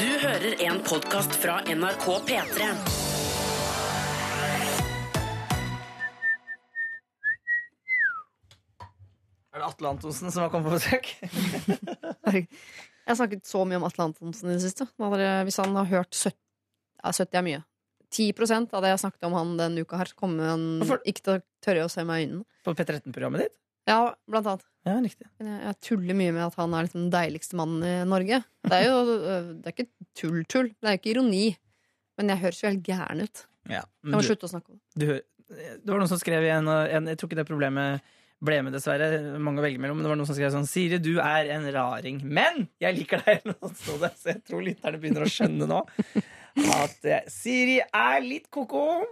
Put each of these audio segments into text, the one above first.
Du hører en podkast fra NRK P3. Er det Atle Antonsen som har kommet på besøk? Jeg har snakket så mye om Atle Antonsen i det siste. Hvis han har hørt 70, ja, 70 er mye. 10% av det jeg snakket om han denne uka her, kommer han ikke til å tørre å se meg i øynene. På P13-programmet ditt? Ja, blant annet. Ja, riktig. Jeg, tuller mye med at han er liksom den deiligste mannen i Norge. Det er jo øh, det er ikke tull-tull. Det er jo ikke ironi. Men jeg høres jo helt gæren ut. Ja. Jeg må du, slutte å snakke om det. du, det var noen som skrev i en, en Jeg tror ikke det problemet ble med, dessverre. Mange å velge mellom. Men det var noen som skrev sånn Siri, du er en raring. Men jeg liker deg! Så jeg tror lytterne begynner å skjønne nå at eh, Siri er litt ko-ko.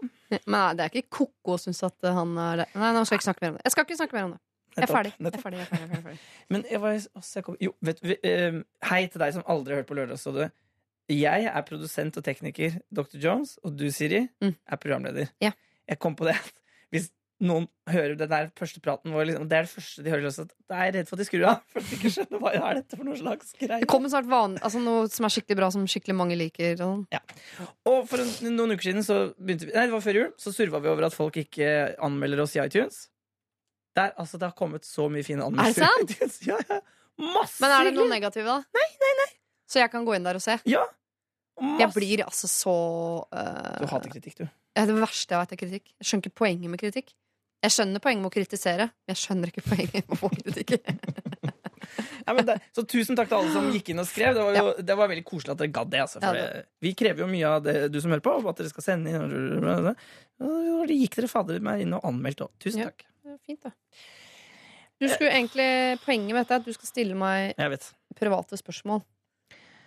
Men det er ikke ko-ko å synes at han er det. Nei, nå skal jeg ikke snakke mer om det. Jeg skal ikke snakke mer om det. Jeg er ferdig. Jeg er ferdig, jeg er ferdig, jeg er ferdig. Men jeg var, også, kom, jo, vet, du, eh, hei til deg som aldri har hørt på Lørdagsrådet. Jeg er produsent og tekniker, Dr. Jones, og du, Siri, Mm. er programleder. Ja. Jeg kom på det hvis noen hører den der første praten vår, liksom, det er det første de hører, også, da er jeg redd for at de skrur av. For de ikke skjønner hva er dette for noe slags greie. Det kommer snart van, altså noe som er skikkelig bra, som skikkelig mange liker. og ja. Og for en, noen uker siden, vi, nei, det var før jul, så surva vi over at folk ikke anmelder oss i iTunes. Der, altså, det har kommet så mye fine anmeldelser. Er det sant? Ja, ja. Masse Men er det noe negativt, da? Nei, nei, nei Så jeg kan gå inn der og se? Ja. Jeg blir altså så uh, Du hater kritikk, du. ja, Det verste jeg vet, er kritikk. Jeg skjønner ikke poenget med kritikk. Jeg skjønner poenget med å kritisere, men jeg skjønner ikke poenget med å få kritikk. Ja, men det, så tusen takk til alle som gikk inn og skrev. Det var, jo, det var veldig koselig at dere gadd det. Altså, Ja, det, vi krever jo mye av det du som hører på, at dere skal sende inn. Og det gikk dere fader meg inn og anmeldte òg. Tusen Ja. takk. Det Fint, da. Du skulle egentlig, Poenget med dette er at du skal stille meg private spørsmål.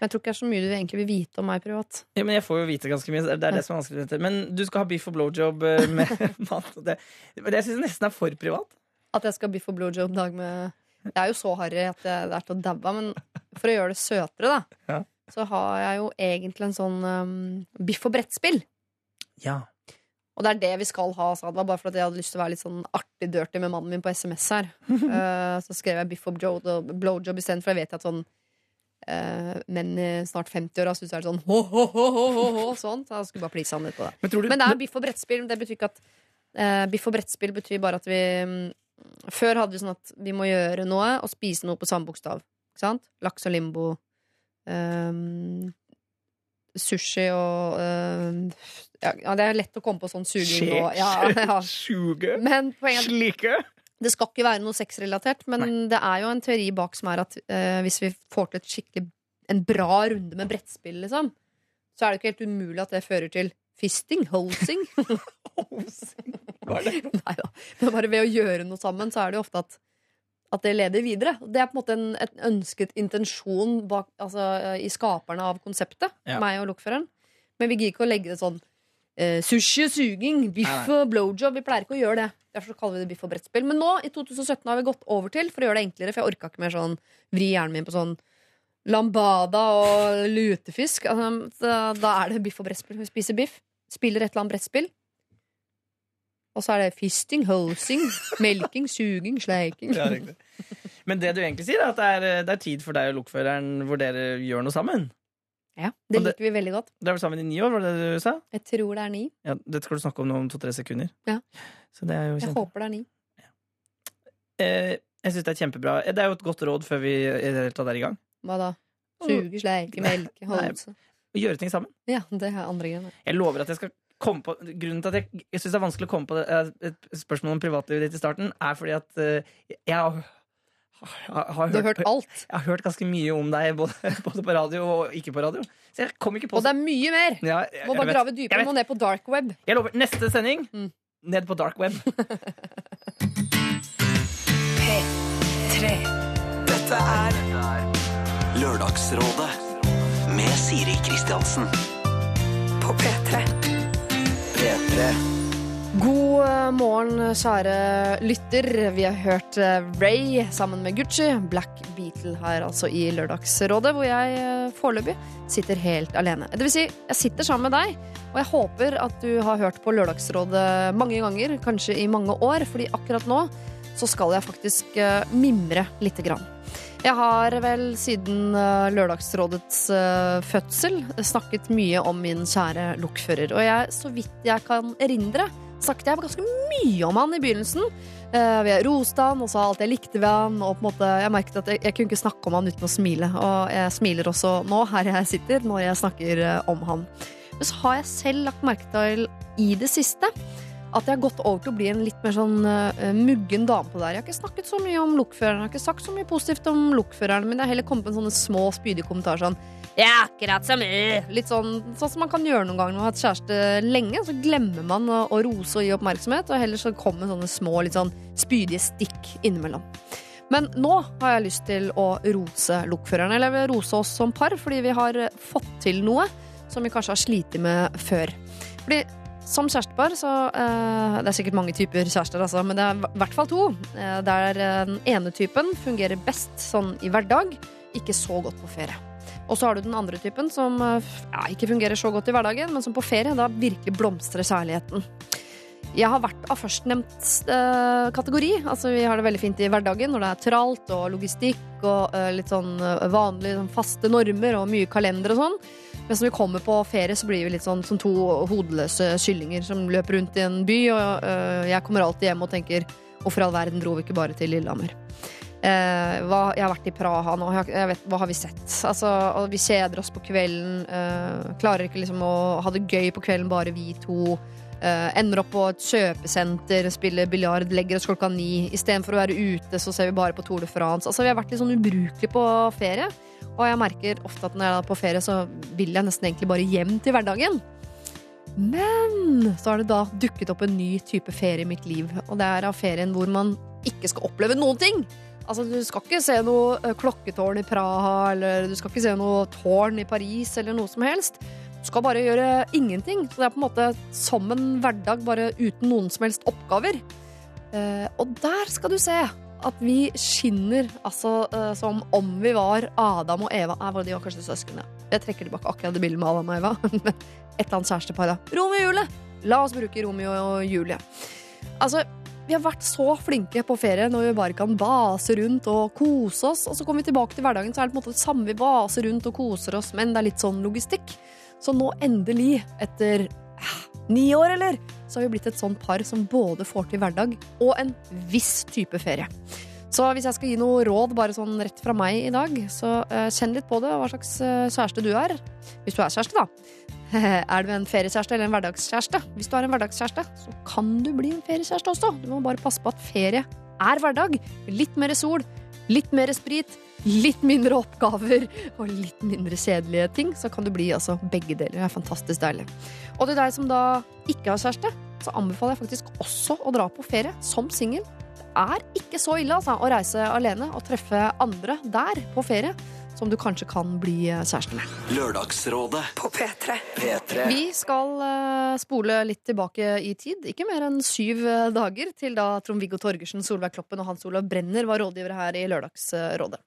Men jeg tror ikke det er så mye du egentlig vil vite om meg privat. Ja, men jeg får jo vite ganske mye. Det er det som er vanskelig. Men du skal ha biff og blowjob eh, med mat. og Det, syns jeg nesten er for privat. At jeg skal ha biff og blowjob dag med Det er jo så harry at det, det er til å daue av, men for å gjøre det søtere, da, Ja. så har jeg jo egentlig en sånn um, biff og brettspill. Ja. Og det er det vi skal ha, sa det. var bare for at jeg hadde lyst til å være litt sånn artig dirty med mannen min på SMS her. uh, så skrev jeg biff og blowjob, isteden, for jeg vet at sånn uh, menn i snart 50-åra syns det er sånn ho, ho, ho, ho, ho, ho, sånn. Så jeg skulle bare please han litt på det. Men du Men det er biff og brettspill. Det betyr ikke at uh, Biff og brettspill betyr bare at vi um, Før hadde vi sånn at vi må gjøre noe og spise noe på samme bokstav. Ikke sant? Laks og limbo. ehm, sushi og uh, ja, det er lett å komme på sånn suging nå. ja, ja. At Slike? det skal ikke være noe sexrelatert, men det er jo en teori bak som er at uh, hvis vi får til et skikkelig en bra runde med brettspill, liksom, så er det ikke helt umulig at det fører til fisting, holsing. Hva er det? Nei da. Men bare ved å gjøre noe sammen, så er det jo ofte at, at det leder videre. Det er på en måte en, en ønsket intensjon bak, altså, i skaperne av konseptet, Ja. meg og lokføreren. Men vi gidder ikke å legge det sånn eh, sushi og suging, biff og blowjob. Vi pleier ikke å gjøre det. Derfor kaller vi det biff og brettspill. Men nå, i 2017, har vi gått over til, for å gjøre det enklere, for jeg orka ikke mer sånn vri hjernen min på sånn lambada og lutefisk. Altså, da, da er det biff og brettspill. Vi spiser biff, spiller et eller annet brettspill. Og så er det fisting, hosing, melking, suging, sleiking. Ja, riktig. Men det du egentlig sier, er at det er, det er tid for deg og lokføreren hvor dere gjør noe sammen. Ja, det Og det- liker vi veldig godt. Dere har vært sammen i ni år, var det det du sa? Jeg tror det er ni. Ja, Dette skal du snakke om om to-tre sekunder. Ja. Så det er jo Jeg håper det er ni. Eh, jeg syns det er kjempebra. Eh, Det er jo et godt råd før vi i det hele tatt er i gang. Hva da? Suge, sleike, melke, holde seg. Gjøre ting sammen. Ja, det er andre greier. Jeg lover at jeg skal på Grunnen til at jeg, jeg syns det er vanskelig å komme på det, eh, et spørsmål om privatlivet ditt i starten, er fordi at uh, jeg har, har, har, Du har hørt alt. Jeg har hørt ganske mye om deg, både, både på radio og ikke på radio. Så jeg kom ikke på Og det er mye mer! ja, jeg, Må bare vet. grave dypere. Må ned på dark web. jeg lover. Neste sending, Mm. ned på dark web. P3. Dette er Lørdagsrådet med Siri Kristiansen. På P3. P3. God eh, morgen, kjære lytter. Vi har hørt eh, Ray sammen med Gucci. Black Beatle her altså i Lørdagsrådet, hvor jeg eh, foreløpig sitter helt alene. Det vil si, jeg sitter sammen med deg, og jeg håper at du har hørt på Lørdagsrådet mange ganger, kanskje i mange år, fordi akkurat nå så skal jeg faktisk mimre lite grann. Jeg har vel siden eh, Lørdagsrådets eh, fødsel snakket mye om min kjære lokfører. Og jeg, så vidt jeg kan erindre, snakket jeg ganske mye om han i begynnelsen. Jeg roste han og sa alt jeg likte ved han. Og på en måte, jeg merket at jeg, jeg kunne ikke snakke om han uten å smile. Og jeg smiler også nå, her jeg sitter, når jeg snakker eh, om han. Men så har jeg selv lagt merke til i det siste at jeg har gått over til å bli en litt mer sånn uh, muggen dame på det her. Jeg har ikke snakket så mye om lokføreren, jeg har ikke sagt så mye positivt om lokføreren, men jeg har heller kommet med sånne små, spydige kommentarer sånn ja, akkurat som meg. Litt sånn, sånn som man kan gjøre noen ganger når man har hatt kjæreste lenge. Så glemmer man å, rose og gi oppmerksomhet, og heller så kommer sånne små, litt sånn spydige stikk innimellom. Men nå har jeg lyst til å rose lokføreren, eller jeg rose oss som par, fordi vi har fått til noe som vi kanskje har slitt med før. Fordi som kjærestepar så uh, Det er sikkert mange typer kjærester, altså, men det er i hvert fall to. Uh, der eh, den ene typen fungerer best sånn i hverdag, ikke så godt på ferie. Og så har du den andre typen som ja, ikke fungerer så godt i hverdagen, men som på ferie da virkelig blomstrer kjærligheten. Jeg har vært av førstnevnt eh, kategori. Altså, vi har det veldig fint i hverdagen når det er tralt og logistikk og eh, litt sånn eh, vanlige sånn faste normer og mye kalender og sånn. Mens når vi kommer på ferie, så blir vi litt sånn som to hodeløse kyllinger som løper rundt i en by, og øh, jeg kommer alltid hjem og tenker hvorfor i all verden dro vi ikke bare til Lillehammer? Eh, hva, jeg har vært i Praha nå, jeg vet, hva har vi sett? Altså, vi kjeder oss på kvelden, eh, klarer ikke liksom å ha det gøy på kvelden, bare vi to. Eh, ender opp på et kjøpesenter, spiller biljard, legger oss klokka ni. Istedenfor å være ute, så ser vi bare på Tour de France. Altså, vi har vært litt sånn ubrukelige på ferie. Og jeg merker ofte at når jeg er på ferie, så vil jeg nesten egentlig bare hjem til hverdagen. Men så har det da dukket opp en ny type ferie i mitt liv. Og det er av ferien hvor man ikke skal oppleve noen ting. Altså, Du skal ikke se noe eh, klokketårn i Praha, eller du skal ikke se noe tårn i Paris, eller noe som helst. Skal bare gjøre ingenting. Så det er på en måte som en hverdag, bare uten noen som helst oppgaver. Eh, og der skal du se at vi skinner altså eh, som om vi var Adam og Eva. Nei, var de var kanskje søsknene. Jeg trekker tilbake akkurat det bildet med Adam og Eva. Et eller annet kjærestepar, da. Romeo og Julie! La oss bruke Romeo og Julie. Altså, vi har vært så flinke på ferie når vi bare kan base rundt og kose oss. Og så kommer vi tilbake til hverdagen, så er det på en måte det samme. Vi baser rundt og koser oss, men det er litt sånn logistikk. Så nå endelig, etter eh, ni år, eller, så har vi blitt et sånt par som både får til hverdag og en viss type ferie. Så hvis jeg skal gi noe råd bare sånn rett fra meg i dag, så eh, kjenn litt på det, hva slags eh, kjæreste du er. Hvis du er kjæreste, da. Er du en feriekjæreste eller en hverdagskjæreste? Hvis du er en hverdagskjæreste, så kan du bli en feriekjæreste også. Du må bare passe på at ferie er hverdag. Litt mer sol, litt mer sprit, litt mindre oppgaver og litt mindre kjedelige ting. Så kan du bli altså begge deler. Det er fantastisk deilig. Og til deg som da ikke har kjæreste, så anbefaler jeg faktisk også å dra på ferie som singel. Det er ikke så ille altså, å reise alene og treffe andre der på ferie som du kanskje kan bli kjæreste med. Lørdagsrådet På P3. P3 Vi skal eh, spole litt tilbake i tid. Ikke mer enn syv eh, dager til da Trond-Viggo Torgersen, Solveig Kloppen og Hans Olav Brenner var rådgivere her i Lørdagsrådet.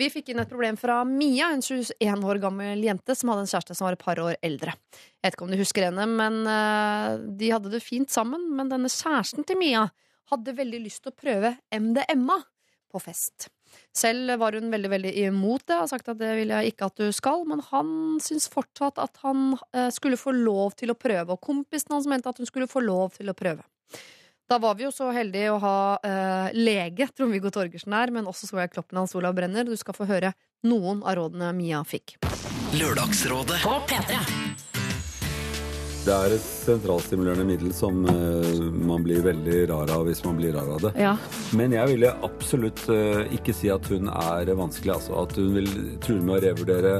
Vi fikk inn et problem fra Mia, en 21 år gammel jente som hadde en kjæreste som var et par år eldre. Jeg vet ikke om du husker henne, men eh, de hadde det fint sammen. Men denne kjæresten til Mia hadde veldig lyst til å prøve MDMA på fest. Selv var hun veldig veldig imot det og sagt at det vil jeg ikke at du skal, men han syntes fortsatt at han eh, skulle få lov til å prøve, og kompisen hans mente at hun skulle få lov til å prøve. Da var vi jo så heldige å ha eh, lege, Trond-Viggo Torgersen her, men også Solveig Kloppen Hans Olav Brenner. Du skal få høre noen av rådene Mia fikk. Lørdagsrådet På P3. Det er et sentralstimulerende middel som uh, man blir veldig rar av hvis man blir rar av det. Ja. Men jeg ville absolutt uh, ikke si at hun er vanskelig. Altså at hun vil true med å revurdere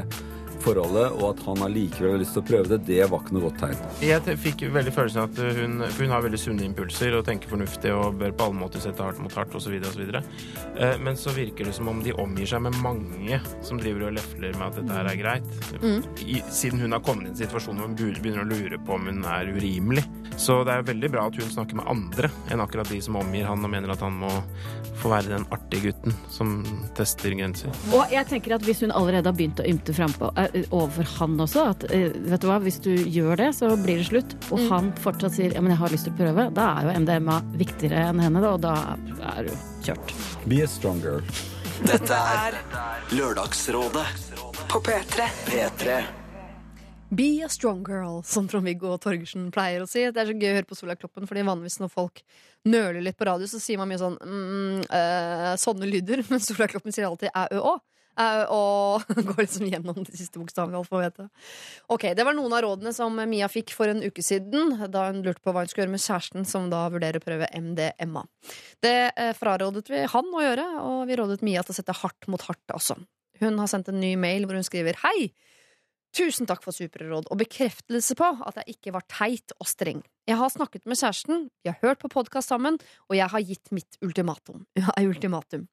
forholdet, og at han allikevel har lyst til å prøve det, det var ikke noe godt tegn. Jeg fikk veldig følelsen av at hun, hun har veldig sunne impulser og tenker fornuftig og bør på alle måter sette hardt mot hardt osv. osv. men så virker det som om de omgir seg med mange som driver og lefler med at dette her er greit. I, siden hun har kommet i en situasjon hvor hun begynner å lure på om hun er urimelig. Så det er veldig bra at hun snakker med andre enn akkurat de som omgir han og mener at han må få være den artige gutten som tester grenser. Og jeg tenker at hvis hun allerede har begynt å ymte frampå eh, overfor han også, at eh, vet du hva, hvis du gjør det, så blir det slutt, og han fortsatt sier ja, men jeg har lyst til å prøve, da er jo MDMA viktigere enn henne, da, og da er du kjørt. Be a strong girl. Dette er Lørdagsrådet På P3. P3. Be a strong girl, som Trond-Viggo Torgersen pleier å si. Det er så gøy å høre på Sola Kloppen, fordi vanligvis når folk nøler litt på radio, så sier man mye sånn mm, eh, sånne lyder, men Sola Kloppen sier alltid æ, ø, å. Æ, og. Går liksom gjennom de siste bokstavene i alfabetet. Ok, Det var noen av rådene som Mia fikk for en uke siden, da hun lurte på hva hun skulle gjøre med kjæresten, som da vurderer å prøve MDMA. Det uh, frarådet vi han å gjøre, og vi rådet Mia til å sette hardt mot hardt, også. Hun har sendt en ny mail hvor hun skriver Hei! Tusen takk for supre råd og bekreftelse på at jeg ikke var teit og streng. Jeg har snakket med kjæresten, vi har hørt på podkast sammen, og jeg har gitt mitt ultimatum. Ultimatum.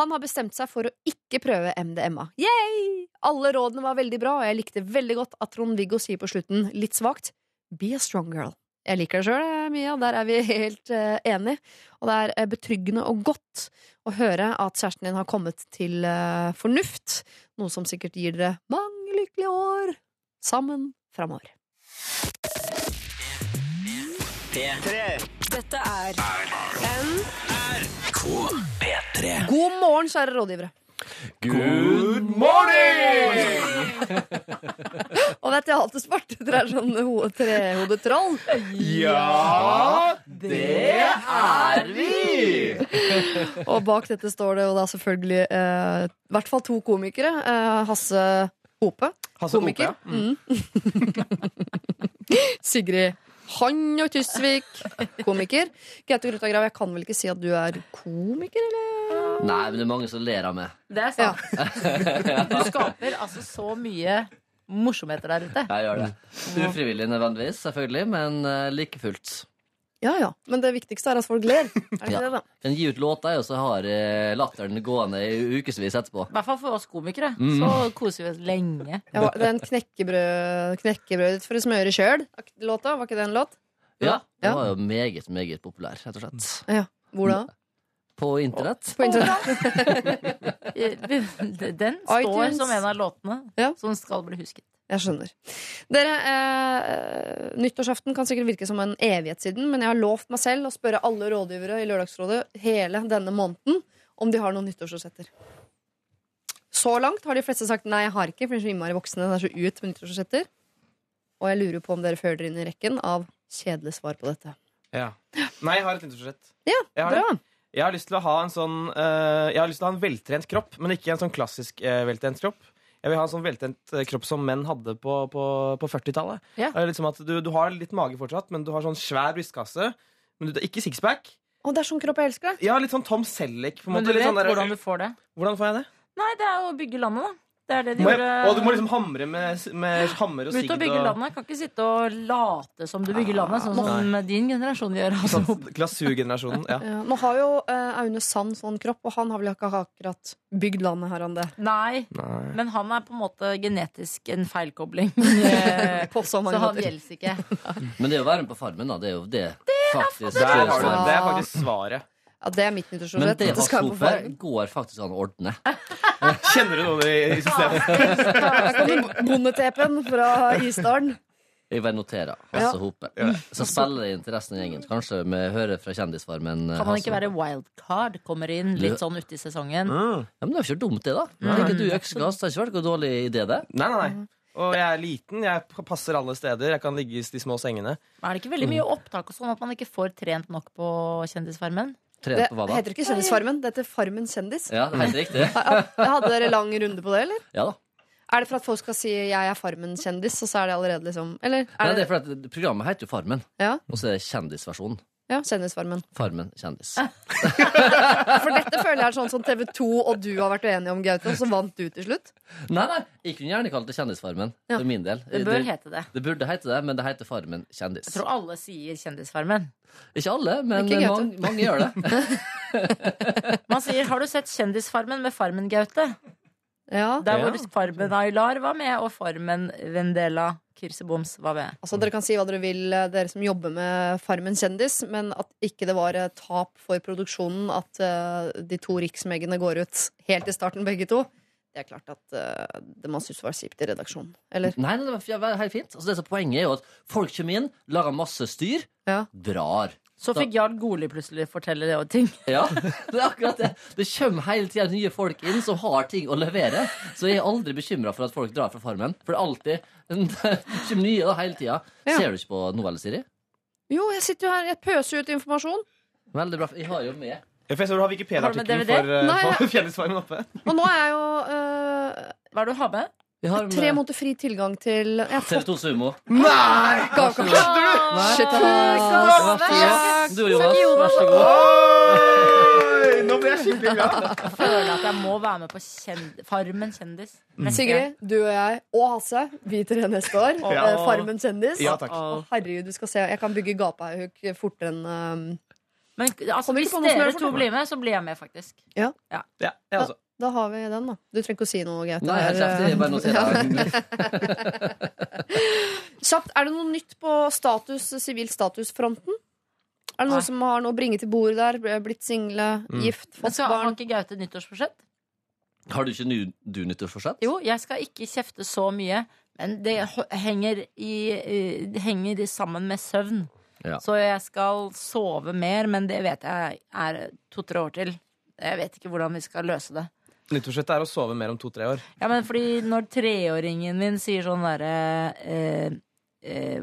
Han har bestemt seg for å ikke prøve MDMA. Yay! Alle rådene var veldig bra, og jeg likte veldig godt at Trond-Viggo sier på slutten, litt svakt, be a strong girl. Jeg liker det sjøl, Mia. Der er vi helt uh, enige. Og det er eh, betryggende og godt å høre at kjæresten din har kommet til uh, fornuft, noe som sikkert gir dere mange lykkelige år sammen framover. Dette er P3. God morgen, kjære rådgivere. Good morning! Og vet jeg det alltid spurt. Dere er sånn ho- trehodet troll. Ja, det er vi! Og bak dette står det jo da selvfølgelig eh, i hvert fall to komikere. Eh, Hasse Hope, Hasse komiker. Hope, ja. Mm. Sigrid Han og Tysvik, komiker. Gaute Grøtagrav, jeg kan vel ikke si at du er komiker, eller? Nei, men det er mange som ler av meg. Det er sant. Du skaper altså så mye morsomheter der ute. Jeg gjør det. Ufrivillig nødvendigvis, selvfølgelig, men uh, like fullt. Ja ja. Men det viktigste er at folk ler. Er det Ja. det, da? Kan gi ut låter, og så har uh, latteren gående i ukevis etterpå. I hvert fall for oss komikere. Mm. Så koser vi oss lenge. Ja, den knekkebrød, knekkebrødet for å smøre sjøl. Låta, var ikke det en låt? Ja, Den Ja. var jo meget, meget populær, rett og slett. Ja. Hvor da? På internett. På internett. Den står iTunes. som en av låtene Ja. som skal bli husket. Jeg skjønner. Dere, eh, Nyttårsaften kan sikkert virke som en evighet siden, men jeg har lovt meg selv å spørre alle rådgivere i Lørdagsrådet hele denne måneden om de har noen nyttårsforsetter. Så langt har de fleste sagt nei, jeg har ikke, for de er så innmari voksne. Det er så ut med nyttårsforsetter. Og jeg lurer på om dere føler dere inn i rekken av kjedelige svar på dette. Ja. Nei, jeg har et nyttårsforsett. Ja, Jeg har bra. det. Jeg har lyst til å ha en sånn uh, Jeg har lyst til å ha en veltrent kropp, men ikke en sånn klassisk uh, veltrent kropp. Jeg vil ha en sånn veltrent eh, kropp som menn hadde på, på, på 40-tallet. Ja. Liksom du, du har litt mage fortsatt, men du har sånn svær brystkasse. Men du, ikke sixpack. Og det er sånn kropp jeg elsker. Ja, litt sånn Tom Selleck. Men du vet sånn der- hvordan du får det? hvordan får jeg det? Nei, det er å bygge landet, da. Det er det de Må jeg, gjorde. og du må liksom hamre med, med hammer og Ut og sigd bygge landet. Kan ikke sitte og late som du bygger landet, sånn som din generasjon gjør. Altså. Glasurgenerasjonen. Ja. Ja, nå har jo eh, Aune Sand sånn kropp, og han har vel ikke akkurat bygd landet, har han det? Nei, Nei. men han er på en måte genetisk en feilkobling. På så mange Så han gjelder ikke. Men det å være med på Farmen, da, det er jo det faktisk er, det. Det er faktisk svaret. Ja, det er mitt Men nyttårsforsett. det Det Hasse fargen. går faktisk an å ordne. Kjenner du noen i, i systemet? Her kommer bondetepen fra Isdalen. Jeg vil notere Hasse Hope. Så spiller jeg inn til resten av gjengen. Kanskje vi hører fra Kjendisfarmen. eh, Kan han ikke være wildcard? Kommer inn litt sånn uti sesongen. Mm. Ja, men det er jo ikke dumt, det, da. Mm. ikke du øksegass? Det har ikke vært noen dårlig idé, det. Nei, nei, nei. Og jeg er liten. Jeg passer alle steder. Jeg kan ligge i de små sengene. Men Er det ikke veldig mye opptak og sånn at man ikke får trent nok på Kjendisfarmen? Trent Det på hva da? heter ikke Kjendisfarmen, det heter Farmen kjendis. Ja, det heter riktig. Hadde dere lang runde på det, eller? Ja da. Er det for at folk skal si 'jeg er Farmen-kjendis', og så er det allerede liksom Eller Nei, er det er det, fordi at programmet heter jo Farmen, Ja, og så er det kjendisversjonen. Ja Kjendisfarmen. Farmen kjendis. For dette føler jeg er sånn som TV2 og du har vært uenige om, Gaute, og så vant du til slutt. Nei, nei, jeg kunne gjerne kalt det Kjendisfarmen. Ja. For min del. Det bør hete det. det burde hete det, men det heter Farmen kjendis. Jeg tror alle sier Kjendisfarmen. Ikke alle, men Ikke mange, mange gjør det. Man sier 'Har du sett Kjendisfarmen med Farmen Gaute?' Ja, Der Ja. hvor Farmen Aylar var med, og Farmen Vendela Kirseboms var med. altså Dere kan si hva dere vil, eh, dere som jobber med Farmen kjendis, men at ikke det var tap for produksjonen at uh, de to riksmeggene går ut helt i starten, begge to. Det er klart at uh, det man syntes var kjipt i redaksjonen. Eller? Nei, nei, det var helt fint. Altså, det som er poenget er jo at folk kommer inn, lager masse styr, Ja. drar. Så fikk Jarl Goli plutselig fortelle det og ting. Ja, det er akkurat det. Det kommer hele tida nye folk inn som har ting å levere. Så jeg er aldri bekymra for at folk drar fra Farmen. For det er alltid det kommer nye da, hele tida. Ja. Ser du ikke på novelle, Siri? Jo, jeg sitter jo her, jeg pøser ut informasjon. Veldig bra. Jeg har jo med du har Wikipedia-artikkelen for, uh, for Fjellsvarmen oppe. Og nå er jeg jo uh, Hva er det du har med? Vi har tre med måneder fri tilgang til Jeg har fått TV2 Sumo. Nei! gave. Shit, Vær så god. Du, Jonas, vær så god. Oi, nå ble jeg skikkelig glad. Føler at jeg må være med på kjend Farmen kjendis. Neste Sigrid, du og jeg og Hasse, vi tre neste år. Ja. Eh, Farmen kjendis. Ja, takk. Å, herregud, du skal se. Jeg kan bygge gapahuk fortere enn um, Men altså, Kommer hvis ikke på noe som dere to blir med, så blir jeg med, faktisk. Ja, jeg også. Da har vi den, da. Du trenger ikke å si noe, Gaute. Nei, jeg kjefter. Jeg bare noterer. Kjapt, er det noe nytt på status, sivil statusfronten? Er det noen Nei. som har noe å bringe til bordet der? Blitt single, Mm. gift, fått barn? har ikke Gaute nyttårsforsett? Har du ikke ny, du nyttårsforsett? Jo, jeg skal ikke kjefte så mye, men det henger, i, henger sammen med søvn. Ja. Så jeg skal sove mer, men det vet jeg er to-tre år til. Jeg vet ikke hvordan vi skal løse det. Nyttårsrettet er å sove mer om to-tre år. Ja, men fordi når treåringen min sier sånn derre eh, eh,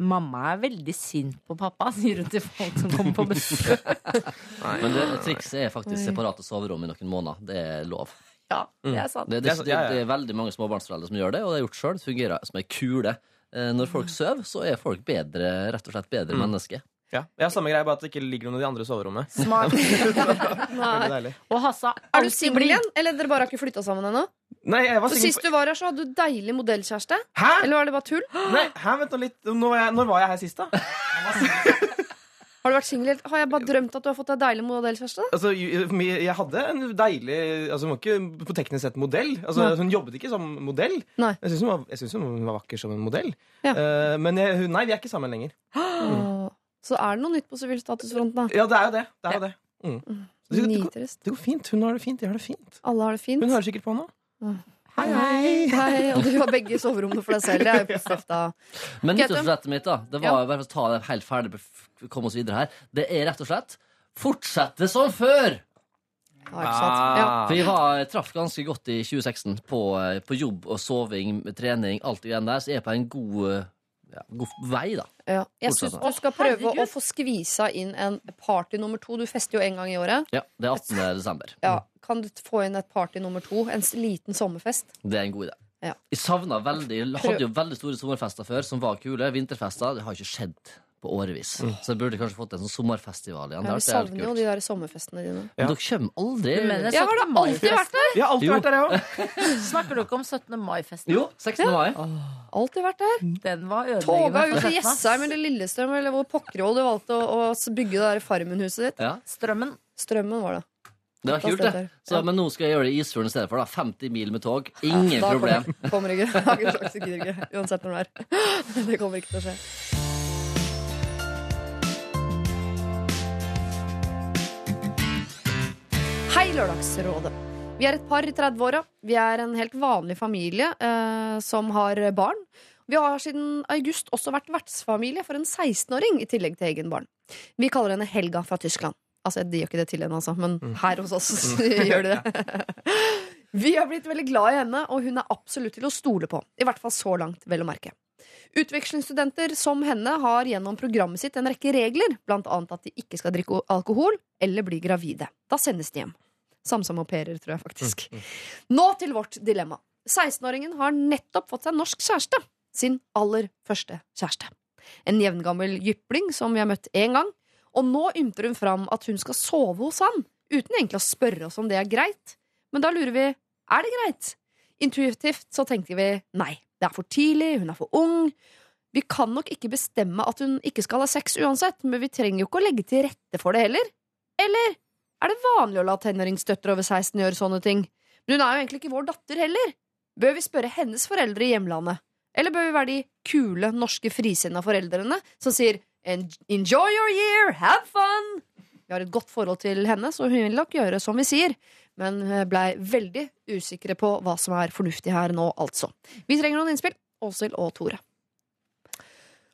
Mamma er veldig sint på pappa, sier hun til folk som kommer på besøk. Men det, trikset er faktisk separate soverom i noen måneder. Det er lov. Ja, det er sant. Det, det, Det er det, er veldig mange småbarnsforeldre som gjør det, og det er gjort sjøl. Fungerer som ei kule. Eh, Når folk sover, så er folk bedre, rett og slett bedre Mm. mennesker. Ja, jeg har samme greie, bare at det ikke ligger noen i de andre soverommet. Smart. Veldig deilig. Og Hassa Er du singel igjen, eller dere bare har ikke flytta sammen ennå? Nei, jeg var singel Sist du var her, så hadde du deilig modellkjæreste. Hæ? Eller var det bare tull? Nei, hæ, vent nå litt. Når var, jeg, når var jeg her sist, da? Har du vært singel? helt- Har jeg bare drømt at du har fått deg deilig modellkjæreste? Altså, jeg jeg hadde en deilig Altså, Hun var ikke på teknisk sett modell. Altså, Nei. Hun jobbet ikke som modell. Nei. Jeg syns hun, var- jeg synes hun var vakker som en modell. Ja. Eh, men jeg, hun, nei, vi er ikke sammen lenger. Åh. Så er det noe nytt på sivilstatusfronten, da. Ja, det er jo det. det, er jo det. Mm. Det, det, Nitrist. det går fint. Hun har det fint. Jeg har det fint. Alle har det fint. Hun hører sikkert på nå. Hei, hei. hei. Og du har begge soverommene for deg selv. Det er jo positivt, da. Men nyttårsforsettet mitt, da, det var bare for å ta det helt ferdig, komme oss videre her, det er rett og slett fortsette som før! Ja, ikke sant? Ja. For jeg, var, jeg traff ganske godt i 2016 på, eh, på jobb og soving, trening, alt det greiene der, så jeg er på en god, eh, ja, god vei, da. Ja. Jeg syns du skal prøve Herregud. å få skvisa inn en party nummer to. Du fester jo en gang i året. Ja, Det er 18. desember. Ja. Kan du få inn et party nummer to? En liten sommerfest? Det er en god idé. Ja. Jeg savna veldig Jeg hadde jo veldig store sommerfester før som var kule. Vinterfester det har ikke skjedd på årevis. Så jeg burde kanskje fått en sånn sommerfestival igjen. Ja, vi Det savner jo de der sommerfestene dine. Men dere kommer aldri. Du mener Jeg har da alltid vært der! Jeg har alltid Jo. vært der, jeg òg. Snakker dere om 17. mai-festen? Jo, 16. mai. Alltid vært der. Den var. Toga ut til Jessheim eller Lillestrøm eller hvor pokkervoll du valgte å, å bygge det der Farmen-huset ditt. Ja, Strømmen. Strømmen var det. det var kult, det. Så, Ja. Men nå skal jeg gjøre det i Isfjorden i stedet for. da 50 mil med tog. Ingen Da problem. Kommer, kommer ikke. Uansett når det er. Det kommer ikke til å skje. Hei, Lørdagsrådet. Vi er et par i 30-åra. Vi er en helt vanlig familie eh, som har barn. Vi har siden august også vært vertsfamilie for en 16-åring i tillegg til egen barn. Vi kaller henne Helga fra Tyskland. Altså, De gjør ikke det til henne, altså, men her hos oss gjør de det. Vi har blitt veldig glad i henne, og hun er absolutt til å stole på. I hvert fall så langt, vel å merke. Utvekslingsstudenter som henne har gjennom programmet sitt en rekke regler, annet at de ikke skal drikke alkohol eller bli gravide. Da sendes de hjem. Samme som au pairer, tror jeg faktisk. Nå til vårt dilemma. 16-åringen har nettopp fått seg norsk kjæreste. Sin aller første kjæreste. En jevngammel jypling som vi har møtt én gang. Og nå ymter hun fram at hun skal sove hos han, uten egentlig å spørre oss om det er greit. Men da lurer vi er det greit. Intuitivt så tenkte vi nei, det er for tidlig, hun er for ung. Vi kan nok ikke bestemme at hun ikke skal ha sex uansett, men vi trenger jo ikke å legge til rette for det heller. Eller er det vanlig å la tenåringsdøtre over 16 gjøre sånne ting? Men hun er jo egentlig ikke vår datter heller. Bør vi spørre hennes foreldre i hjemlandet? Eller bør vi være de kule, norske frisinna foreldrene som sier enjoy your year, have fun? Vi har et godt forhold til henne, så hun vil nok gjøre som vi sier. Men blei veldig usikre på hva som er fornuftig her nå, altså. Vi trenger noen innspill. Åshild og Tore.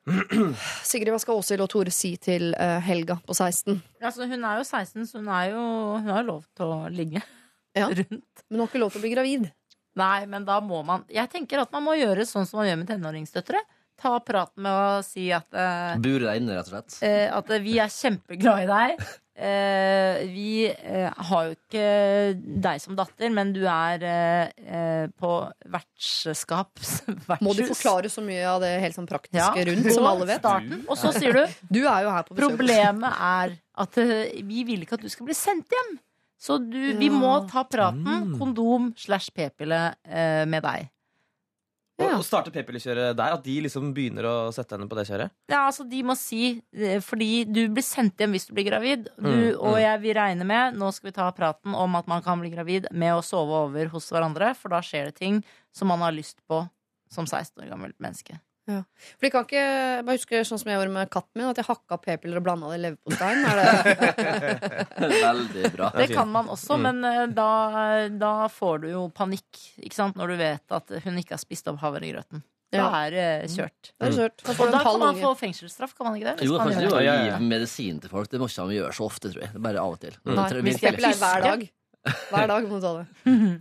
Sigrid, hva skal Åshild og Tore si til eh, Helga på 16? Altså, hun er jo 16, så hun, er jo, hun har jo lov til å ligge Ja. rundt. Men hun har ikke lov til å bli gravid. Nei, men da må man Jeg tenker at man må gjøre sånn som man gjør med tenåringsdøtre. Ta praten med å si at, eh, Bure deg inne, rett og slett. eh, at vi er kjempeglad i deg. Eh, vi eh, har jo ikke deg som datter, men du er eh, på vertskap. Må du forklare så mye av det helt sånn praktiske Ja, rundt, som alle vet? starten. Og så sier du Du er jo her på. Problemet er at vi vil ikke at du skal bli sendt hjem. Så du, vi må ta praten, Mm. kondom slash p-pille, med deg. Ja. og starte p-pillekjøret der. At de liksom begynner å sette henne på det kjøret. Ja, altså de må si eh, Fordi du blir sendt hjem hvis du blir gravid. Du Mm, og mm. jeg vil regne med Nå skal vi ta praten om at man kan bli gravid med å sove over hos hverandre. For da skjer det ting som man har lyst på som 16 år gammelt menneske. For de kan ikke bare huske sånn som jeg gjorde med katten min, at jeg hakka p-piller og blanda det i leverposteien. Er det Veldig bra. Det kan man også, Mm. men eh, da, da får du jo panikk ikke sant? når du vet at hun ikke har spist opp havregrøten. Da er det kjørt. Det er kjørt. Og da kan man få fengselsstraff, kan man ikke det? Jo, man kanskje Ja, ja, ja. gi medisin til folk. Det må ikke man gjøre så ofte, tror jeg. Bare av og til. Mm. Nei, hvis er hver dag. Hver dag må du ta det.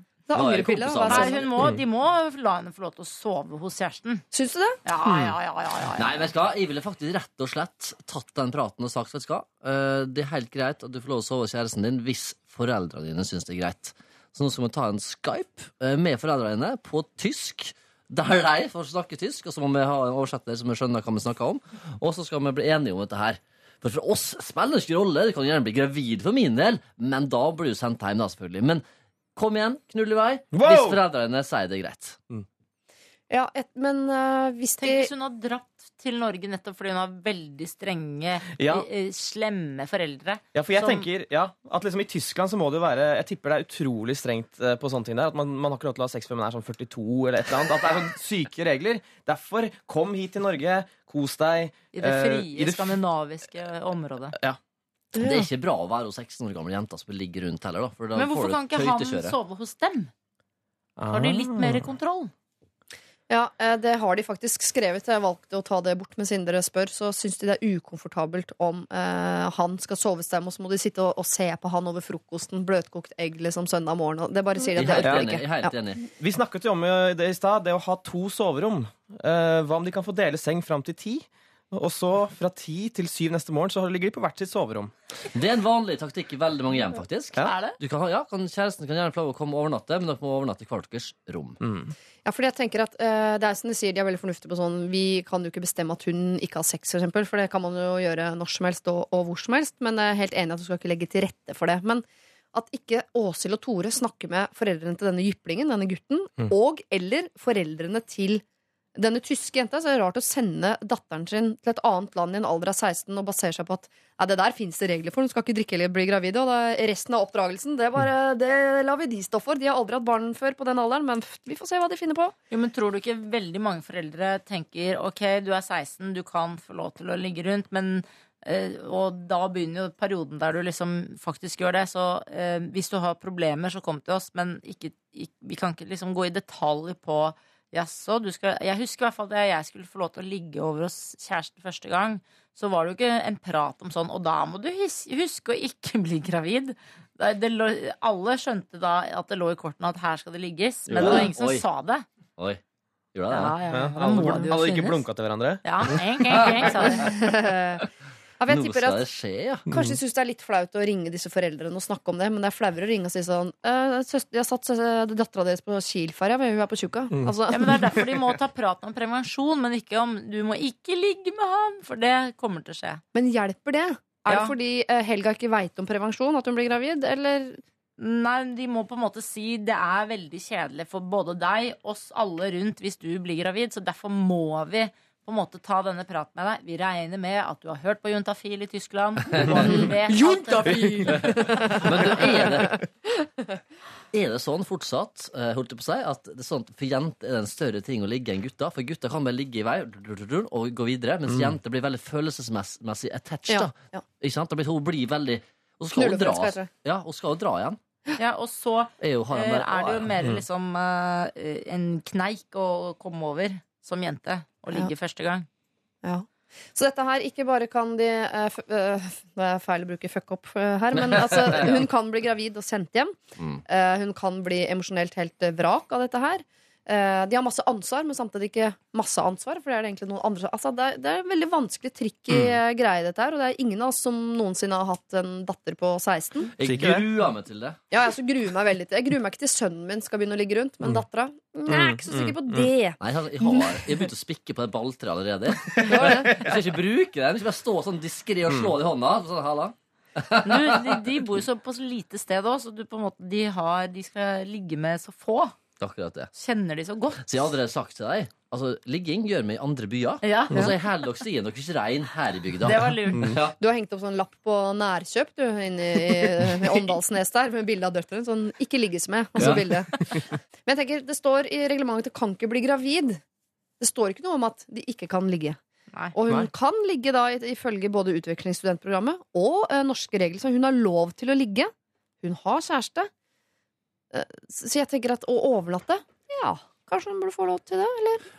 Det er Nå er angrepille. Nei, hun må, de må la henne få lov til å sove hos kjæresten. Syns du det? Ja, ja, ja, ja, ja, ja. Nei, vet du hva? Jeg ville faktisk rett og slett tatt den praten og sagt vet du hva? eh, Det er helt greit at du får lov til å sove hos kjæresten din hvis foreldrene dine syns det er greit. Så nå skal vi ta en Skype eh, med foreldrene dine på tysk. Der de får snakke tysk, og så må vi ha en oversetter som vi skjønner hva vi snakker om. Og så skal vi bli enige om dette her. For for oss spiller det ikke rolle. Du kan gjerne bli gravid for min del, men da blir du sendt hjem, da, selvfølgelig. Men kom igjen, knull i vei. Wow! Hvis foreldrene sier det er greit. Ja, et, men uh, hvis Tenk hvis hun har dratt til Norge nettopp fordi hun har veldig strenge, Ja. eh, slemme foreldre. Ja, for jeg Som- tenker ja, at liksom I Tyskland så må det jo være Jeg tipper det er utrolig strengt eh, på sånne ting der. At man, man har ikke lov til å ha sex før man er sånn 42 eller et eller annet. At det er sånn syke regler. Derfor, kom hit til Norge, kos deg. I det eh, frie i det skandinaviske området. Det er ikke bra å være hos 16 år gamle jenter som ligger rundt heller, da. For da Men får hvorfor du kan ikke han sove hos dem? Har de litt mer kontroll? Ja, eh, det har de faktisk skrevet. Jeg valgte å ta det bort, men siden dere spør, så syns de det er ukomfortabelt om eh, han skal sove hos dem, og så må de sitte og, og se på han over frokosten. Bløtkokt egg liksom søndag morgen. Det bare sier de at det orker er ikke. Ja. enig. Vi snakket jo om eh, det i stad, det å ha to soverom. Eh, hva om de kan få dele seng fram til ti? Og så fra ti til syv neste morgen så ligger de på hvert sitt soverom. Det er en vanlig taktikk i veldig mange hjem, faktisk. Ja. Er det? Du kan, ja, kan, kjæresten kan gjerne få lov å komme og overnatte, men dere må overnatte i hvert deres rom. Ja, fordi jeg tenker at uh, det er som de sier, de er veldig fornuftige på sånn Vi kan jo ikke bestemme at hun ikke har sex, for eksempel, for det kan man jo gjøre når som helst og, og hvor som helst. Men jeg er helt enig at du skal ikke legge til rette for det. Men at ikke Åshild og Tore snakker med foreldrene til denne jyplingen, denne gutten, Mm. og eller foreldrene til denne tyske jenta, så er det rart å sende datteren sin til et annet land i en alder av 16 og basere seg på at ja, det der fins det regler for, hun skal ikke drikke eller bli gravid. Og da, resten av oppdragelsen, det, bare, det lar vi de stå for. De har aldri hatt barn før på den alderen, men vi får se hva de finner på. Jo, men Tror du ikke veldig mange foreldre tenker ok, du er 16, du kan få lov til å ligge rundt, men eh, og da begynner jo perioden der du liksom faktisk gjør det. Så eh, hvis du har problemer, så kom til oss, men ikke, ikke, vi kan ikke liksom gå i detalj på Jaså, du skal Jeg husker i hvert fall da jeg skulle få lov til å ligge over hos kjæresten første gang. Så var det jo ikke en prat om sånn, og da må du huske å ikke bli gravid. Det, det lå, alle skjønte da at det lå i kortene at her skal det ligges, men det var ingen som Oi. sa det. Oi. Gjorde det? Ja, ja, Ja, alle alle ikke blunka til hverandre. Ja, Eng, eng, eng, sa de. Ja, jeg Nå skal at det skje, ja. Kanskje de syns det er litt flaut å ringe disse foreldrene og snakke om det, men det er flauere å ringe og si sånn «Eh, 'Jeg har satt dattera deres på Kiel-ferja, men hun er på tjukka'. Altså, Ja, men Det er derfor de må ta praten om prevensjon, men ikke om 'du må ikke ligge med ham, for det kommer til å skje. men hjelper det? Er Ja. det fordi eh, Helga ikke veit om prevensjon, at hun blir gravid, eller Nei, de må på en måte si det er veldig kjedelig for både deg, oss alle rundt, hvis du blir gravid, så derfor må vi på en måte ta denne praten med deg. Vi regner med at du har hørt på Juntafil i Tyskland. at- Men du, er det Er det sånn fortsatt, eh, holdt jeg på å si, at det er sånn, for jenter er det en større ting å ligge enn gutter? For gutter kan bare ligge i vei og gå videre, mens jenter blir veldig følelsesmessig attached. Ja, da. ja. Ikke sant? Da blir hun blir veldig Og så skal hun dra, det. ja, og skal jo dra igjen. Ja, og så Er eh, er det jo mer liksom eh, en kneik å komme over som jente. Å ligge første gang. Ja. Så dette her, ikke bare kan de eh, f eh, Det er feil å bruke fuck up eh, her, men altså, hun kan bli gravid og sendt hjem. Mm. Eh, hun kan bli emosjonelt helt vrak av dette her. Eh, de har masse ansvar, men samtidig ikke masse ansvar. For det er det egentlig noen andre altså, det, er, det er en veldig vanskelig tricky mm. greie, dette her. Og det er ingen av oss som noensinne har hatt en datter på 16. Jeg gruer meg til det. Ja, jeg så gruer meg veldig til Jeg gruer meg ikke til sønnen min skal begynne å ligge rundt, men dattera mm, Jeg er ikke så sikker på det. Nei, jeg har, jeg har begynt å spikke på det balltreet allerede. Jeg skal ikke bruke den. Jeg skal bare stå sånn diskré og slå det i hånda. Sånn, hala. Du, de, de bor jo så på så lite sted òg, så du på en måte, de, har, de skal ligge med så få. Det er akkurat det. Kjenner de så godt. Så jeg har allerede sagt til deg Altså, ligging gjør meg i andre byer. Ja. Og så er dere stien deres rein her i bygda. Det var lurt. Ja. Du har hengt opp sånn lapp på nærkjøp du, inne i, i Åndalsnes der, med bilde av døtrene. Sånn 'ikke ligges med'. Og så Ja. bilde. Men jeg tenker, det står i reglementet 'kan ikke bli gravid'. Det står ikke noe om at de ikke kan ligge. Nei. Og hun Nei. kan ligge da i- ifølge både utvekslingsstudentprogrammet og ø, norske regler. Så hun har lov til å ligge. Hun har kjæreste. Eh, så jeg tenker at å overlate Ja, kanskje hun burde få lov til det, eller?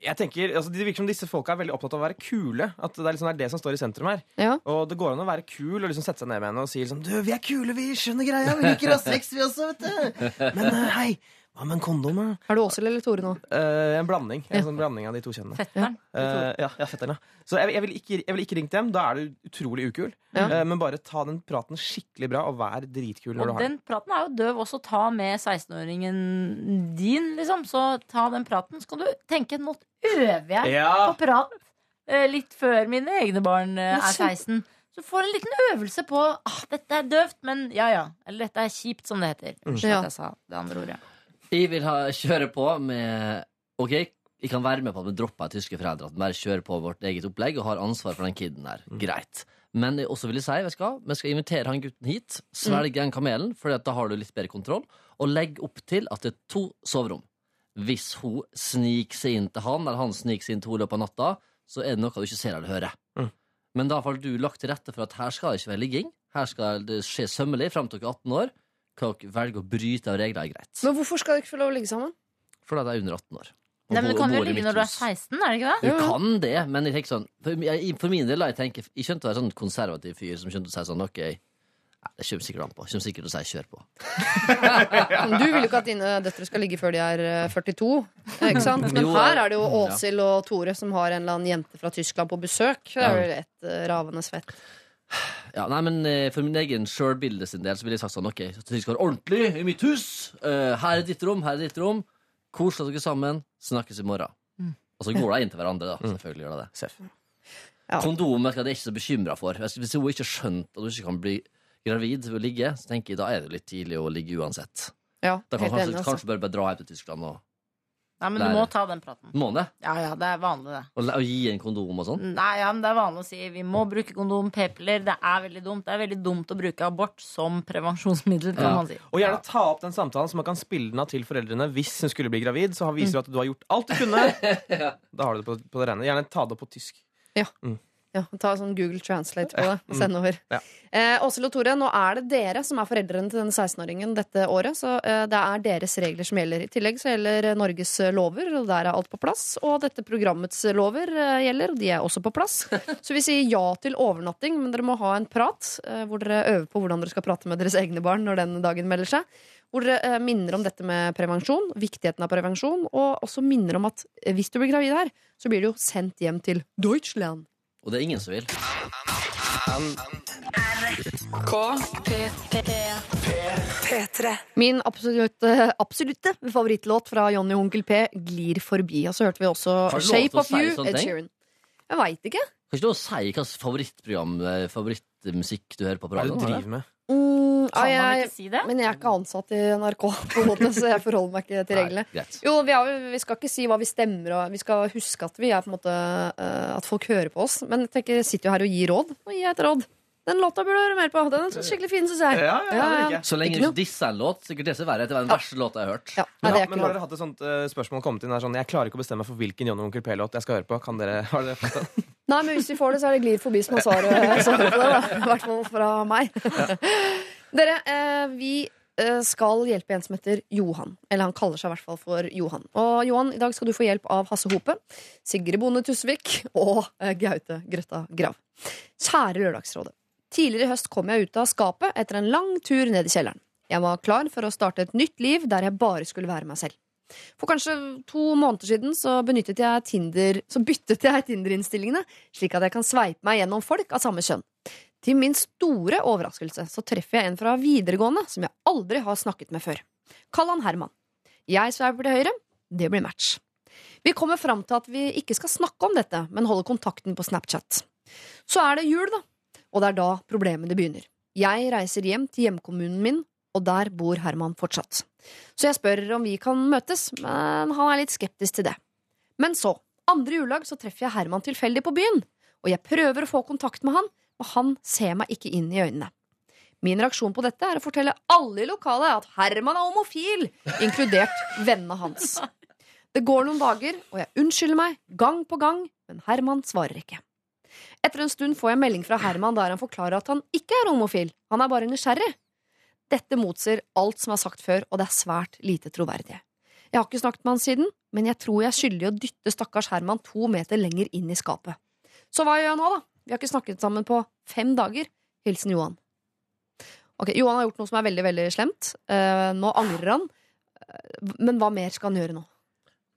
Jeg tenker, altså, Det virker som disse folka er veldig opptatt av å være kule. At Det er liksom det, er det som står i sentrum her. Ja. Og det går an å være kul og liksom sette seg ned med henne og si liksom, du, vi er kule, vi skjønner greia, vi liker å ha sex, vi også, vet du. Men eh, hei, hva men en kondom? da? Er du Åshild eller Tore nå? Eh, en blanding. Ja. En sånn blanding av de to kjønnene. Fetteren. Eh, ja, ja, fetteren, ja. Så jeg, jeg ville ikke, jeg vil ikke ringt dem. Da er du utrolig ukul. Ja. Eh, men bare ta den praten skikkelig bra, og vær dritkul når Og du har den. den praten er jo døv også. Ta med 16-åringen din, liksom. Så ta den praten. Så kan du tenke nå øver jeg Ja. på prat eh, litt før mine egne barn eh, er 16. Så får en liten øvelse på ah, dette er døvt, men ja ja. Eller dette er kjipt, som det heter. Unnskyld Ja. at jeg sa det andre ordet. Jeg vil ha, kjøre på med OK, jeg kan være med på at vi dropper tyske foreldre. At vi bare kjører på vårt eget opplegg og har ansvar for den kiden der. Greit. Men jeg også vil jeg si, vi skal, vi skal invitere han gutten hit. Svelge den kamelen, for da har du litt bedre kontroll. Og legg opp til at det er to soverom. Hvis hun sniker seg inn til han, eller han sniker seg inn til henne i løpet av natta, så er det noe du ikke ser eller hører. Mm. Men da har du lagt til rette for at her skal det ikke være ligging. Her skal det skje sømmelig fram til dere er 18 år. Dere velger å bryte av regler, er greit. Men hvorfor skal dere ikke få lov å ligge sammen? Fordi jeg er under 18 år. Og Nei, men Du kan jo i ligge mitt når du er hus. 16, er det ikke det? Du kan det, men jeg tenker sånn For, jeg, for min del, jeg tenker Jeg skjønte å være sånn konservativ fyr som skjønte å si sånn OK, det kommer sikkert an på. Kommer sikkert til å si kjør på. Men Du vil jo ikke at dine døtre skal ligge før de er eh, 42. Ikke sant? Men Jo, her er det jo. Åshild og Tore som har en eller annen jente fra Tyskland på besøk. Det er jo et uh, ravende svett. Ja, nei, men eh, For min egen sjølbilde sin del så ville jeg sagt sånn OK, så skal være ordentlig i mitt hus. Uh, her er ditt rom, her er ditt rom. Kos dere sammen. Snakkes i morgen. Mm. Og så går de inn til hverandre, da. Selvfølgelig gjør de det. Seff. Ja. Kondom er jeg ikke så bekymra for. Hvis hun ikke har skjønt at hun ikke kan bli gravid ved å ligge, så tenker jeg da er det litt tidlig å ligge uansett. Ja, Da kan helt kanskje, enig, altså. kanskje bare, bare dra hjem til Tyskland og Nei, men du må ta den praten. Må det? Ja ja, det er vanlig, det. Å og gi en kondom og sånn? Nei, ja, men Det er vanlig å si vi må bruke kondom, p-piller. Det er veldig dumt Det er veldig dumt å bruke abort som prevensjonsmiddel. kan Ja. man si Og gjerne ta opp den samtalen, så man kan spille den av til foreldrene hvis hun skulle bli gravid. Så viser du at du har gjort alt du kunne. Da har du det på, på det rene. Gjerne ta det opp på tysk. Ja, ta sånn Google Translate på det og send over. Ja. Eh, Åshild og Tore, nå er det dere som er foreldrene til denne 16-åringen dette året. Så eh, det er deres regler som gjelder. I tillegg så gjelder eh, Norges eh, lover, og der er alt på plass. Og dette programmets eh, lover eh, gjelder, og de er også på plass. Så vi sier ja til overnatting, men dere må ha en prat eh, hvor dere øver på hvordan dere skal prate med deres egne barn når den dagen melder seg. Hvor dere minner om dette med prevensjon, viktigheten av prevensjon, og også minner om at hvis du blir gravid her, så blir du jo sendt hjem til Deutschland. Og det er ingen som vil. Min absolutte, absolutte favorittlåt fra Johnny og Onkel P glir forbi. Og så hørte vi også Shape of You, Ed? Sheeran. Jeg veit ikke. Kan ikke du si hvilket favorittprogram, eh, favorittmusikk du hører på på Hva er det du driver med? Mm, Kan ja, man ikke si det? men jeg er ikke ansatt i NRK, på en måte, så jeg forholder meg ikke til reglene. Nei. Jo, vi, har, vi skal ikke si hva vi stemmer, og vi skal huske at vi er på en måte eh, At folk hører på oss. Men jeg tenker, sitter jo her og gir råd. Og gir et råd. Den låta burde du høre mer på. Den er skikkelig fin, syns jeg. Ja, ja, ja. Så lenge Ikke disse er en låt, sikkert disse er verre. Det var den verste låta jeg har hørt. Ja, nei, Men, men har dere hatt et sånt uh, spørsmål kommet inn? her sånn, jeg klarer ikke å bestemme meg for hvilken Johnny Onkel P-låt jeg skal høre på. Kan dere, har dere fått den? Nei, men hvis vi får det, så er det glir forbi som har svaret det. I hvert fall fra meg. Dere, uh, vi eh, skal hjelpe en som heter Johan. Eller han kaller seg i hvert fall for Johan. Og Johan, i dag skal du få hjelp av Hasse Hope, Sigrid Bonde Tusvik og eh, Gaute Grøtta Grav. Kjære Lørdagsrådet. Tidligere i høst kom jeg ut av skapet etter en lang tur ned i kjelleren. Jeg var klar for å starte et nytt liv der jeg bare skulle være meg selv. For kanskje to måneder siden så, jeg Tinder, så byttet jeg Tinder-innstillingene, slik at jeg kan sveipe meg gjennom folk av samme kjønn. Til min store overraskelse så treffer jeg en fra videregående som jeg aldri har snakket med før. Kall han Herman. Jeg sveiper til høyre. Det blir match. Vi kommer fram til at vi ikke skal snakke om dette, men holder kontakten på Snapchat. Så er det jul, da. Og det er da problemene begynner. Jeg reiser hjem til hjemkommunen min, og der bor Herman fortsatt. Så jeg spør om vi kan møtes, men han er litt skeptisk til det. Men så, andre juledag, så treffer jeg Herman tilfeldig på byen, og jeg prøver å få kontakt med han, og han ser meg ikke inn i øynene. Min reaksjon på dette er å fortelle alle i lokalet at Herman er homofil, inkludert vennene hans. Det går noen dager, og jeg unnskylder meg gang på gang, men Herman svarer ikke. Etter en stund får jeg melding fra Herman der han forklarer at han ikke er homofil, han er bare nysgjerrig. Dette motsier alt som er sagt før, og det er svært lite troverdig. Jeg har ikke snakket med han siden, men jeg tror jeg er skyldig å dytte stakkars Herman to meter lenger inn i skapet. Så hva gjør jeg nå, da? Vi har ikke snakket sammen på fem dager. Hilsen Johan. Ok, Johan har gjort noe som er veldig, veldig slemt. Eh, nå angrer han. Eh, Men hva mer skal han gjøre nå?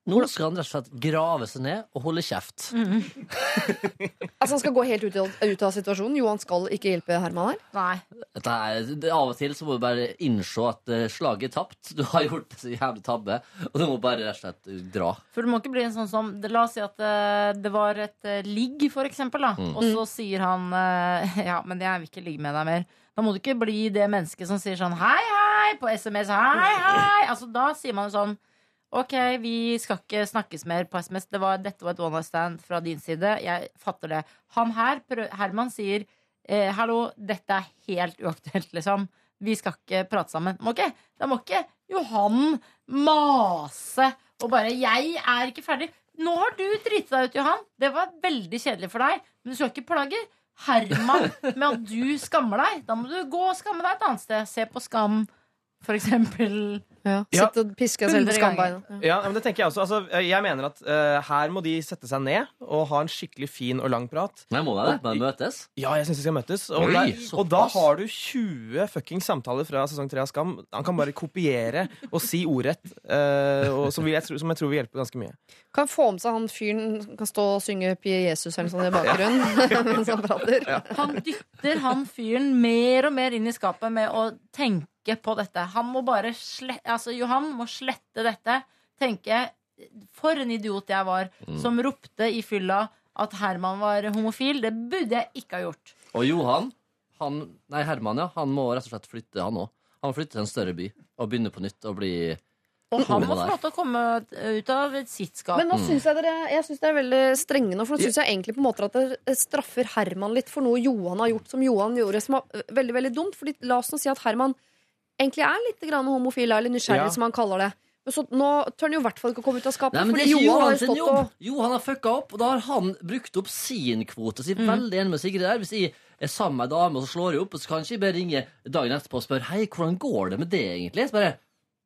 Nå skal han rett og slett grave seg ned og holde kjeft. Altså Han skal gå helt ut, av- ut av situasjonen. Johan skal ikke hjelpe Herman her. Nei. Dette er, det, av og til så må du bare innse at eh, slaget er tapt. Du har gjort så jævlig tabbe, og du må bare rett og slett eh, dra. For det må ikke bli en sånn som det- La oss si at eh, det var et eh, ligg, for eksempel. Da. Mm. Og så sier han eh, Ja, men jeg vil ikke ligge med deg mer. Da må du ikke bli det mennesket som sier sånn hei, hei på SMS. Hei, hei. Altså, da sier man jo sånn OK, vi skal ikke snakkes mer på SMS. Det var, dette var et one night stand fra din side. Jeg fatter det. Han her, Herman, sier eh, hallo, dette er helt uaktuelt, liksom. Vi skal ikke prate sammen. Ok, da må ikke Johan mase og bare 'Jeg er ikke ferdig'. Nå har du driti deg ut, Johan. Det var veldig kjedelig for deg. Men du skal ikke plage Herman med at du skammer deg. Da må du gå og skamme deg et annet sted. Se på Skam, for eksempel. Ja. Sitte og piske seg selv på skambeina. Ja. Ja, men det tenker Jeg også altså, Jeg mener at eh, her må de sette seg ned og ha en skikkelig fin og lang prat. Nei, må det det? Jeg møtes? Ja, jeg syns de skal møtes. Og, Oi, der, og da har du 20 fuckings samtaler fra sesong 3 av Skam. Han kan bare kopiere og si ordrett, eh, og som, vi, jeg tror, som jeg tror vil hjelpe ganske mye. Kan få med seg han fyren kan stå og synge Pie Jesus eller sånn i bakgrunnen mens han prater. Han dytter han fyren mer og mer inn i skapet med å tenke på dette. Han må bare slette Altså, Johan må slette dette. Tenke For en idiot jeg var som ropte i fylla at Herman var homofil. Det burde jeg ikke ha gjort. Og Johan, han, nei Herman, ja, han må rett og slett flytte, han òg. Han må flytte til en større by og begynne på nytt og bli Og han må få lov til å komme ut av sitt skap. Men nå synes jeg dere Jeg synes dere er veldig strenge nå, for nå syns jeg egentlig på en måte at dere straffer Herman litt for noe Johan har gjort som Johan gjorde, som var veldig veldig dumt. Fordi La oss nå si at Herman egentlig er litt grann homofil, eller nysgjerrig, Ja. som han kaller det. Men så, nå tør han jo i hvert fall ikke å komme ut av skapet. Nei, men det fordi er ikke Johan har Johan jo sin stått jobb. og Johan har fucka opp, og da har han brukt opp sin kvote. Så jeg er veldig enig med Sigrid der. Hvis jeg er sammen med ei dame, og så slår jeg opp, og så kan jeg ikke bare ringe dagen etterpå og spørre Hei, hvordan går det med det, egentlig? Så bare,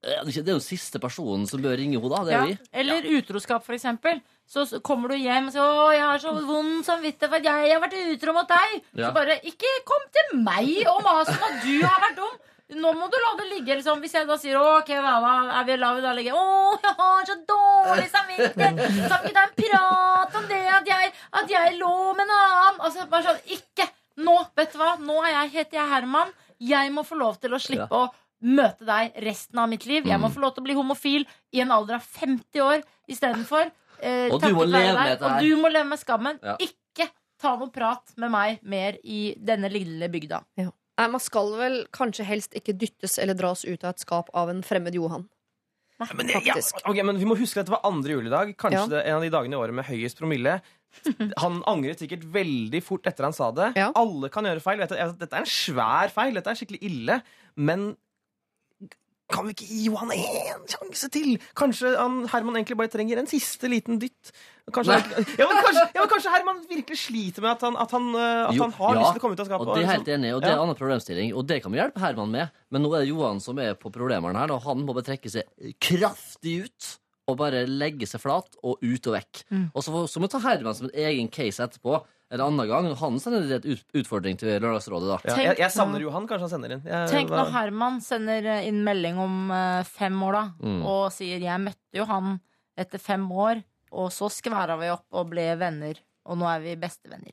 «Eh, det er jo siste personen som bør ringe henne, da. Det er Ja. jo vi. Eller utroskap, for eksempel. Så s- kommer du hjem og sier 'Å, jeg har så vond samvittighet for at jeg har vært utro mot deg'. Ja. Så bare Ikke kom til meg og mas om at du har vært dum! Nå må du la det ligge. Liksom. Hvis jeg da sier 'OK, da, da er vi vi da ligge'. 'Å, jeg har så dårlig samvittighet'. Kan ikke ta en prat om det at jeg, at jeg lå med en annen? Altså, bare sånn Ikke! Nå, vet du hva? Nå er jeg, heter jeg Herman. Jeg må få lov til å slippe å møte deg resten av mitt liv. Jeg må få lov til å bli homofil i en alder av 50 år istedenfor. Eh, Og du må leve med dette her. Og du må leve med skammen. Ja. Ikke ta noe prat med meg mer i denne lille bygda. Nei, Man skal vel kanskje helst ikke dyttes eller dras ut av et skap av en fremmed Johan. Men, ja, okay, men vi må huske at det var andre juledag. Kanskje Ja. det er en av de dagene i året med høyest promille. Han angret sikkert veldig fort etter han sa det. Ja. Alle kan gjøre feil. Dette er en svær feil. Dette er skikkelig ille. Men kan vi ikke gi Johan én sjanse til? Kanskje han, Herman egentlig bare trenger en siste liten dytt? Kanskje, ja, men kanskje, ja, men kanskje Herman virkelig sliter med at han, at han, eh, at Jo, han har ja, lyst til å komme ut av skapet. Og det er helt liksom- enig, og det er en annen problemstilling. Og det kan vi hjelpe Herman med, men nå er det Johan som er på problemene her. Og han må bare trekke seg kraftig ut og bare legge seg flat og ut og vekk. Mm. Og så, så må vi ta Herman som en egen case etterpå. En annen gang. Han sender et utfordring til Lørdagsrådet, da. Ja, jeg, jeg savner Johan. Kanskje han sender inn. Jeg, Tenk når Herman sender eh, inn melding om eh, fem år, da, Mm. og sier 'jeg møtte jo han etter fem år', og så skværa vi opp og ble venner, og nå er vi bestevenner.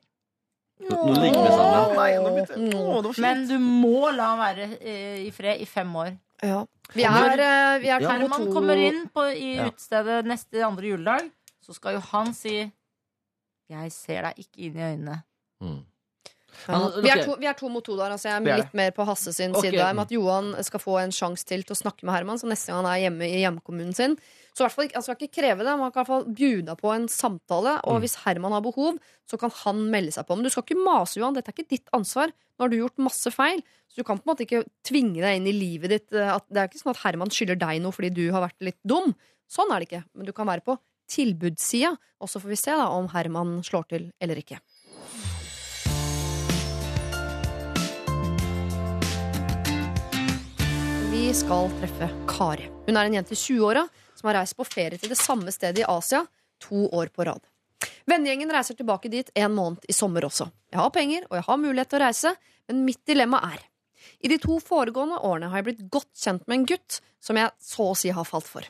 Nå ligger vi sammen. Nei, nå begynte jeg- Å, det var fint. Men du må la han være eh, i fred i fem år. Ja. Vi er, vi er Herman to. kommer inn på, i Ja. utestedet neste andre juledag, så skal jo han si 'Jeg ser deg ikke inn i øynene'. Mm. Ja. Vi, er to, vi er to mot to der. Altså jeg er litt mer på Hasse sin okay. side med at Johan skal få en sjanse til til å snakke med Herman. Så neste gang han er hjemme i hjemkommunen sin. Så i hvert fall, altså, ikke kreve det, man kan i hvert fall bjuda på en samtale. Og hvis Herman har behov, så kan han melde seg på. Men du skal ikke mase, Johan. Dette er ikke ditt ansvar. Nå har du gjort masse feil. Så du kan på en måte ikke tvinge deg inn i livet ditt. eh, At, det er ikke sånn at Herman skylder deg noe fordi du har vært litt dum. Sånn er det ikke. Men du kan være på tilbudssida, og så får vi se da om Herman slår til eller ikke. Vi skal treffe Kari. Hun er en jente i 20-åra som har reist på ferie til det samme stedet i Asia to år på rad. Vennegjengen reiser tilbake dit en måned i sommer også. Jeg har penger, og jeg har mulighet til å reise, men mitt dilemma er I de to foregående årene har jeg blitt godt kjent med en gutt som jeg så å si har falt for.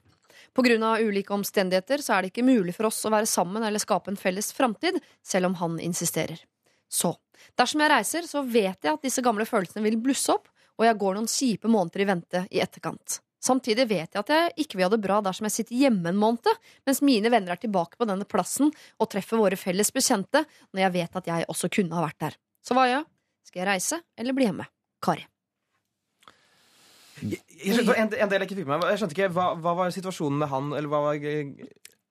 Av ulike omstendigheter så er det ikke mulig for oss å være sammen eller skape en felles framtid, selv om han insisterer. Så, dersom jeg reiser, så vet jeg at disse gamle følelsene vil blusse opp, og jeg går noen kjipe måneder i vente i etterkant. Samtidig vet jeg at jeg ikke vil ha det bra dersom jeg sitter hjemme en måned, mens mine venner er tilbake på denne plassen og treffer våre felles bekjente, når jeg vet at jeg også kunne ha vært der. Så hva gjør jeg? Skal jeg reise eller bli hjemme? Kari. Jeg skjønte, en, en del jeg ikke fikk med meg Jeg skjønte ikke, hva, hva var situasjonen med han? Eller hva var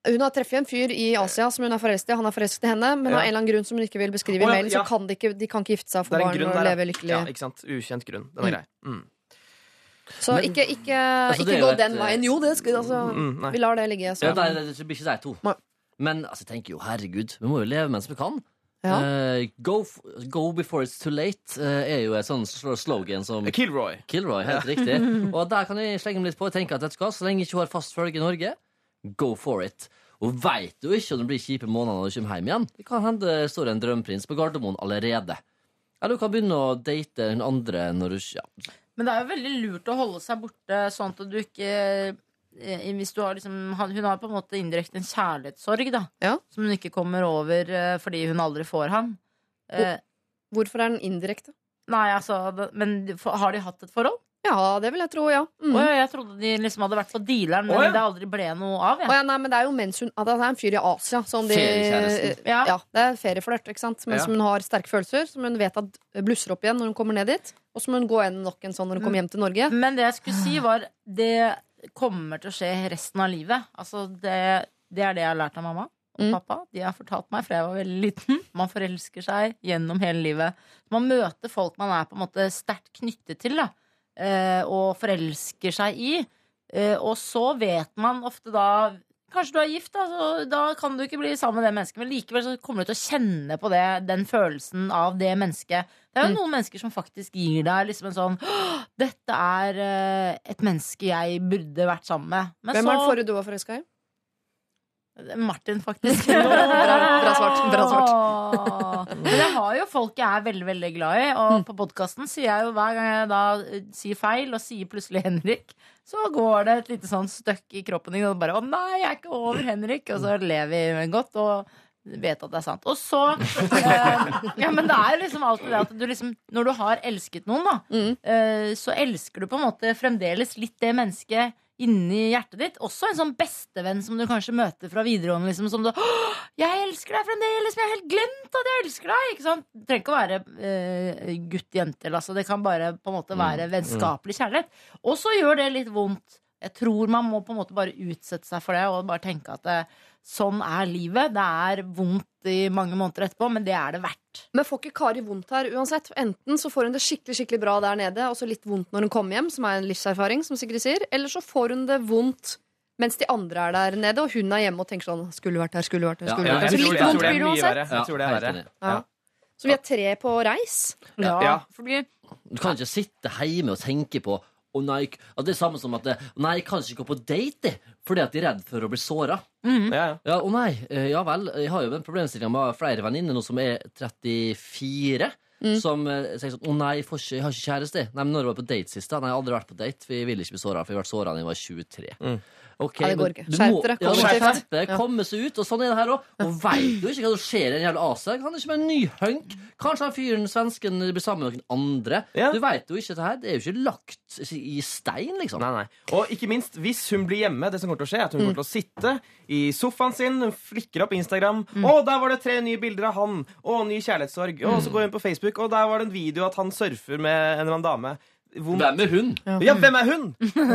Hun har treffet en fyr i Asia som hun er forelsket i. Han er forelsket i henne, men Ja. av en eller annen grunn som hun ikke vil beskrive i Å, ja, mailen, så kan de, ikke, de kan ikke gifte seg, en barn grunn og der, leve lykkelig. Ja, ikke sant? Ukjent grunn. Den er Mm. grei. Mm. Så Men- ikke, ikke, Altså, ikke gå et, den veien. Jo, det skal altså, Mm. Vi lar det ligge. Så. Ja, det, det det blir ikke de to. Nei. Men altså, jeg tenker jo, herregud, vi må jo leve mens vi kan. Ja. Uh, go, go before it's too late uh, er jo et sånn slogan som Kilroy. Kilroy, helt riktig. Og der kan jeg slenge meg litt på. og tenke at vet du hva, Så lenge ikke hun har fast følge i Norge, go for it. Og veit du ikke om det blir kjipe måneder når du kommer hjem igjen. Det kan hende det står en drømmeprins på Gardermoen allerede. Eller du kan begynne å date hun andre når du ja. Men det er jo veldig lurt å holde seg borte sånn at du ikke eh, hvis du har liksom, Hun har på en måte indirekte en kjærlighetssorg da Ja. som hun ikke kommer over eh, fordi hun aldri får han. Hvor, Hvorfor er den indirekte? nei, altså Men har de hatt et forhold? Ja, det vil jeg tro, ja. Mm. Oh, ja, jeg trodde de liksom hadde vært på dealeren, men oh, ja. det aldri ble noe av. Ja. Oh, ja, nei, men det er jo mens hun Det er en fyr i Asia som de Ja. Ja, det er ferieflørt, ikke sant? Men Ja. som hun har sterke følelser, som hun vet at blusser opp igjen når hun kommer ned dit. Og som hun går igjen nok en sånn når hun kommer hjem til Norge. Men det jeg skulle si, var det kommer til å skje resten av livet. Altså, det, det er det jeg har lært av mamma og Mm. pappa. De har fortalt meg fra jeg var veldig liten. Man forelsker seg gjennom hele livet. Man møter folk man er på en måte sterkt knyttet til, da. eh, Og forelsker seg i. Eh, Og så vet man ofte da Kanskje du er gift, da, så da kan du ikke bli sammen med det mennesket. Men likevel så kommer du til å kjenne på det, den følelsen av det mennesket. Det er jo Mm. noen mennesker som faktisk gir deg liksom en sånn Dette er eh, et menneske jeg burde vært sammen med. Men Hvem så er den forrige du var forelska i? Martin, faktisk. Bra- bra svart, bra svart. Men jeg har jo folk jeg er veldig veldig glad i, og på podkasten sier jeg jo hver gang jeg da eh, sier feil, og sier plutselig Henrik, så går det et lite sånn støkk i kroppen din, og bare 'Å nei, jeg er ikke over Henrik', og så lever vi godt. og vet at det er sant. Og så eh, Ja, men det er liksom alltid det at du liksom Når du har elsket noen, da, Mm. eh, så elsker du på en måte fremdeles litt det mennesket inni hjertet ditt. Også en sånn bestevenn som du kanskje møter fra videregående. Liksom, som du «Åh, 'Jeg elsker deg fremdeles, men jeg har helt glemt at jeg elsker deg!' Ikke sant? Det trenger ikke å være eh, gutt-jente. Altså, det kan bare på en måte være vennskapelig kjærlighet. Og så gjør det litt vondt. Jeg tror man må på en måte bare utsette seg for det og bare tenke at det, sånn er livet. Det er vondt i mange måneder etterpå, men det er det verdt. Men får ikke Kari vondt her uansett? Enten så får hun det skikkelig skikkelig bra der nede, og så litt vondt når hun kommer hjem, som er en livserfaring, som Sigrid sier, eller så får hun det vondt mens de andre er der nede, og hun er hjemme og tenker sånn Skulle vært her, skulle vært her, skulle Ja, vært her. Så litt vondt blir det uansett. Jeg tror det er verre. Ja. Så vi er tre på reis. Ja, Ja. fordi Du kan ikke sitte hjemme og tenke på nei, at det er samme som at det, nei, jeg kan ikke gå på date fordi at de er redd for å bli såra. Mm. Ja, ja. Ja, å nei, eh, ja vel. Jeg har jo en problemstilling med flere venninner nå som er 34. Mm. Som eh, sier sånn 'Å nei, jeg, får ikke, jeg har ikke kjæreste'. Nei, men når var jeg på date sist? da? Nei, jeg har aldri vært på date, for jeg vil ikke bli såra. For jeg ble såra da jeg var 23. Mm. Ok, Ja, det går ikke. du Skjerp dere, Ja, kollektivt. komme seg ut. Og sånn er det her òg. Og veit jo ikke hva som skjer i en jævla AC. Han er ikke med en ny hunk? Kanskje han fyren svensken blir sammen med noen andre. Ja. Du veit jo ikke det her. Det er jo ikke lagt i stein, liksom. Nei, nei. Og ikke minst, hvis hun blir hjemme, det som kommer til å skje, er at hun kommer til å sitte i sofaen sin, hun flikker opp Instagram. Å, der var det tre nye bilder av han! Å, ny kjærlighetssorg. Og så går hun på Facebook, og der var det en video at han surfer med en eller annen dame. Hvor- Hvem er hun? Ja, hvem er hun?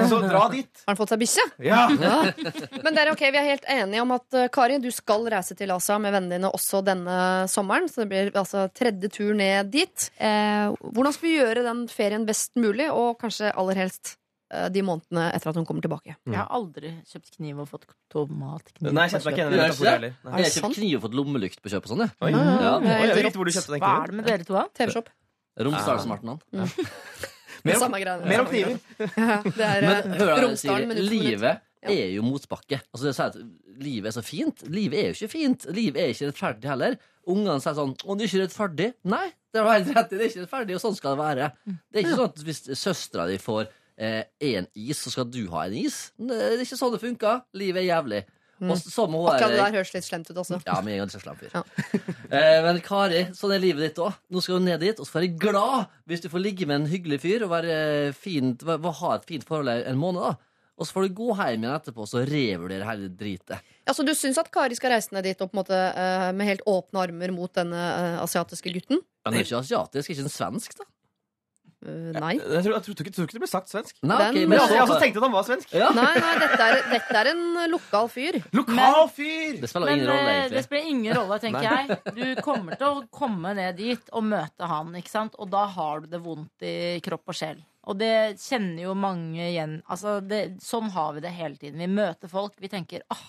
Så dra dit. Har han fått seg bikkje? Ja. Ja. Men dere, ok, vi er helt enige om at uh, Kari, du skal reise til Asia med vennene dine også denne sommeren. Så det blir altså tredje tur ned dit. Eh, hvordan skal vi gjøre den ferien best mulig, og kanskje aller helst eh, de månedene etter at hun kommer tilbake? jeg har aldri kjøpt kniv og fått tomatkniv. Nei, jeg kjente ikke det? Jeg har sant? kjøpt kniv og fått lommelykt på kjøp og sånn, Ja. Ja. Det er Oi, helt jeg vet hvor du den Hva er det med dere to, da? TV-shop. Romsdalsmarten, han. Mer om-. Mer om kniver. Ja, det er Men hører Romsdalen, men Livet er jo motbakke. Altså at Livet er så fint. Livet er jo ikke fint. Livet er ikke rettferdig heller. Ungene sier sånn 'Å, det er ikke rettferdig'. Nei, det var helt rett. Det er ikke rettferdig, og sånn skal det være. Det er ikke sånn at hvis søstera di får én is, så skal du ha en is. Det er ikke sånn det funker. Livet er jævlig. Og sånn må Akkurat det der høres litt slemt ut også. Ja, men jeg er er slem fyr. Ja. eh, men Kari, sånn er livet ditt òg. Nå skal du ned dit, og så være glad hvis du får ligge med en hyggelig fyr og være fint, ha et fint forhold en måned. da Og så får du gå hjem igjen etterpå og så revurdere hele dritet. Ja, så du syns at Kari skal reise ned dit og på en måte eh, med helt åpne armer mot denne eh, asiatiske gutten? Det er ikke asiatisk, ikke en svensk, da. Eh, nei. Jeg tror, jeg trodde ikke, tror ikke det ble sagt svensk. Nei, Den- ok, Men men jeg, også tenkte at han var svensk. ja. Nei, nei, dette er, dette er en lokal fyr. Lokal fyr! Det spiller Men ingen rolle, egentlig. det spiller ingen rolle, tenker jeg. Du kommer til å komme ned dit og møte han, ikke sant? og da har du det vondt i kropp og sjel. Og det kjenner jo mange igjen. Altså, det, sånn har vi det hele tiden. Vi møter folk, vi tenker åh,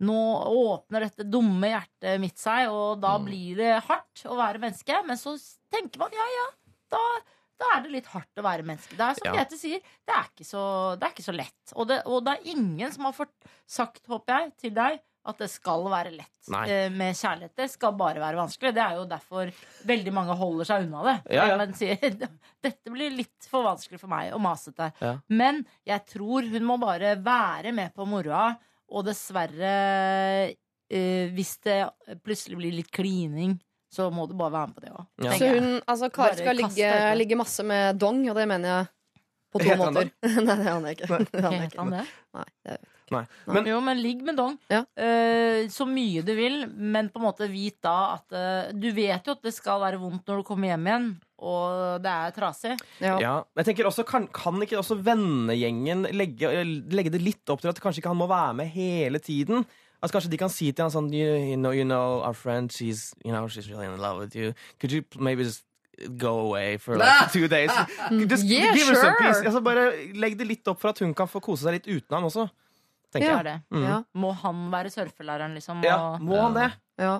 nå åpner dette dumme hjertet mitt seg, og da blir det hardt å være menneske. Men så tenker man ja, ja, da, da er det litt hardt å være menneske. Det er som Ja. Grete sier, det er ikke så, det er ikke så lett. Og det, og det er ingen som har fått sagt, håper jeg, til deg at det skal være lett Nei. eh, med kjærlighet. Det skal bare være vanskelig. Det er jo derfor veldig mange holder seg unna det. Ja, ja. Men sier dette blir litt for vanskelig for meg og masete. Ja. Men jeg tror hun må bare være med på moroa, og dessverre eh, Hvis det plutselig blir litt klining, så må du bare være med på det òg. Ja. Så hun, altså, Kari skal ligge, ligge masse med dong, og det mener jeg på to måter. Nei, det aner jeg ikke. Det aner jeg Helt ikke. det. Nei, det Nei. Men jo, men ligg med dong. Ja. uh, så mye du vil, men på en måte vit da at uh, Du vet jo at det skal være vondt når du kommer hjem igjen, og det er trasig. ja. Ja, jeg tenker også, kan, kan ikke også vennegjengen legge, legge det litt opp til at kanskje ikke han må være med hele tiden? Altså Kanskje de kan si til ham sånn You, you, know, you know, our friend, she's, you know, she's really in love with you. Could you maybe just go away for like two days? Just Yeah, give her some peace. Altså bare Legg det litt opp for at hun kan få kose seg litt uten ham også. Ja. Jeg. Mm. Ja. Må han være surfelæreren, liksom? Ja, må han det? Ja.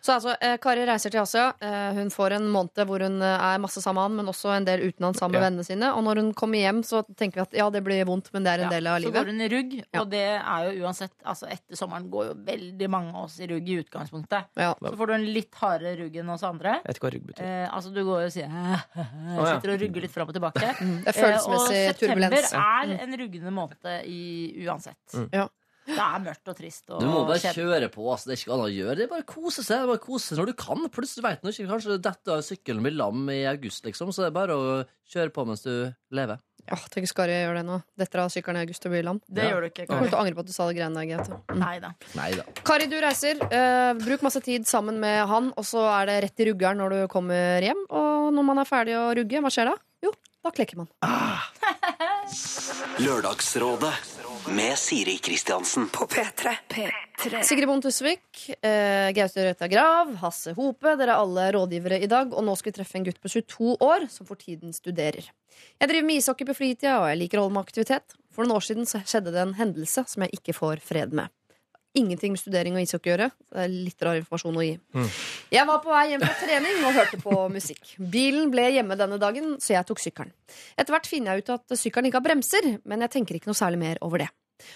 Så altså, eh, Kari reiser til Asia. Eh, hun får en måned hvor hun eh, er masse sammen med han, men også en del uten han sammen med Ja. vennene sine. Og når hun kommer hjem, så tenker vi at ja, det blir vondt, men det er en Ja, del av livet. Så går hun i rugg, og det er jo uansett altså Etter sommeren går jo veldig mange av oss i rugg i utgangspunktet. Ja. Så får du en litt hardere rugg enn oss andre. Jeg vet ikke hva rugg betyr. Eh, altså Du går jo og sier. Sitter og rugger litt fram og tilbake. Det er følelsesmessig turbulens. og september turbulens. er en ruggende måned i, uansett. Mm. Ja. Det er mørkt og trist. Og Du må bare kjedelig. kjøre på. Altså. Det er ikke annet å gjøre. Det er bare å kose seg. Bare kose seg når du kan. Plutselig vet du ikke. Kanskje dette av sykkelen blir lam i august, liksom. Så det er bare å kjøre på mens du lever. Ja, tenk hvis Kari gjør det nå. Detter av sykkelen i august og blir lam. Det gjør du ikke. Kommer Kari. til å angre på at du sa det greiene der, Neida. Neida. Nei da. Kari, du reiser. Eh, bruk masse tid sammen med han, og så er det rett i ruggeren når du kommer hjem. Og når man er ferdig å rugge, hva skjer da? Jo, da klekker man. Lørdagsrådet Med Siri Kristiansen. På P3. Sigrid Bonde Tusvik, eh, Gaute Røita Grav, Hasse Hope. Dere er alle rådgivere i dag, og nå skal vi treffe en gutt på 22 år som for tiden studerer. Jeg driver med ishockey på fritida, og jeg liker å holde med aktivitet. For noen år siden så skjedde det en hendelse som jeg ikke får fred med. Ingenting med studering og ishockey å gjøre. Det er litt rar informasjon å gi. Jeg var på vei hjem fra trening og hørte på musikk. Bilen ble hjemme denne dagen, så jeg tok sykkelen. Etter hvert finner jeg ut at sykkelen ikke har bremser, men jeg tenker ikke noe særlig mer over det.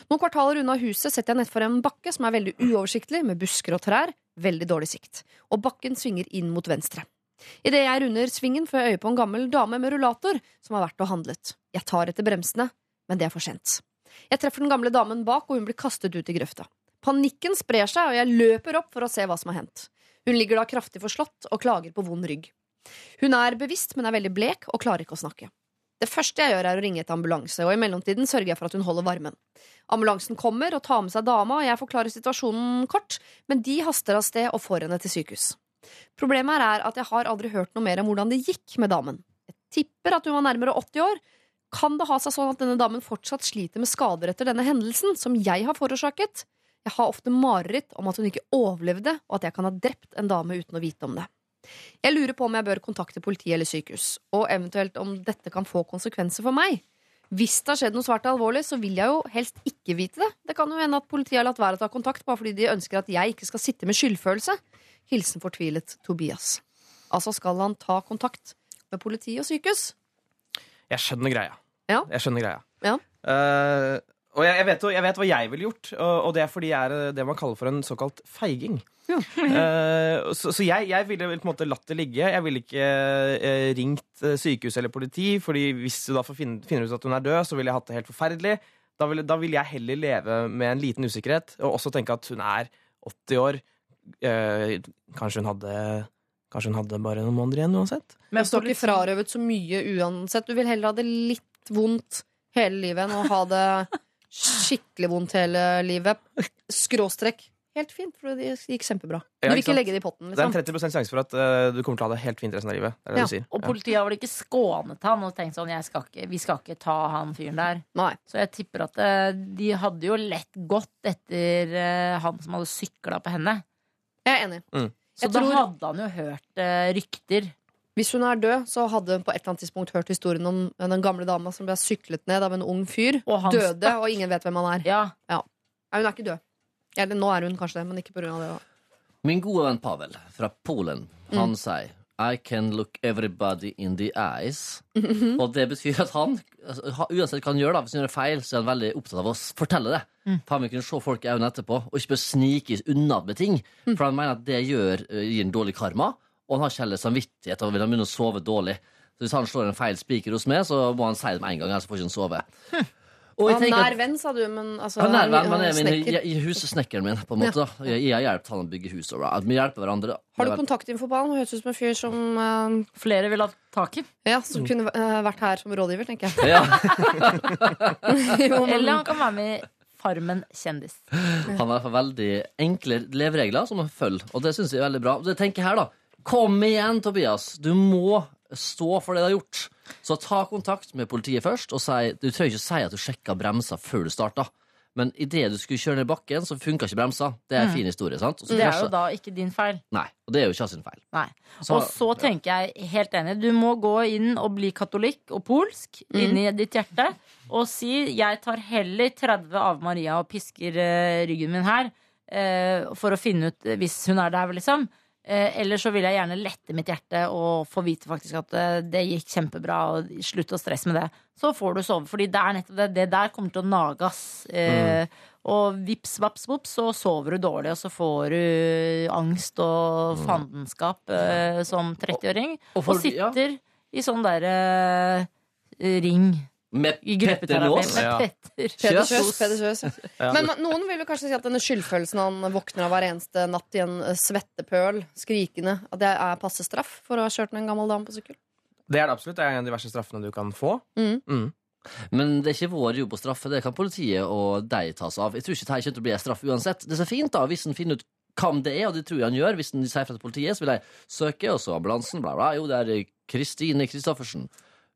Noen kvartaler unna huset setter jeg nedfor en bakke som er veldig uoversiktlig, med busker og trær, veldig dårlig sikt. Og bakken svinger inn mot venstre. Idet jeg runder svingen, får jeg øye på en gammel dame med rullator som har vært og handlet. Jeg tar etter bremsene, men det er for sent. Jeg treffer den gamle damen bak, og hun blir kastet ut i grøfta. Panikken sprer seg, og jeg løper opp for å se hva som har hendt. Hun ligger da kraftig forslått og klager på vond rygg. Hun er bevisst, men er veldig blek og klarer ikke å snakke. Det første jeg gjør, er å ringe etter ambulanse, og i mellomtiden sørger jeg for at hun holder varmen. Ambulansen kommer og tar med seg dama, og jeg forklarer situasjonen kort, men de haster av sted og får henne til sykehus. Problemet er at jeg har aldri hørt noe mer om hvordan det gikk med damen. Jeg tipper at hun var nærmere 80 år. Kan det ha seg sånn at denne damen fortsatt sliter med skader etter denne hendelsen, som jeg har forårsaket? Jeg har ofte mareritt om at hun ikke overlevde, og at jeg kan ha drept en dame uten å vite om det. Jeg lurer på om jeg bør kontakte politi eller sykehus, og eventuelt om dette kan få konsekvenser for meg. Hvis det har skjedd noe svært alvorlig, så vil jeg jo helst ikke vite det. Det kan jo hende at politiet har latt være å ta kontakt bare fordi de ønsker at jeg ikke skal sitte med skyldfølelse. Hilsen fortvilet Tobias. Altså skal han ta kontakt med politi og sykehus? Jeg skjønner greia. Ja. Jeg skjønner greia. Ja. Eh, og jeg, jeg, vet, jeg vet hva jeg ville gjort, og, og det er fordi jeg er eh, det man kaller for en såkalt feiging. uh, så så jeg, jeg ville på en måte latt det ligge. Jeg ville ikke uh, ringt eh, sykehus eller politi, Fordi hvis du da får finne, finner ut at hun er død, så ville jeg hatt det helt forferdelig. Da ville, da ville jeg heller leve med en liten usikkerhet, og også tenke at hun er 80 år. Uh, kanskje hun hadde Kanskje hun hadde bare noen måneder igjen uansett. Men jeg står ikke frarøvet så mye uansett. Du vil heller ha det litt vondt hele livet enn å ha det skikkelig vondt hele livet. Skråstrekk. Helt fint, for det gikk kjempebra. Du vil ikke legge det i potten. Det er en Liksom. 30 sjanse for at uh, du kommer til å ha det helt fint resten av livet. Det er det Ja, du sier. Og politiet har vel ikke skånet han og tenkt sånn jeg skal ikke, Vi skal ikke ta han fyren der. Nei. Så jeg tipper at uh, de hadde jo lett gått etter uh, han som hadde sykla på henne. Jeg er enig. Mm. Så Jeg da tror- hadde han jo hørt rykter. Hvis hun er død, så hadde hun på et eller annet tidspunkt hørt historien om den gamle dama som ble syklet ned av en ung fyr. Og han Døde, stakk. og ingen vet hvem han er. Ja. Nei, hun er ikke død. Eller nå er hun kanskje det, men ikke pga. det. Min gode venn Pavel fra Polen, han sier I can look everybody in the eyes. Og det betyr at han, uansett hva han gjør, da, hvis han gjør feil, så er han veldig opptatt av å fortelle det. For han vil kunne se folk i øynene etterpå, og ikke bør snike unna med ting. For han mener at det gjør, eh, gir en dårlig karma, og han har ikke heller samvittighet og vil han begynne å sove dårlig. Så hvis han slår en feil spiker hos meg, så må han si det med en gang, ellers får ikke han sove. Og jeg Han er nær venn, sa du, men altså ja, nær venn, men jeg er min, jeg, jeg, min, på en måte. Ja. Jeg, jeg har hjulpet han å bygge hus. Og, vi hjelper hverandre. Har du er- kontaktinfo på han? Han Høres ut som en fyr som uh, Flere vil ha tak i. Ja, som kunne uh, vært her som rådgiver, tenker jeg. Ja, Jo, men- Eller han kan være med i Farmen kjendis. han har i hvert fall veldig enkle leveregler som han følger, og det syns jeg er veldig bra. Og det tenker jeg her, da. Kom igjen, Tobias. Du må stå for det du har gjort. Så ta kontakt med politiet først, og si Du trenger ikke si at du sjekka bremser før du starta. Men idet du skulle kjøre ned bakken, så funka ikke bremsa. Det er en fin historie. sant? Det er jo da ikke din feil. Nei, og det er jo ikke hans sin feil. Nei. Og så tenker jeg helt enig. Du må gå inn og bli katolikk og polsk inni ditt hjerte og si jeg tar heller 30 av Maria og pisker eh, ryggen min her eh, for å finne ut hvis hun er der, liksom. Eh, eller så vil jeg gjerne lette mitt hjerte og få vite faktisk at eh, det gikk kjempebra, og slutt å stresse med det. Så får du sove, fordi det er det. Det der kommer til å nage. Eh, Og vips, vaps, vops, så sover du dårlig, og så får du angst og fandenskap eh, som 30-åring. Og Og, ja. sitter i sånn derre ring Med i Petter Nås? Ja. Peder Kjøs. Kjøs, Peder Kjøs, ja. Men noen vil jo kanskje si at denne skyldfølelsen han våkner av hver eneste natt i en eh, svettepøl, skrikende, at det er passe straff for å ha kjørt en gammel dame på sykkel? Det er det absolutt. Det er en av de verste straffene du kan få. Mm. Mm. Men det er ikke vår jobb å straffe, det kan politiet og de tas av. Jeg tror ikke det her kommer til å bli en straff uansett. Det er så fint da, hvis en finner ut hvem det er, og det tror jeg han gjør. Hvis han sier fra til politiet, så vil jeg søke, og så ambulansen, bla, bla. Jo, det er Kristine Kristoffersen.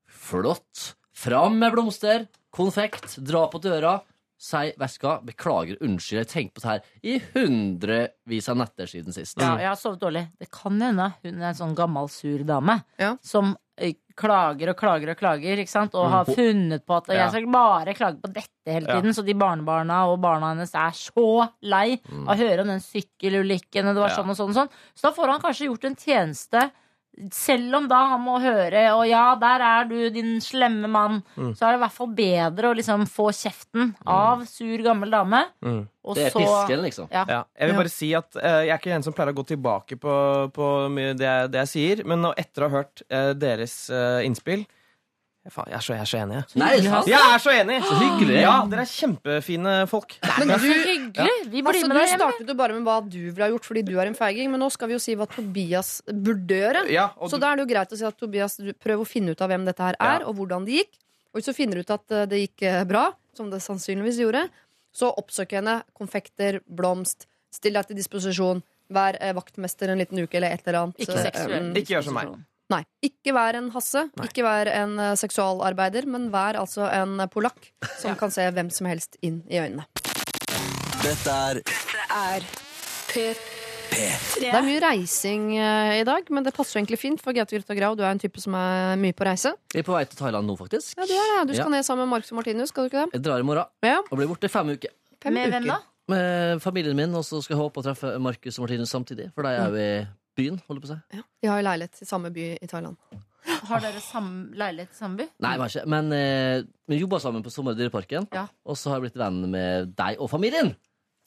Flott. Fram med blomster, konfekt, dra på døra. Si, veska, beklager, unnskyld, jeg har tenkt på det her i hundrevis av netter siden sist. Ja, jeg har sovet dårlig. Det kan hende hun er en sånn gammel, sur dame Ja. som eh, klager og klager og klager, ikke sant? og Mm. har funnet på at Ja. jeg skal bare klage på dette hele Ja. tiden. Så de barnebarna og barna hennes er så lei av å høre om den sykkelulykken. Og det var Ja. sånn og sånn og sånn. Så da får han kanskje gjort en tjeneste. Selv om da han må høre 'Å ja, der er du, din slemme mann', Mm. så er det i hvert fall bedre å liksom få kjeften av sur, gammel dame. Mm. Det er så pisken, liksom. Ja. Ja, jeg vil bare si at uh, jeg er ikke en som pleier å gå tilbake på, på mye det, jeg- det jeg sier, men nå, etter å ha hørt uh, deres uh, innspill faen, jeg, er så, jeg er så enig. jeg. Nei, sant. Jeg er så enig! Så hyggelig. Ja, Dere er kjempefine folk. Men Så du, hyggelig! Vi blir altså, med du deg hjem. startet jo bare med hva du ville ha gjort fordi du er en feiging, men nå skal vi jo si hva Tobias burde gjøre. Ja, og Så du, da er det jo greit å si at Tobias, Prøver prøv å finne ut av hvem dette her er, Ja. og hvordan det gikk. Og hvis du finner ut at eh, det gikk eh, bra, som det sannsynligvis gjorde, så oppsøk henne. Konfekter, blomst. Still deg til disposisjon. Vær eh, vaktmester en liten uke eller et eller annet. Ikke um, Ikke gjør som meg. Nei. Ikke vær en Hasse, Nei. ikke vær en eh, seksualarbeider, men vær altså en polakk som kan se hvem som helst inn i øynene. Dette er er Det er mye reising eh, i dag, men det passer jo egentlig fint, for Gaute Grøtta Grau, du er en type som er mye på reise. Vi er på vei til Thailand nå, faktisk. Ja, du er det. Du skal Ja. ned sammen med Marcus og Martinus, skal du ikke det? Jeg drar i morgen Ja. og blir borte i fem uker. Fem Med hvem da? Med familien min, og så skal jeg håpe å treffe Markus og Martinus samtidig. For de er jo i byen, holder på å si. Ja. De har jo leilighet i samme by i Thailand. Har dere sam leilighet i samme by? Nei, vi har ikke. Men eh, vi jobba sammen på Sommerdyreparken. Ja. Og så har jeg blitt venn med deg og familien.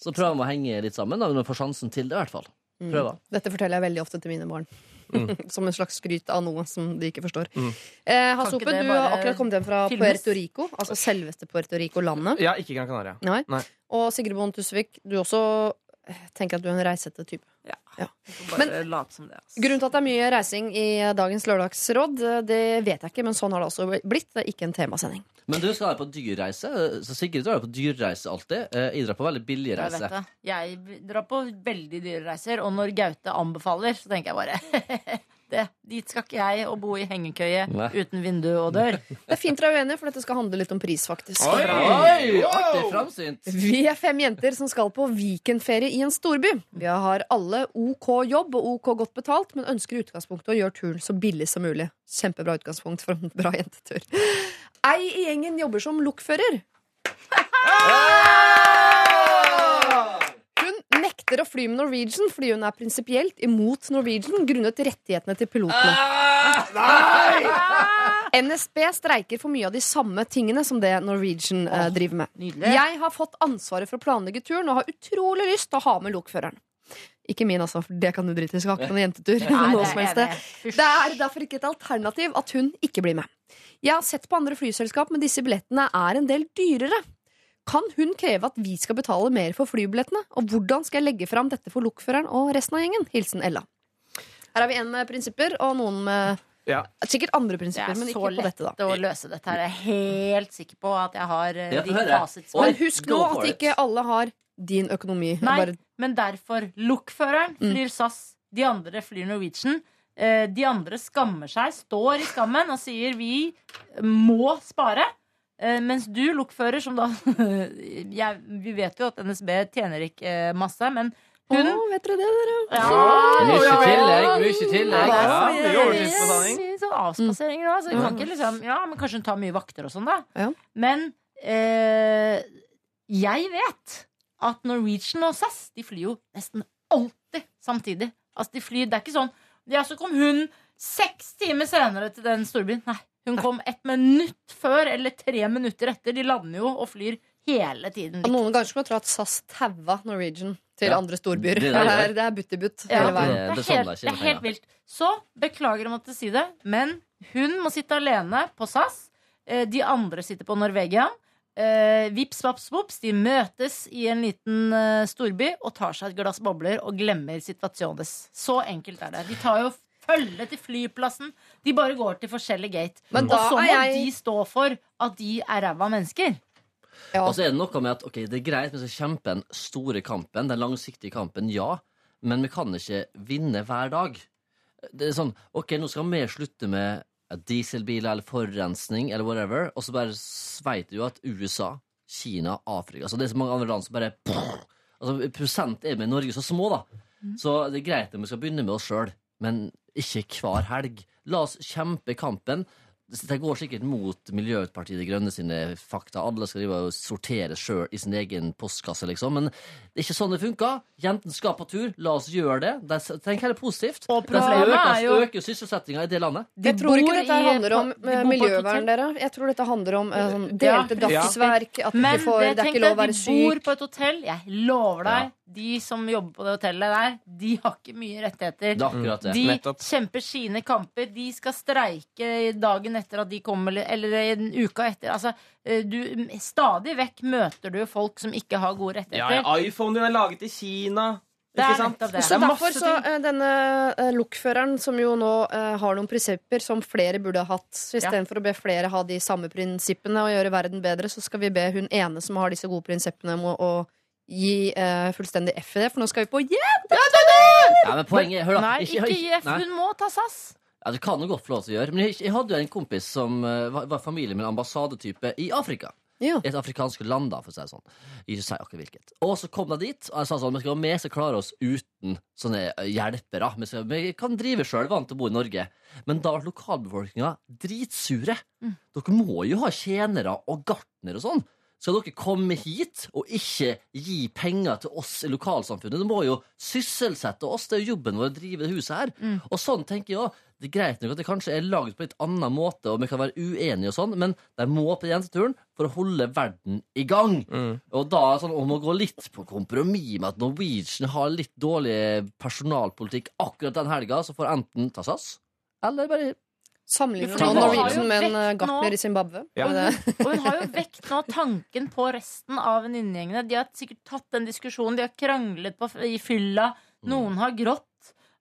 Så prøver vi å henge litt sammen. Da, når vi får sjansen til det, i hvert fall. Mm. Prøver. Dette forteller jeg veldig ofte til mine barn. som en slags skryt av noe som de ikke forstår. Mm. Eh, Kan ikke det du har bare akkurat kommet hjem fra filmes? Puerto Rico. Altså selveste Puerto Rico-landet. ja, ikke Gran Canaria. Nei. Nei. Og Sigrid Bonde Tusvik, du også eh, tenker at du er en reisete type. Ja. Det. Altså. Grunnen til at det er mye reising i dagens lørdagsråd, det vet jeg ikke, men sånn har det også blitt. Det er ikke en temasending. Men du skal være på dyrreise. Så Sigrid drar jo på dyrreise alltid. Eh, Jeg drar på veldig billig Jeg reise. vet. Jeg drar på veldig dyre reiser, og når Gaute anbefaler, så tenker jeg bare det, Dit skal ikke jeg å bo i hengekøye Nei. uten vindu og dør. Det er fint dere er uenige, for dette skal handle litt om pris, faktisk. Oi, artig oi, Vi er fem jenter som skal på weekendferie i en storby. Vi har alle OK jobb og OK godt betalt, men ønsker i utgangspunktet å gjøre turen så billig som mulig. Kjempebra utgangspunkt for en bra jentetur. Ei i gjengen jobber som lokfører. Hun nekter å fly med Norwegian fordi hun er prinsipielt imot Norwegian grunnet rettighetene til pilotene. Nei NSB streiker for mye av de samme tingene som det Norwegian eh, driver med. Nydelig. Jeg har fått ansvaret for å planlegge turen og har utrolig lyst til å ha med lokføreren. Ikke min, altså, for det kan du drite i. Skal ikke på noen jentetur. Nei, Noe det som er helst det. Det er derfor ikke et alternativ at hun ikke blir med. Jeg har sett på andre flyselskap, men disse billettene er en del dyrere. Kan hun kreve at vi skal betale mer for flybillettene? Og hvordan skal jeg legge fram dette for lokføreren og resten av gjengen? Hilsen Ella. Her har vi en med prinsipper, og noen med Ja. sikkert andre prinsipper, er men ikke på lett dette, da. å løse dette her. Jeg er helt sikker på at jeg har eh, Ja, de fasitsvar. Men husk nå at ikke alle har din økonomi. Nei, Bare, men derfor. Lokføreren Mm. flyr SAS, de andre flyr Norwegian. Eh, De andre skammer seg, står i skammen og sier vi må spare. Eh, Mens du, lokfører, som da jeg, Vi vet jo at NSB tjener ikke eh, masse, men hun oh, vet dere det, dere? ja, Mye ja, tillegg, ja. mye tillegg. Ja, mye er overtidsbetaling. Sånn avspaseringer òg. Så vi kan ikke liksom Ja, men kanskje hun tar mye vakter og sånn, da. Ja. Men eh, jeg vet at Norwegian og SAS De flyr jo nesten alltid samtidig. Altså de flyr, Det er ikke sånn Ja, så kom hun seks timer senere til den storbyen. Nei, hun kom ett minutt før eller tre minutter etter. De lander jo og flyr hele tiden. Og noen ganger skulle man tro at SAS taua Norwegian til Ja. andre storbyer. Det Det er det. er, det er butt-i-butt Ja, hele veien. det- Det det er helt, det det er helt vilt. Så beklager å måtte si det, men hun må sitte alene på SAS. Eh, De andre sitter på Norvegia. Eh, vips, vaps, vops. De møtes i en liten eh, storby og tar seg et glass bobler og glemmer situasjones. Så enkelt er det. De tar jo følge til flyplassen. De bare går til forskjellige gate. Men og så må jeg- de stå for at de er ræva mennesker. Ja. Og så er det noe med at okay, det er greit med å kjempe den store kampen, den langsiktige kampen, ja. Men vi kan ikke vinne hver dag. Det er sånn, ok, nå skal vi slutte med dieselbiler eller forurensning eller whatever, og så bare veit du jo at USA Kina, Afrika. Så det er så mange andre land som bare altså, Prosent er med Norge så små, da. Så det er greit om vi skal begynne med oss sjøl, men ikke hver helg. La oss kjempe kampen. Det går sikkert mot Miljøpartiet De Grønne sine fakta. Alle skal drive og sortere sjøl i sin egen postkasse, liksom. Men det er ikke sånn det funker. Jentene skal på tur. La oss gjøre det. Det er- Tenk heller positivt. Og problemet er jo- øker sysselsettinga i det landet. Jeg tror ikke dette handler om de eh, et miljøvern, dere. Jeg tror dette handler om uh, sånn Ja. delte dagsverk, at Men ikke får, det, det er tenk ikke lov å deg, være de bor på et hotell. Jeg lover deg, de som jobber på det hotellet der, de har ikke mye rettigheter. Det det. De Nettopp. kjemper sine kamper. De skal streike dagen etter at de kommer, eller- en uka etter. Altså, eh, du, stadig vekk møter du folk som ikke har gode rettigheter. Ja, ja, iPhone din er laget i Kina. Det er nettopp det. Så er derfor så eh, denne eh, lokføreren, som jo nå har noen prinsipper som flere burde ha hatt, så Ja. istedenfor å be flere ha de samme prinsippene og gjøre verden bedre, så skal vi be hun ene som har disse gode prinsippene, om å gi eh, fullstendig F i det, for nå skal vi på Ja, men poenget Hør, da. Nei, ikke gi F. nei. Hun må ta SAS. Ja, Det kan jo godt få lov til å gjøre. Men jeg, jeg hadde jo en kompis som eh, var, var familie med en ambassadetype i Afrika. Ja. I et afrikansk land, da, for å si det sånn. Ikke si akkurat hvilket. Og så kom de dit, og jeg sa sånn Vi skal være med, så klare oss uten sånne eh, hjelpere. Vi, skal, vi kan drive sjøl, vant til å bo i Norge. Men da ble lokalbefolkninga dritsure. Dere må jo ha tjenere og gartner og sånn. Skal dere komme hit og ikke gi penger til oss i lokalsamfunnet? Det må jo sysselsette oss. Det er jo jobben vår å drive det huset her. Og sånn tenker jeg også. Det er greit nok at det kanskje er laget på litt annen måte, og vi kan være uenige og sånn, men de må på jenteturen for å holde verden i gang. Og da sånn, om å gå litt på kompromiss med at Norwegian har litt dårlig personalpolitikk akkurat den helga, så får enten ta SAS, eller bare Sammenligner nå. Norwegian med en eh, gartner i Zimbabwe. Ja. Og hun har jo vekt nå tanken på resten av venninnegjengene. De har sikkert tatt den diskusjonen. De har kranglet på, i fylla. Noen har grått.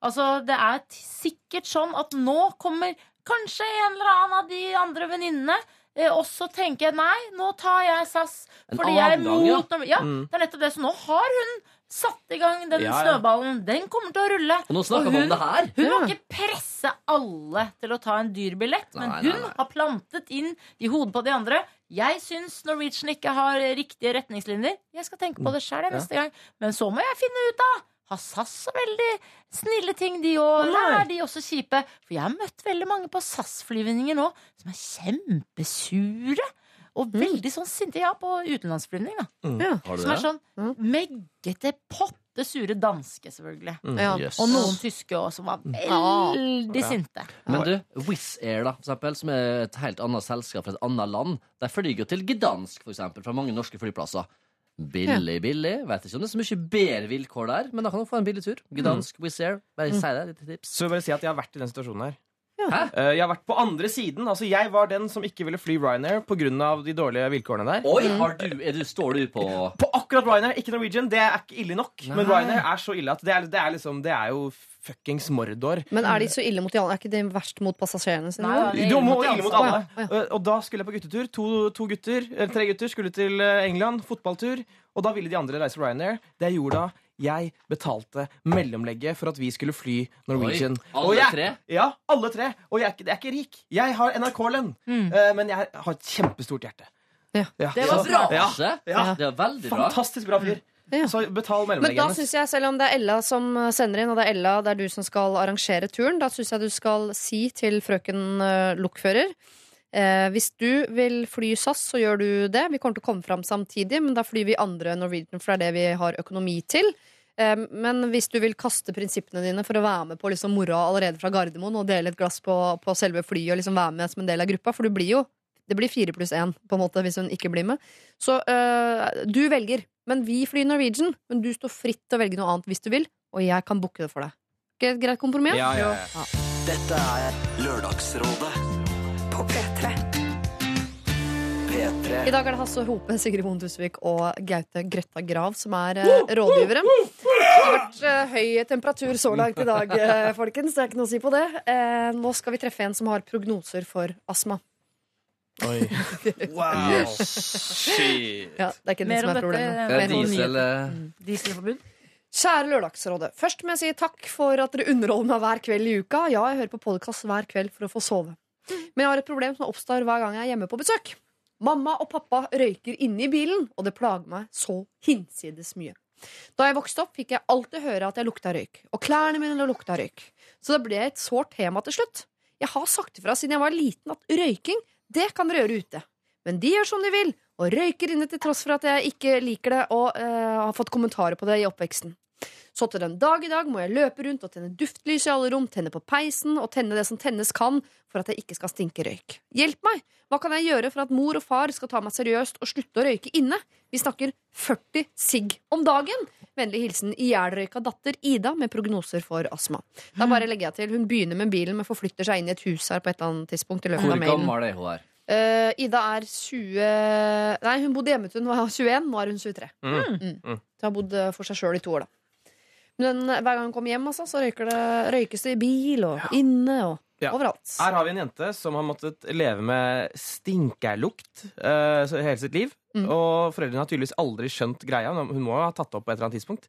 Altså, det er sikkert sånn at nå kommer kanskje en eller annen av de andre venninnene. Eh, og så tenker jeg nei, nå tar jeg SAS. Fordi jeg er mot ja. mot Ja, Mm. det er nettopp det. Så nå har hun satt i gang den Ja, ja. snøballen. Den kommer til å rulle. Og nå snakker Og vi hun- om det her. Hun må ikke presse alle til å ta en dyr billett, men Nei, nei, hun nei. har plantet inn i hodet på de andre. Jeg syns Norwegian ikke har riktige retningslinjer. Jeg skal tenke på det sjøl neste gang. Men så må jeg finne ut, da. Har SAS så veldig snille ting, de òg? Eller er de også kjipe? For jeg har møtt veldig mange på SAS-flyvninger nå som er kjempesure. Og veldig sånn sinte. Ja, på utenlandsflyvning, da. Har du Som er sånn Mm. meggete, potte sure danske, selvfølgelig. Ja. Yes. Og noen tyske også, som var veldig sinte. Men du, Wizz Air, da, for eksempel, som er et helt annet selskap fra et annet land, de flyr jo til Gdansk, for eksempel, fra mange norske flyplasser. Billig, billig. Vet ikke om det er så mye bedre vilkår der, men da kan du få en billig tur. Gdansk, Wizz Air. Bare si det, litt tips. Så vil bare si at jeg har vært i den situasjonen her. Hæ? Eh, Jeg har vært på andre siden. Altså, jeg var den som ikke ville fly Ryanair pga. de dårlige vilkårene der. Oi, har du, er du, står du på På akkurat Ryanair, ikke Norwegian. Det er ikke ille nok. Men Ryanair er så ille at det er, det er liksom Det er jo fuckings Mordor. Men er de så ille mot de andre? Er ikke de verst mot passasjerene sine? Nei, de er ille må mot ille mot alle. Oh, ja. Eh, Og da skulle jeg på guttetur. To, to gutter, eller tre gutter skulle til eh, England. Fotballtur. Og da ville de andre reise Ryanair. Det jeg gjorde da jeg betalte mellomlegget for at vi skulle fly Norwegian. Oi, alle jeg, tre? Ja, alle tre. Og jeg er ikke, jeg er ikke rik. Jeg har NRK-lønn, mm. men jeg har et kjempestort hjerte. Ja. Det var bra. Ja, ja. Det var veldig bra. Fantastisk bra fyr. Ja. Så betal Men da synes syns jeg, selv om det er Ella som eh, sender inn, og det er Ella, det er du som skal arrangere turen, da syns jeg du skal si til frøken uh, lokfører eh, Hvis du vil fly SAS, så gjør du det. Vi kommer til å komme fram samtidig, men da flyr vi andre Norwegian, for det er det vi har økonomi til. Men hvis du vil kaste prinsippene dine for å være med på liksom moroa allerede fra Gardermoen og dele et glass på, på selve flyet og liksom være med som en del av gruppa, for du blir jo det blir fire pluss én på en måte hvis hun ikke blir med. Så øh, du velger. Men vi flyr Norwegian. Men du står fritt til å velge noe annet hvis du vil, og jeg kan booke det for deg. Ikke et greit kompromiss? Ja, ja, ja. Dette er Lørdagsrådet på P3. P3. I dag er det Hasse Hope, Sigrid Bonde Tusvik og Gaute Grøtta Grav som er eh, rådgivere. Det har vært eh, høy temperatur så langt i dag, eh, folkens. Det er ikke noe å si på det. Eh, nå skal vi treffe en som har prognoser for astma. Oi. Wow. Shit. Ja, det er ikke det Mer som om er dette. problemet. eh, Det er mer om diesel eh, Dieselforbud. Kjære Lørdagsrådet. Først må jeg si takk for at dere underholder meg hver kveld i uka. Ja, jeg hører på podkast hver kveld for å få sove. Men jeg har et problem som oppstår hver gang jeg er hjemme på besøk. Mamma og pappa røyker inne i bilen, og det plager meg så hinsides mye. Da jeg vokste opp, fikk jeg alltid høre at jeg lukta røyk, og klærne mine lukta røyk. Så det ble et sårt tema til slutt. Jeg har sagt ifra siden jeg var liten at røyking, det kan dere gjøre ute. Men de gjør som de vil, og røyker inne til tross for at jeg ikke liker det og eh, har fått kommentarer på det i oppveksten. Så til den dag i dag må jeg løpe rundt og tenne duftlys i alle rom, tenne på peisen og tenne det som tennes kan for at jeg ikke skal stinke røyk. Hjelp meg! Hva kan jeg gjøre for at mor og far skal ta meg seriøst og slutte å røyke inne? Vi snakker 40 sigg om dagen! Vennlig hilsen ihjelrøyka datter Ida med prognoser for astma. Da bare legger jeg til, Hun begynner med bilen, men forflytter seg inn i et hus her på et eller annet tidspunkt. i løpet Hvor av mailen. gammel er hun her? Uh, Ida er 20 Nei, hun bodde hjemme til hun var 21. Nå er hun 23. Mm. Mm. Mm. Så har bodd eh, for seg sjøl i to år, da. Men hver gang hun kommer hjem, altså, så røyker det, røykes det i bil og inne og Ja. overalt. Her har vi en jente som har måttet leve med stinkerlukt uh, hele sitt liv. Mm. Og foreldrene har tydeligvis aldri skjønt greia. Hun må ha tatt det opp på et eller annet tidspunkt.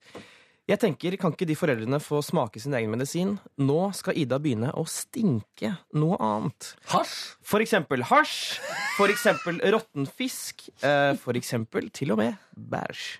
Jeg tenker, Kan ikke de foreldrene få smake sin egen medisin? Nå skal Ida begynne å stinke noe annet. Hasj? For eksempel hasj. For eksempel råtten fisk. eh, For eksempel til og med bæsj.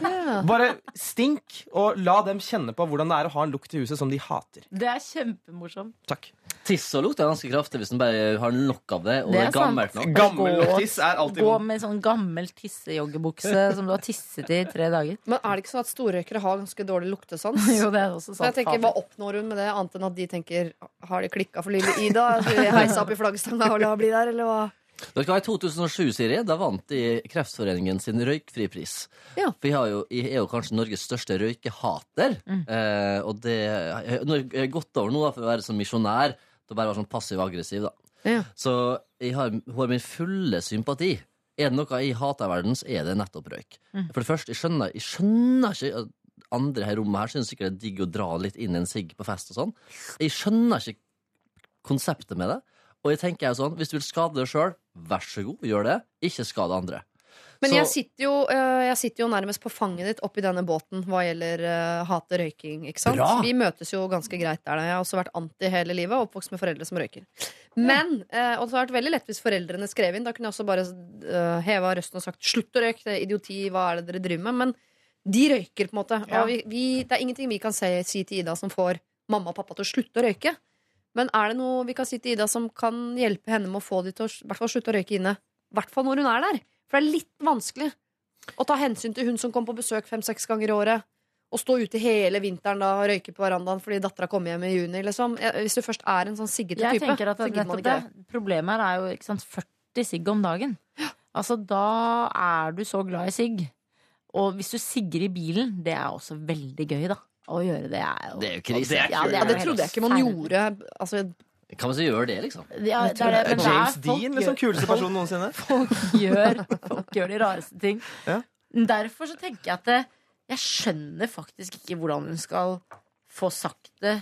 Ja. Bare stink, og la dem kjenne på hvordan det er å ha en lukt i huset som de hater. Det er kjempemorsomt. Takk. Tiss og lukt er ganske kraftig hvis en bare har nok av det, og Det det er er gammelt nok. sant. Gammel tiss er alltid Gå med sånn gammel tissejoggebukse som du har tisset i tre dager. Men er det ikke sånn at storrøykere har ganske dårlig luktesans? Jo, det er også sant jeg tenker, Hva oppnår hun med det, annet enn at de tenker Har det klikka for lille Ida? Skal vi heise opp i flaggstanga og la bli der, eller hva? Vet du I 2007 Siri, da vant de Kreftforeningen sin røykfripris. Ja. For har jo, er jo kanskje Norges største røykehater. Eh, og det jeg, er jeg gått over nå da, for å være sånn misjonær til å bare være sånn passiv-aggressiv. da. Ja. Så jeg har, hun har min fulle sympati. Er det noe jeg hater i verden, så er det nettopp røyk. For det første, jeg skjønner, jeg skjønner ikke at andre her i rommet her syns sikkert det er digg å dra litt inn en sigg på fest og sånn. Jeg skjønner ikke konseptet med det. Og jeg tenker jeg sånn, hvis du vil skade deg sjøl, vær så god, gjør det. Ikke skade andre. Men Så- jeg, sitter jo, øh, jeg sitter jo nærmest på fanget ditt oppi denne båten hva gjelder øh, hate røyking. ikke sant? Bra! Vi møtes jo ganske greit der. Jeg har også vært anti hele livet og oppvokst med foreldre som røyker. Men, øh, Og det har vært veldig lett hvis foreldrene skrev inn. Da kunne jeg også bare øh, heva røsten og sagt 'slutt å røyke', det er idioti, hva er det dere driver med? Men de røyker, på en måte. Ja. Og vi, vi, det er ingenting vi kan si, si til Ida som får mamma og pappa til å slutte å røyke. Men er det noe vi kan si til Ida som kan hjelpe henne med å få de til å hvert fall slutte å røyke inne? I hvert fall når hun er der. For det er litt vanskelig å ta hensyn til hun som kommer på besøk fem-seks ganger i året. Og stå ute hele vinteren da og røyke på verandaen fordi dattera kommer hjem i juni. Liksom. Hvis du først er en sånn siggete type. Jeg tenker at nettopp det. det. Problemet her er jo sant, 40 sigg om dagen. Altså, da er du så glad i sigg. Og hvis du sigger i bilen, det er også veldig gøy, da. Å gjøre det er jo Det er jo krise. Ja, Ja, er det trodde jeg ikke man gjorde. Altså, Kan man så gjøre det, liksom? Ja, det er det, men det er James folk Dean, liksom kuleste person noensinne. Folk gjør, folk gjør de rareste ting. Ja. Derfor så tenker jeg at det, jeg skjønner faktisk ikke hvordan hun skal få sagt det.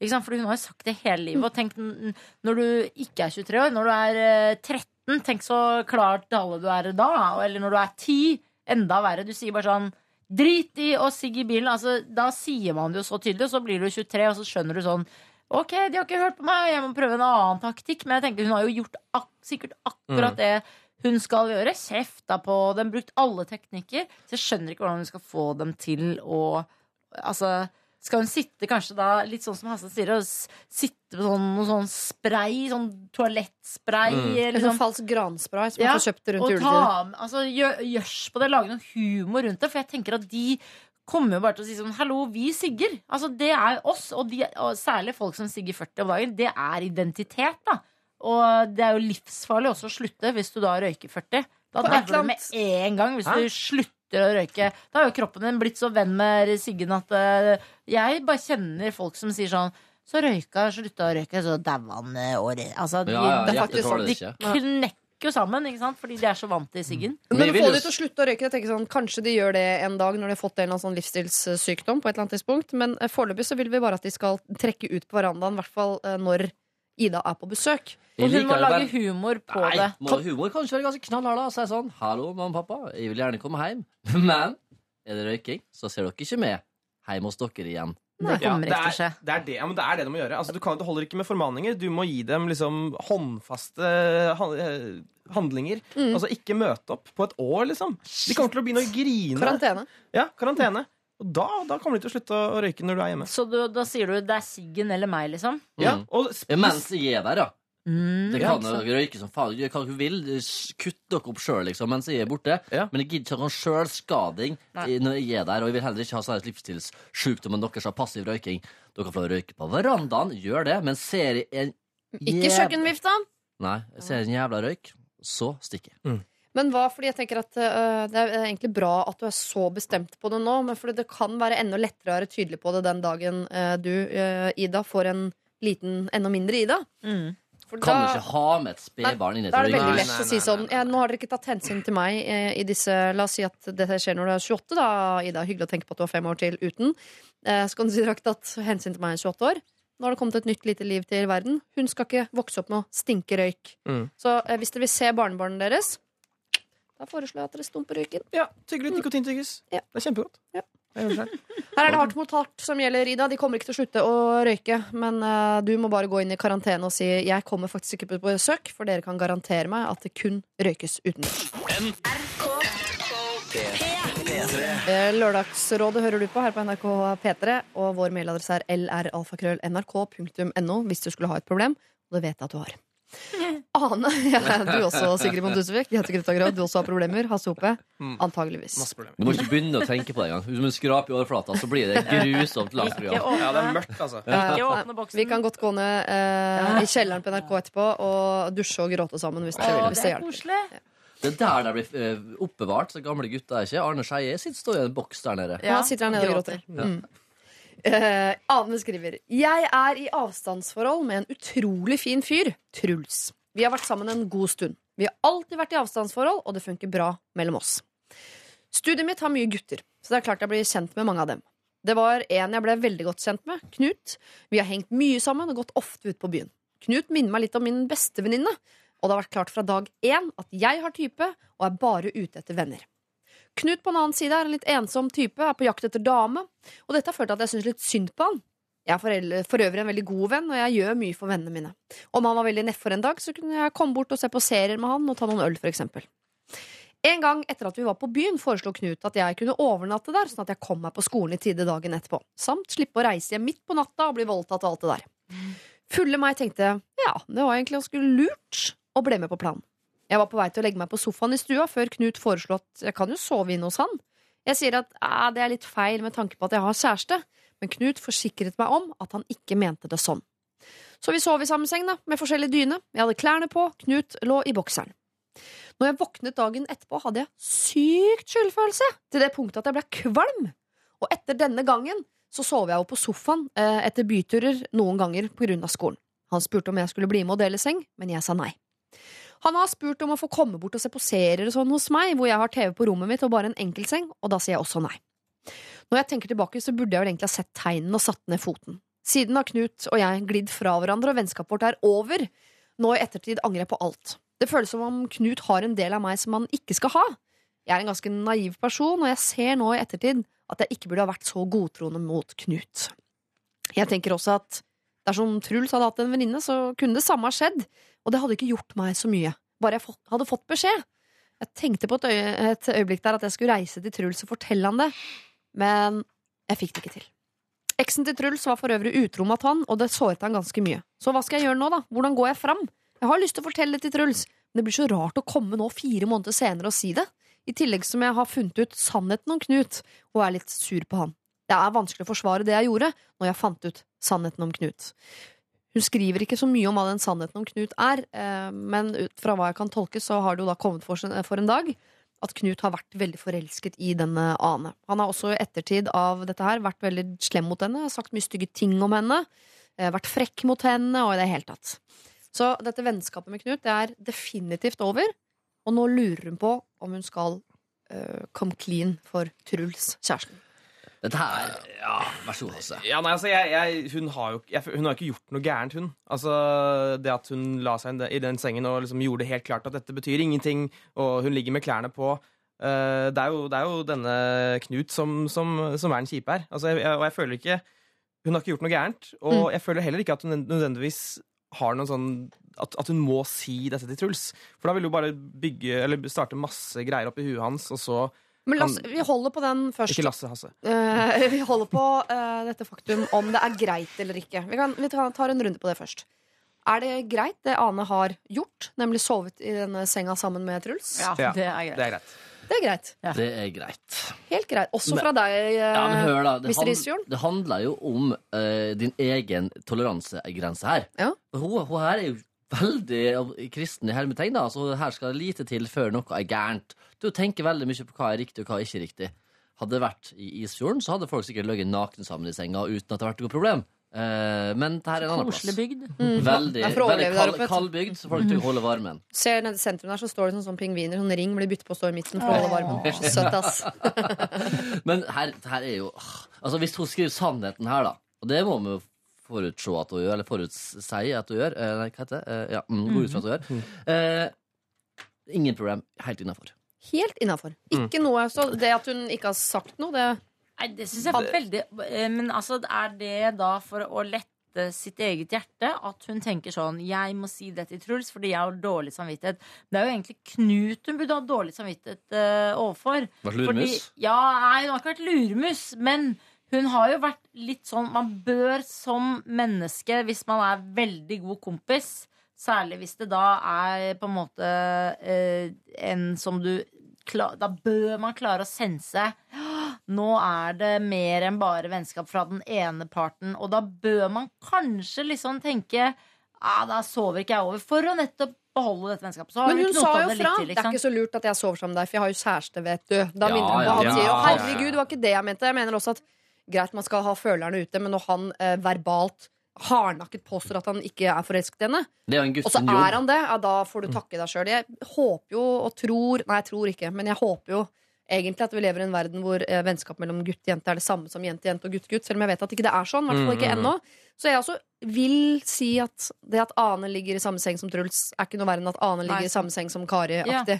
Ikke sant? Fordi hun har jo sagt det hele livet. Og tenk når du ikke er 23 år, når du er eh, 13, tenk så klart alle du er da. Eller når du er 10, enda verre. Du sier bare sånn Drit i å sigge i bilen. Altså, da sier man det jo så tydelig, og så blir du 23, og så skjønner du sånn Ok, de har ikke hørt på meg, jeg må prøve en annen taktikk. Men jeg tenker hun har jo gjort ak sikkert akkurat det hun skal gjøre. Kjefta på dem, brukt alle teknikker. Så jeg skjønner ikke hvordan hun skal få dem til å Altså, skal hun sitte kanskje da, litt sånn som Hasse sier, og sitte med sånn, noe sånn spray, sånn toalettspray Mm. eller sånn sånn falsk granspray som Ja, man får kjøpt rundt juletider. Altså, ta, altså, gjør, gjørs på det, lage noe humor rundt det. For jeg tenker at de kommer jo bare til å si sånn Hallo, vi sigger. Altså, det er oss. Og, de, og særlig folk som sigger 40 om dagen. Det er identitet, da. Og det er jo livsfarlig også å slutte hvis du da røyker 40. Da dauer du med en gang hvis Hæ? du slutter å røyke. Da har jo kroppen din blitt så venn med siggen at uh, jeg bare kjenner folk som sier sånn så røyka, slutta å røyke, så daua han eh, året Altså, de, Ja, ja, det er faktisk- sånn, de knekker jo sammen, ikke sant? Fordi de er så vant til siggen. Men Men å få de til å slutte å røyke jeg tenker sånn, Kanskje de gjør det en dag når de har fått en eller annen sånn livsstilssykdom. på et eller annet tidspunkt Men eh, foreløpig så vil vi bare at de skal trekke ut på verandaen, i hvert fall når Ida er på besøk. Og hun må lage bare- humor på Nei, det. må humor kan kanskje være ganske knallhard si sånn Hallo, mamma og pappa, jeg vil gjerne komme hjem, men er det røyking, så ser dere ikke med hjem hos dere igjen Det kommer ja, ikke til å skje. det, er det, ja, men det er det de må gjøre. Altså, du, kan, du, holder ikke med formaninger. Du må gi dem liksom håndfaste eh, handlinger. Mm. Altså ikke møte opp på et år, liksom. De kommer til å begynne å grine. Karantene. Ja, karantene. Og da, da kommer de til å slutte å røyke når du er hjemme. Så du, da sier du det er Siggen eller meg, liksom? Ja, Mm. og Ja, Mens jeg er der, ja. Mm. Det kan jo røyke som faen. Gjør hva dere vil. Kutt dere opp sjøl liksom, mens jeg er borte. Ja. Men jeg gidder ikke ha noen sjølskading når jeg er der. Og jeg vil heller ikke ha sånn dere deres av passiv røyking. Dere får få røyke på verandaen, gjør det, men ser jeg en Ikke jæv- kjøkkenvifta. Nei, jeg ser en jævla røyk, så stikker jeg. Men hva, fordi jeg tenker at øh, Det er egentlig bra at du er så bestemt på det nå, men fordi det kan være enda lettere å være tydelig på det den dagen øh, du, øh, Ida, får en liten, enda mindre Ida. Mm. For Kan da- du ikke ha med et spedbarn inn i det? Da er det veldig lett Nei, å si sånn ja, Nå har dere ikke tatt hensyn til meg eh, i disse La oss si at dette skjer når du er 28, da, Ida. Hyggelig å tenke på at du har fem år til uten. Eh, så kan du si dere har ikke tatt hensyn til meg i 28 år. Nå har det kommet et nytt lite liv til verden. Hun skal ikke vokse opp med å stinke røyk. Mm. Så eh, hvis dere vil se barnebarnet deres, da foreslår jeg at dere stumper røyken. Ja, tygger litt nikotintyggis. Ja. Det er kjempegodt. Ja. Her er det hardt mot hardt som gjelder, Ida. De kommer ikke til å slutte å røyke. Men uh, du må bare gå inn i karantene og si jeg kommer faktisk ikke på besøk, for dere kan garantere meg at det kun røykes utenlands. Eh, Lørdagsrådet hører du på her på NRK P3, og vår mailadresse er lralfakrøll.nrk.no hvis du skulle ha et problem, og det vet jeg at du har. Ane, ja, du også, Sigrid Bonde Tusvik. Jente Grutta Grav, du også har problemer. Hasse Hope, Mm. antageligvis. Du må ikke begynne å tenke på det engang. Hvis du skraper i overflata, så blir det grusomt langt program. Ja, det er mørkt, altså. ikke åpne boksen. Vi kan godt gå ned eh, i kjelleren på NRK etterpå og dusje og gråte sammen hvis dere vil. Hvis det er hjelper. Det er der det blir eh, oppbevart, så gamle gutter er ikke. Arne Skeie sitter står i en boks der nede. Ja, sitter der nede og gråter. Mm. Eh, Ane skriver Jeg er i avstandsforhold med en utrolig fin fyr, Truls. Vi har vært sammen en god stund. Vi har alltid vært i avstandsforhold, og det funker bra mellom oss. Studiet mitt har mye gutter, så det er klart jeg blir kjent med mange av dem. Det var en jeg ble veldig godt kjent med, Knut. Vi har hengt mye sammen og gått ofte ut på byen. Knut minner meg litt om min bestevenninne, og det har vært klart fra dag én at jeg har type og er bare ute etter venner. Knut på en annen side er en litt ensom type, er på jakt etter dame, og dette har ført til at jeg syns litt synd på han. Jeg er for, øvrig en veldig god venn, og jeg gjør mye for vennene mine. Om han var veldig nedfor en dag, så kunne jeg komme bort og se på serier med han og ta noen øl, for eksempel. En gang etter at vi var på byen, foreslo Knut at jeg kunne overnatte der, sånn at jeg kom meg på skolen i tide dagen etterpå, samt slippe å reise hjem midt på natta og bli voldtatt og alt det der. Fulle meg tenkte ja, det var egentlig ganske lurt, og ble med på planen. Jeg var på vei til å legge meg på sofaen i stua før Knut foreslo at jeg kan jo sove inne hos han. Jeg sier at "Ah, det er litt feil med tanke på at jeg har kjæreste, men Knut forsikret meg om at han ikke mente det sånn. Så vi sov i samme seng, da, med forskjellig dyne. Jeg hadde klærne på, Knut lå i bokseren. Når jeg våknet dagen etterpå, hadde jeg sykt skyldfølelse, til det punktet at jeg ble kvalm. Og etter denne gangen så sov jeg jo på sofaen eh, etter byturer noen ganger på grunn av skolen. Han spurte om jeg skulle bli med og dele seng, men jeg sa nei. Han har spurt om å få komme bort og se på serier og sånn hos meg, hvor jeg har TV på rommet mitt og bare en enkeltseng, og da sier jeg også nei. Når jeg tenker tilbake, så burde jeg vel egentlig ha sett tegnene og satt ned foten. Siden har Knut og jeg glidd fra hverandre, og vennskapet vårt er over. Nå i ettertid angrer jeg på alt. Det føles som om Knut har en del av meg som han ikke skal ha. Jeg er en ganske naiv person, og jeg ser nå i ettertid at jeg ikke burde ha vært så godtroende mot Knut. Jeg tenker også at dersom Truls hadde hatt en venninne, så kunne det samme ha skjedd, og det hadde ikke gjort meg så mye. Bare jeg hadde fått beskjed. Jeg tenkte på et, øye, et øyeblikk der at jeg skulle reise til Truls og fortelle han det, men jeg fikk det ikke til. Eksen til Truls var for øvrig utro mot han, og det såret han ganske mye. Så hva skal jeg gjøre nå, da? Hvordan går jeg fram? Jeg har lyst til å fortelle det til Truls, men det blir så rart å komme nå fire måneder senere og si det. I tillegg som jeg har funnet ut sannheten om Knut, og er litt sur på han. Det er vanskelig å forsvare det jeg gjorde, når jeg fant ut sannheten om Knut. Hun skriver ikke så mye om hva den sannheten om Knut er, eh, men ut fra hva jeg kan tolke, så har det jo da kommet for, en dag at Knut har vært veldig forelsket i denne Ane. Han har også i ettertid av dette her vært veldig slem mot henne, sagt mye stygge ting om henne, eh, vært frekk mot henne, og i det hele tatt. Så dette vennskapet med Knut det er definitivt over, og nå lurer hun på om hun skal uh, come clean for Truls, kjæresten. Dette her Ja, vær så god, Hasse. Ja, nei, altså, jeg, jeg, hun, har jo, jeg, hun har ikke gjort noe gærent, hun. Altså, Det at hun la seg i den sengen og liksom gjorde det helt klart at dette betyr ingenting, og hun ligger med klærne på uh, det, er jo, det er jo denne Knut som, som, som er den kjipe her. Altså, jeg, og jeg føler ikke Hun har ikke gjort noe gærent, og jeg føler heller ikke at hun nødvendigvis har noen sånn at, at hun må si dette til Truls. For da vil hun bare bygge Eller starte masse greier opp i huet hans, og så Men Lasse, vi holder på den først. Ikke Lasse Hasse. Uh, vi holder på uh, dette faktum om det er greit eller ikke. Vi, kan, vi tar en runde på det først. Er det greit, det Ane har gjort, nemlig sovet i denne senga sammen med Truls? Ja, Ja, det er greit. Det er greit. Det er greit. Det er greit. Helt greit. Også Men- fra deg, eh, Ja, hør da, det, Mr. hand, Isfjorden. det handler jo om uh, din egen toleransegrense her. Ja. Hun, hun her er jo veldig kristne kristen i hermetegn, da. Så her skal det lite til før noe er gærent. Du tenker veldig mye på hva er riktig og hva er ikke riktig. Hadde det vært i Isfjorden, så hadde folk sikkert ligget nakne sammen i senga uten at det hadde vært noe problem. Eh, men det her er en annen plass. Koselig bygd. Veldig, for å veldig kald, kald bygd, så folk tør holde varmen. Ser nede i sentrum der, så står det sånn, sånn pingviner. Sånn ring blir byttet på å stå i midten for å holde varmen. Så søtt, ass. Men her, her er jo Altså, hvis hun skriver sannheten her, da, og det må vi jo forutse at hun gjør, eller forutsi at hun gjør eh, Nei, hva heter det? Eh, ja, mm, gå ut fra at hun gjør. Eh, ingen problem. Helt innafor. Helt innafor. Ikke noe Så det at hun ikke har sagt noe, det Nei, det syns jeg var veldig eh, Men altså, er det da for å lette sitt eget hjerte at hun tenker sånn Jeg må si det til Truls fordi jeg har dårlig samvittighet. Det er jo egentlig Knut hun burde ha dårlig samvittighet uh, overfor. Vært lurmus? Fordi, ja, nei, hun har ikke vært lurmus, men hun har jo vært litt sånn Man bør som menneske, hvis man er veldig god kompis Særlig hvis det da er på en måte eh, en som du Da bør man klare å sense nå er det mer enn bare vennskap fra den ene parten, og da bør man kanskje liksom tenke ah, da sover ikke jeg over, for å nettopp beholde dette vennskapet. Så har Men hun sa jo fra. til, Det er ikke så lurt at jeg sover sammen med deg, for jeg har jo kjæreste, vet du. Da Ja, minner hun på ja, Han ja, sier jo. 'herregud, det var ikke det jeg mente'. Jeg mener også at greit man skal ha følerne ute, men når han eh, verbalt hardnakket påstår at han ikke er forelsket i henne, Det er en og så er han det, ja, da får du takke deg sjøl. Jeg håper jo og tror Nei, jeg tror ikke, men jeg håper jo egentlig at vi lever i en verden hvor eh, vennskap mellom gutt og jente er det samme som jente-jente og gutt-gutt, selv om jeg vet at ikke det er sånn. I hvert fall ikke Mm, mm, ennå. Så jeg også vil si at det at Ane ligger i samme seng som Truls, er ikke noe verre enn at Ane ligger Nei, i samme seng som Kari-aktig.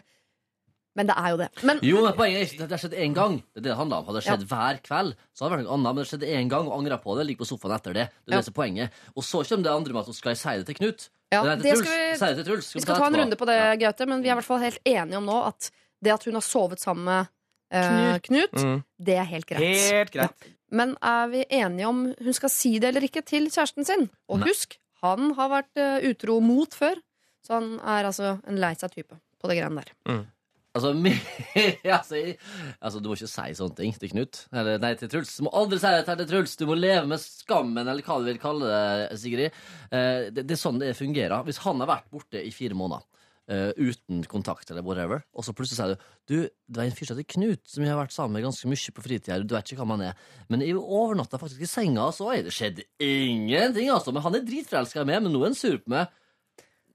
Men det er jo det. Men Jo, men poenget er ikke at det har skjedd én gang. Det er det det handler om. Hadde det skjedd hver kveld, så hadde det vært noe annet. Men det skjedde én gang, og angra på det. Ligger på sofaen etter det. Det er Ja. det som er poenget. Og så kommer det andre med at hun skal si det til Knut. ja, det til det skal vi, Si det til Truls. vi skal ta en runde på det, Gaute, men vi er i hvert fall helt enige om nå at det at hun har sovet sammen med uh, Knut, Mm. det er helt greit. Helt greit. Men er vi enige om hun skal si det eller ikke til kjæresten sin? Og Nei. husk, han har vært eh, utro mot før, så han er altså en lei seg type på det greiene der. Altså, my, altså, altså, du må ikke si sånne ting til Knut. Eller nei, til Truls. Du må aldri si det til Truls. Du må leve med skammen, eller hva du vil kalle det, Sigrid. Eh, det, det er sånn det fungerer. Hvis han har vært borte i fire måneder eh, uten kontakt, eller whatever, og så plutselig sier du Du, det er en fyr som heter Knut, som jeg har vært sammen med ganske mye på fritida. Du vet ikke hvem han er. Men jeg overnatta faktisk i senga, så har det skjedd ingenting, altså. Men han er dritforelska i meg, men nå er han sur på meg.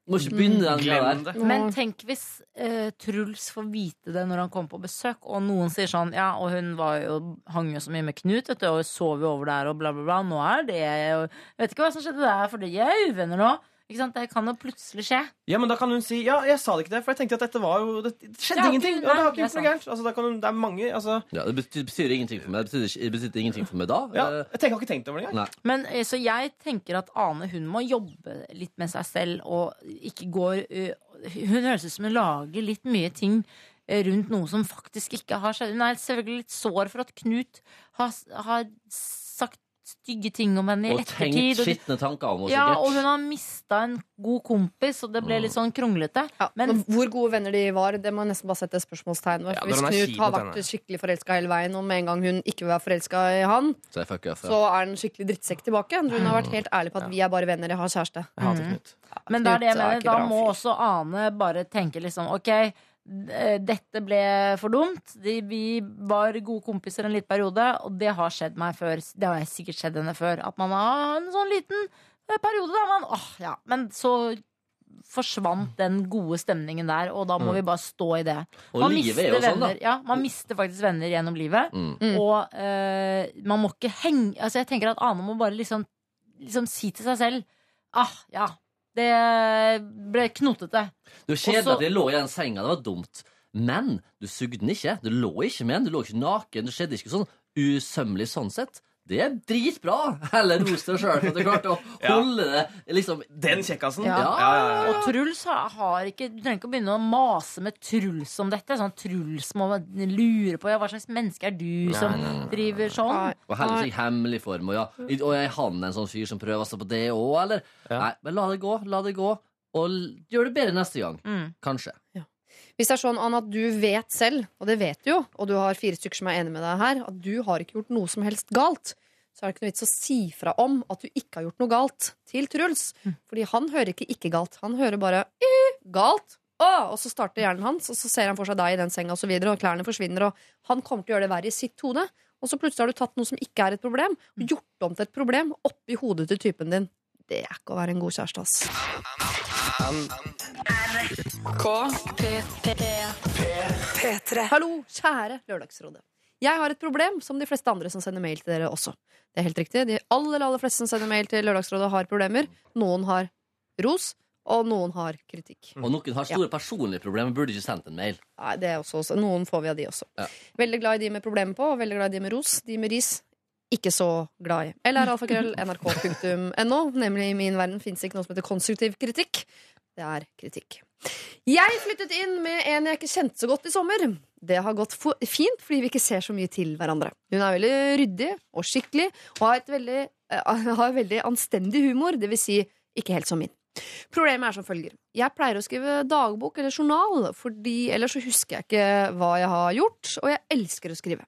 Må ikke begynne den greia Glem der. det. Men tenk hvis eh, Truls får vite det når han kommer på besøk, og noen sier sånn Ja, og hun var jo, hang jo så mye med Knut, vet du, og sov jo over der, og bla, bla, bla. Nå er det Jeg vet ikke hva som skjedde der, for de er uvenner nå. Ikke sant? Det kan jo plutselig skje. Ja, men da kan hun si Ja, jeg sa det ikke det, for jeg tenkte at dette var jo Det, det skjedde Ja, ingenting. Og det har ikke gjort noe gærent. Altså, da kan hun, det er mange altså, Ja, det betyr, betyr ingenting for meg. Det betyr, det betyr ingenting for meg da. ja, Eh, Jeg tenker, har ikke tenkt over det engang. Men eh, Så jeg tenker at Ane hun må jobbe litt med seg selv og ikke går eh, Hun høres ut som hun lager litt mye ting rundt noe som faktisk ikke har skjedd. Hun er selvfølgelig litt sår for at Knut har, har sagt stygge ting om henne i Og tenkt ettertid. og- skitne tanker om henne, Ja, sikkert. og hun har mista en god kompis, og det ble litt sånn kronglete. Ja, Men- men hvor gode venner de var, det må jeg nesten bare sette spørsmålstegn ved. Ja, hvis Knut har vært henne. skikkelig forelska hele veien, og med en gang hun ikke vil være forelska i han, Så jeg fucker for. så er han skikkelig drittsekk tilbake. Hun har vært helt ærlig på at vi er bare venner, jeg har kjæreste. Jeg hater Knut. Men det er det jeg Knut er mener. Da må også Ane bare tenke liksom OK, dette ble for dumt. De, vi var gode kompiser en liten periode, og det har skjedd meg før. Det har sikkert skjedd henne før. At man har en sånn liten eh, periode der man åh, ja. Men så forsvant den gode stemningen der, og da må vi bare stå i det. Og Man livet er jo sånn, da. Ja, man mister faktisk venner gjennom livet. Mm. Mm. Og eh, man må ikke henge Altså jeg tenker at Ane må bare liksom, liksom si til seg selv Ah, ja, det ble knotete. Det er kjedelig at jeg lå i den senga. Det var dumt. Men du sugde den ikke. Du lå ikke med den. Du lå ikke naken. Det skjedde ikke sånn usømmelig sånn sett. Det er dritbra! Eller ros deg sjøl for at du klarte å holde det liksom Den kjekkasen. Ja. Ja, ja, ja, ja. Og Truls har ikke Du trenger ikke å begynne å mase med Truls om dette. Sånn Truls må lure på ja, hva slags menneske er du som driver sånn. Nei. Og heller ikke i hemmelig form. Og, ja, og er han en sånn fyr som prøver seg på det òg, eller? Nei, men la det gå, la det gå. Og gjør det bedre neste gang. Mm. Kanskje. Hvis det er sånn Anna, at du vet selv, og det vet du jo, og du har fire stykker som er enig med deg her, at du har ikke gjort noe som helst galt, så er det ikke noe vits å si fra om at du ikke har gjort noe galt til Truls. Fordi han hører ikke 'ikke galt'. Han hører bare «Eh, 'galt'. Åh! Og så starter hjernen hans, og så ser han for seg deg i den senga, og, så videre, og klærne forsvinner, og han kommer til å gjøre det verre i sitt hode. Og så plutselig har du tatt noe som ikke er et problem, og gjort om til et problem oppi hodet til typen din. Det er ikke å være en god kjæreste, ass. Hallo, kjære Lørdagsrådet. Jeg har et problem som de fleste andre som sender mail til dere også. Det er helt riktig. De aller, aller fleste som sender mail til Lørdagsrådet, har problemer. Noen har ros, og noen har kritikk. Og noen har store personlige problemer, burde ikke sendt en mail. Nei, det er også, også. Noen får vi av de også. Ja. Veldig glad i de med problemer på, og veldig glad i de med ros. De med ris ikke så glad i. Eller alfakrøll nrk.no. Nemlig i min verden fins ikke noe som heter konstruktiv kritikk. Det er kritikk. Jeg flyttet inn med en jeg ikke kjente så godt i sommer. Det har gått fint fordi vi ikke ser så mye til hverandre. Hun er veldig ryddig og skikkelig og har, veldig, eh, har veldig anstendig humor, det vil si ikke helt som min. Problemet er som følger. Jeg pleier å skrive dagbok eller journal, fordi ellers så husker jeg ikke hva jeg har gjort, og jeg elsker å skrive.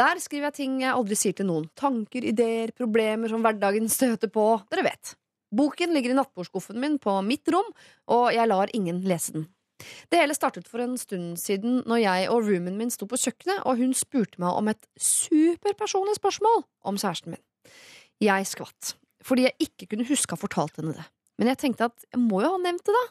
Der skriver jeg ting jeg aldri sier til noen. Tanker, ideer, problemer som hverdagen støter på. Dere vet. Boken ligger i nattbordskuffen min på mitt rom, og jeg lar ingen lese den. Det hele startet for en stund siden når jeg og roomien min sto på kjøkkenet, og hun spurte meg om et superpersonlig spørsmål om kjæresten min. Jeg skvatt, fordi jeg ikke kunne huske å ha fortalt henne det. Men jeg tenkte at jeg må jo ha nevnt det, da.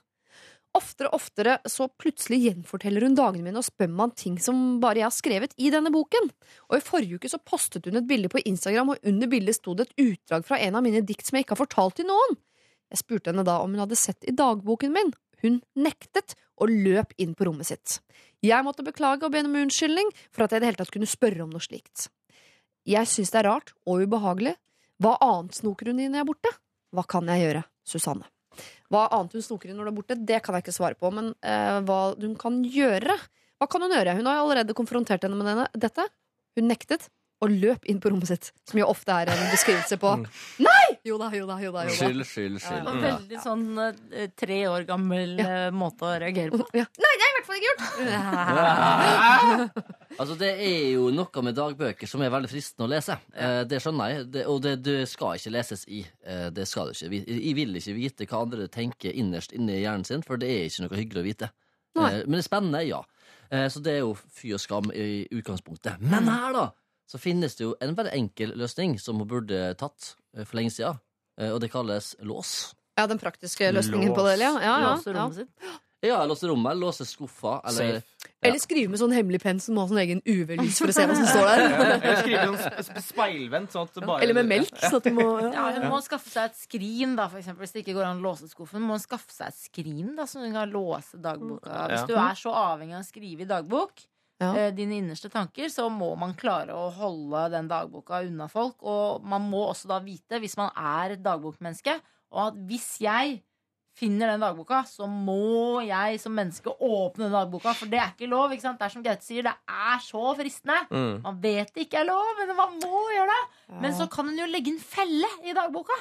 Oftere og oftere så plutselig gjenforteller hun dagene mine og spør meg om ting som bare jeg har skrevet i denne boken. Og i forrige uke så postet hun et bilde på Instagram, og under bildet sto det et utdrag fra en av mine dikt som jeg ikke har fortalt til noen. Jeg spurte henne da om hun hadde sett i dagboken min. Hun nektet og løp inn på rommet sitt. Jeg måtte beklage og be om unnskyldning for at jeg i det hele tatt kunne spørre om noe slikt. Jeg syns det er rart og ubehagelig. Hva annet snoker hun i når jeg er borte? Hva kan jeg gjøre, Susanne? Hva annet hun snoker i når du er borte, det kan jeg ikke svare på. Men uh, hva hun kan gjøre Hva kan hun gjøre? Hun har allerede konfrontert henne med denne, dette. Hun nektet og løp inn på rommet sitt, som jo ofte er en beskrivelse på Nei! Jo da, jo da, jo da. Jo da. Skyld, skyld, skyld. Ja. veldig sånn eh, tre år gammel eh, måte å reagere på. Ja. Nei, det har jeg i hvert fall ikke gjort! Altså, det er jo noe med dagbøker som er veldig fristende å lese. Eh, det skjønner jeg. Det, og det, det skal ikke leses i. Eh, det skal det ikke. Vi- Jeg vil ikke vite hva andre tenker innerst inne i hjernen sin, for det er ikke noe hyggelig å vite. Nei. Eh, men det er spennende, ja. Eh, så det er jo fy og skam i utgangspunktet. Men her, da, så finnes det jo en veldig enkel løsning som hun burde tatt eh, for lenge siden. Eh, og det kalles lås. Ja, den praktiske løsningen på det, ja. ja, ja, Låse ja. rommet sitt. Ja, låse rommet, låse skuffa, eller Safe. Eller skrive med sånn hemmelig penn som må ha sånn egen UV-lys for å se hva som står der. Eller skrive sånn sp- speilvendt. Sånn at bare, Eller med melk. Sånn at du må Ja, Hun må skaffe seg et skrin, da, for eksempel, hvis det ikke går an å låse skuffen. Må hun skaffe seg et skrin da, som hun kan låse dagboka. Hvis du er så avhengig av å skrive i dagbok, Ja. eh, dine innerste tanker, så må man klare å holde den dagboka unna folk. Og man må også da vite, hvis man er et dagbokmenneske, og at hvis jeg finner den dagboka, så må jeg som menneske åpne den dagboka. For det er ikke lov. ikke sant? Det er som Gaute sier, det er så fristende. Mm. Man vet det ikke er lov, men man må gjøre det. Men så kan hun jo legge en felle i dagboka.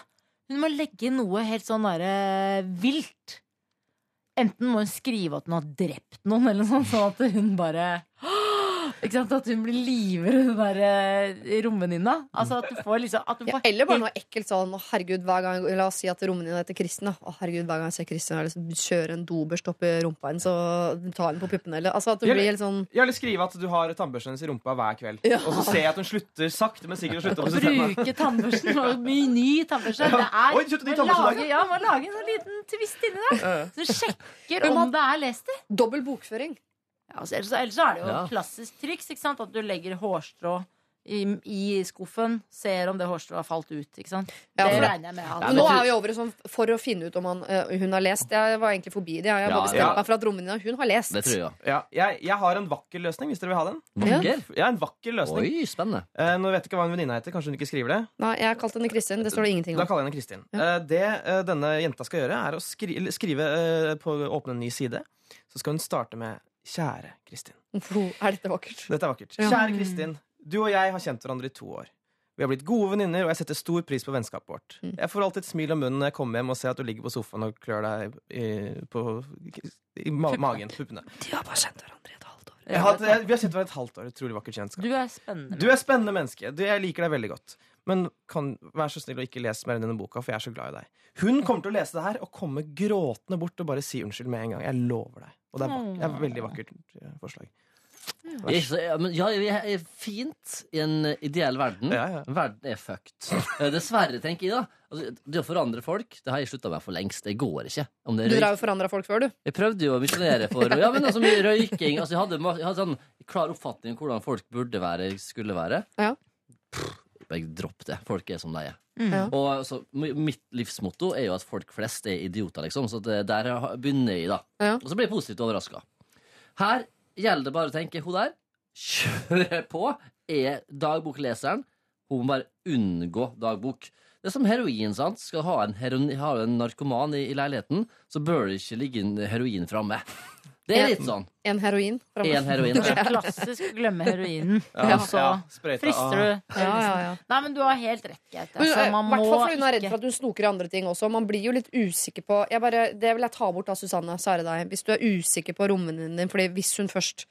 Hun må legge noe helt sånn derre vilt. Enten må hun skrive at hun har drept noen, eller noe sånt, sånn at hun bare ikke sant? At hun blir livredd, den der eh, romvenninna. Altså at du får liksom at du Ja, får eller bare noe ekkelt sånn å herregud, hver gang La oss si at rommet ditt heter Kristin. da. Å herregud, hver gang jeg ser har lyst til å kjøre en dobørst opp i rumpa hennes og ta henne på puppene. Eller, altså at det blir helt sånn Jeg vil skrive at du har tannbørsten hennes i rumpa hver kveld. Ja. Og så ser jeg at hun slutter sakte, men sikkert å slutte å pusse tennene. bruke tannbørsten og mye ny tannbørste. Det er Oi, kjøpte ny må tannbørste i dag, lage, ja, må lage en sånn liten twist inni der. Så du sjekker om det er lest i. dobbel bokføring. Ja, altså, ellers, ellers er det jo Ja. klassisk triks, ikke sant? At du legger hårstrå i, i skuffen, ser om det hårstrået har falt ut. Ikke sant? Ja, det for det- regner jeg med. Men Han. nå er vi over i sånn for å finne ut om han, øh, hun har lest. Jeg var egentlig forbi det. Jeg har Ja, bare bestemt ja. meg for at romvenninna hun har lest. Det tror jeg. Ja, jeg, jeg har en vakker løsning, hvis dere vil ha den. Vakker. Ja, en vakker løsning. Oi, spennende. Eh, nå vet jeg ikke hva en venninne heter. Kanskje hun ikke skriver det? Nei, jeg har kalt henne Kristin. Det står det ingenting Da om. kaller jeg henne Kristin. Eh, det eh, denne jenta skal gjøre, er å skri eller skrive eh, på åpne en ny side. Så skal hun starte med 'Kjære Kristin'. Er dette vakkert? Dette er vakkert. Kjære Kristin. Du og jeg har kjent hverandre i to år. Vi har blitt gode venninner, og jeg setter stor pris på vennskapet vårt. Mm. Jeg får alltid et smil om munnen når jeg kommer hjem og ser at du ligger på sofaen og klør deg i, på, i ma magen. Puppene. De har bare kjent hverandre i et halvt år. Jeg har, jeg, vi har kjent hverandre et halvt år. Utrolig vakkert kjennskap. Du er spennende. Du er spennende menneske. Du, jeg liker deg veldig godt. Men kan vær så snill å ikke lese mer enn denne boka, for jeg er så glad i deg. Hun kommer til å lese det her og komme gråtende bort og bare si unnskyld med en gang. Jeg lover deg. Og det er, vak det er et veldig vakkert eh, forslag. Ja, men ja, er fint i en eh, ideell verden. Ja, ja. Verden er fucked. Eh, Dessverre, tenker jeg da. Altså, det å forandre folk det har jeg slutta med for lengst. Det går ikke. Om det er Du har jo forandra folk før, du. Jeg prøvde jo å misjonere for Ja, men altså mye røyking altså, jeg, hadde, jeg hadde sånn klar oppfatning om hvordan folk burde være, skulle være. Ja. Pff, bare dropp det. Folk er som de er. Mm. Og så, mitt livsmotto er jo at folk flest er idioter, liksom. Så det, der begynner jeg, da. Ja. Og så blir jeg positivt overraska. Her gjelder det bare å tenke hun der kjører på, er dagbokleseren. Hun må bare unngå dagbok. Det er som heroin. sant? Skal du ha en, heroin, ha en narkoman i, i leiligheten, så bør det ikke ligge en heroin framme. Det er litt sånn. En heroin. En heroin. Det er klassisk glemme heroinen. Ja, og så ja, frister du. Ja, ja, ja. Nei, men du har helt rett, Gaute. Altså, eh, man hvert må fall fordi hun er redd for at hun snoker i andre ting også. Man blir jo litt usikker på jeg bare, Det vil jeg ta bort av Susanne Sare deg. Hvis du er usikker på rommene din, Fordi hvis hun først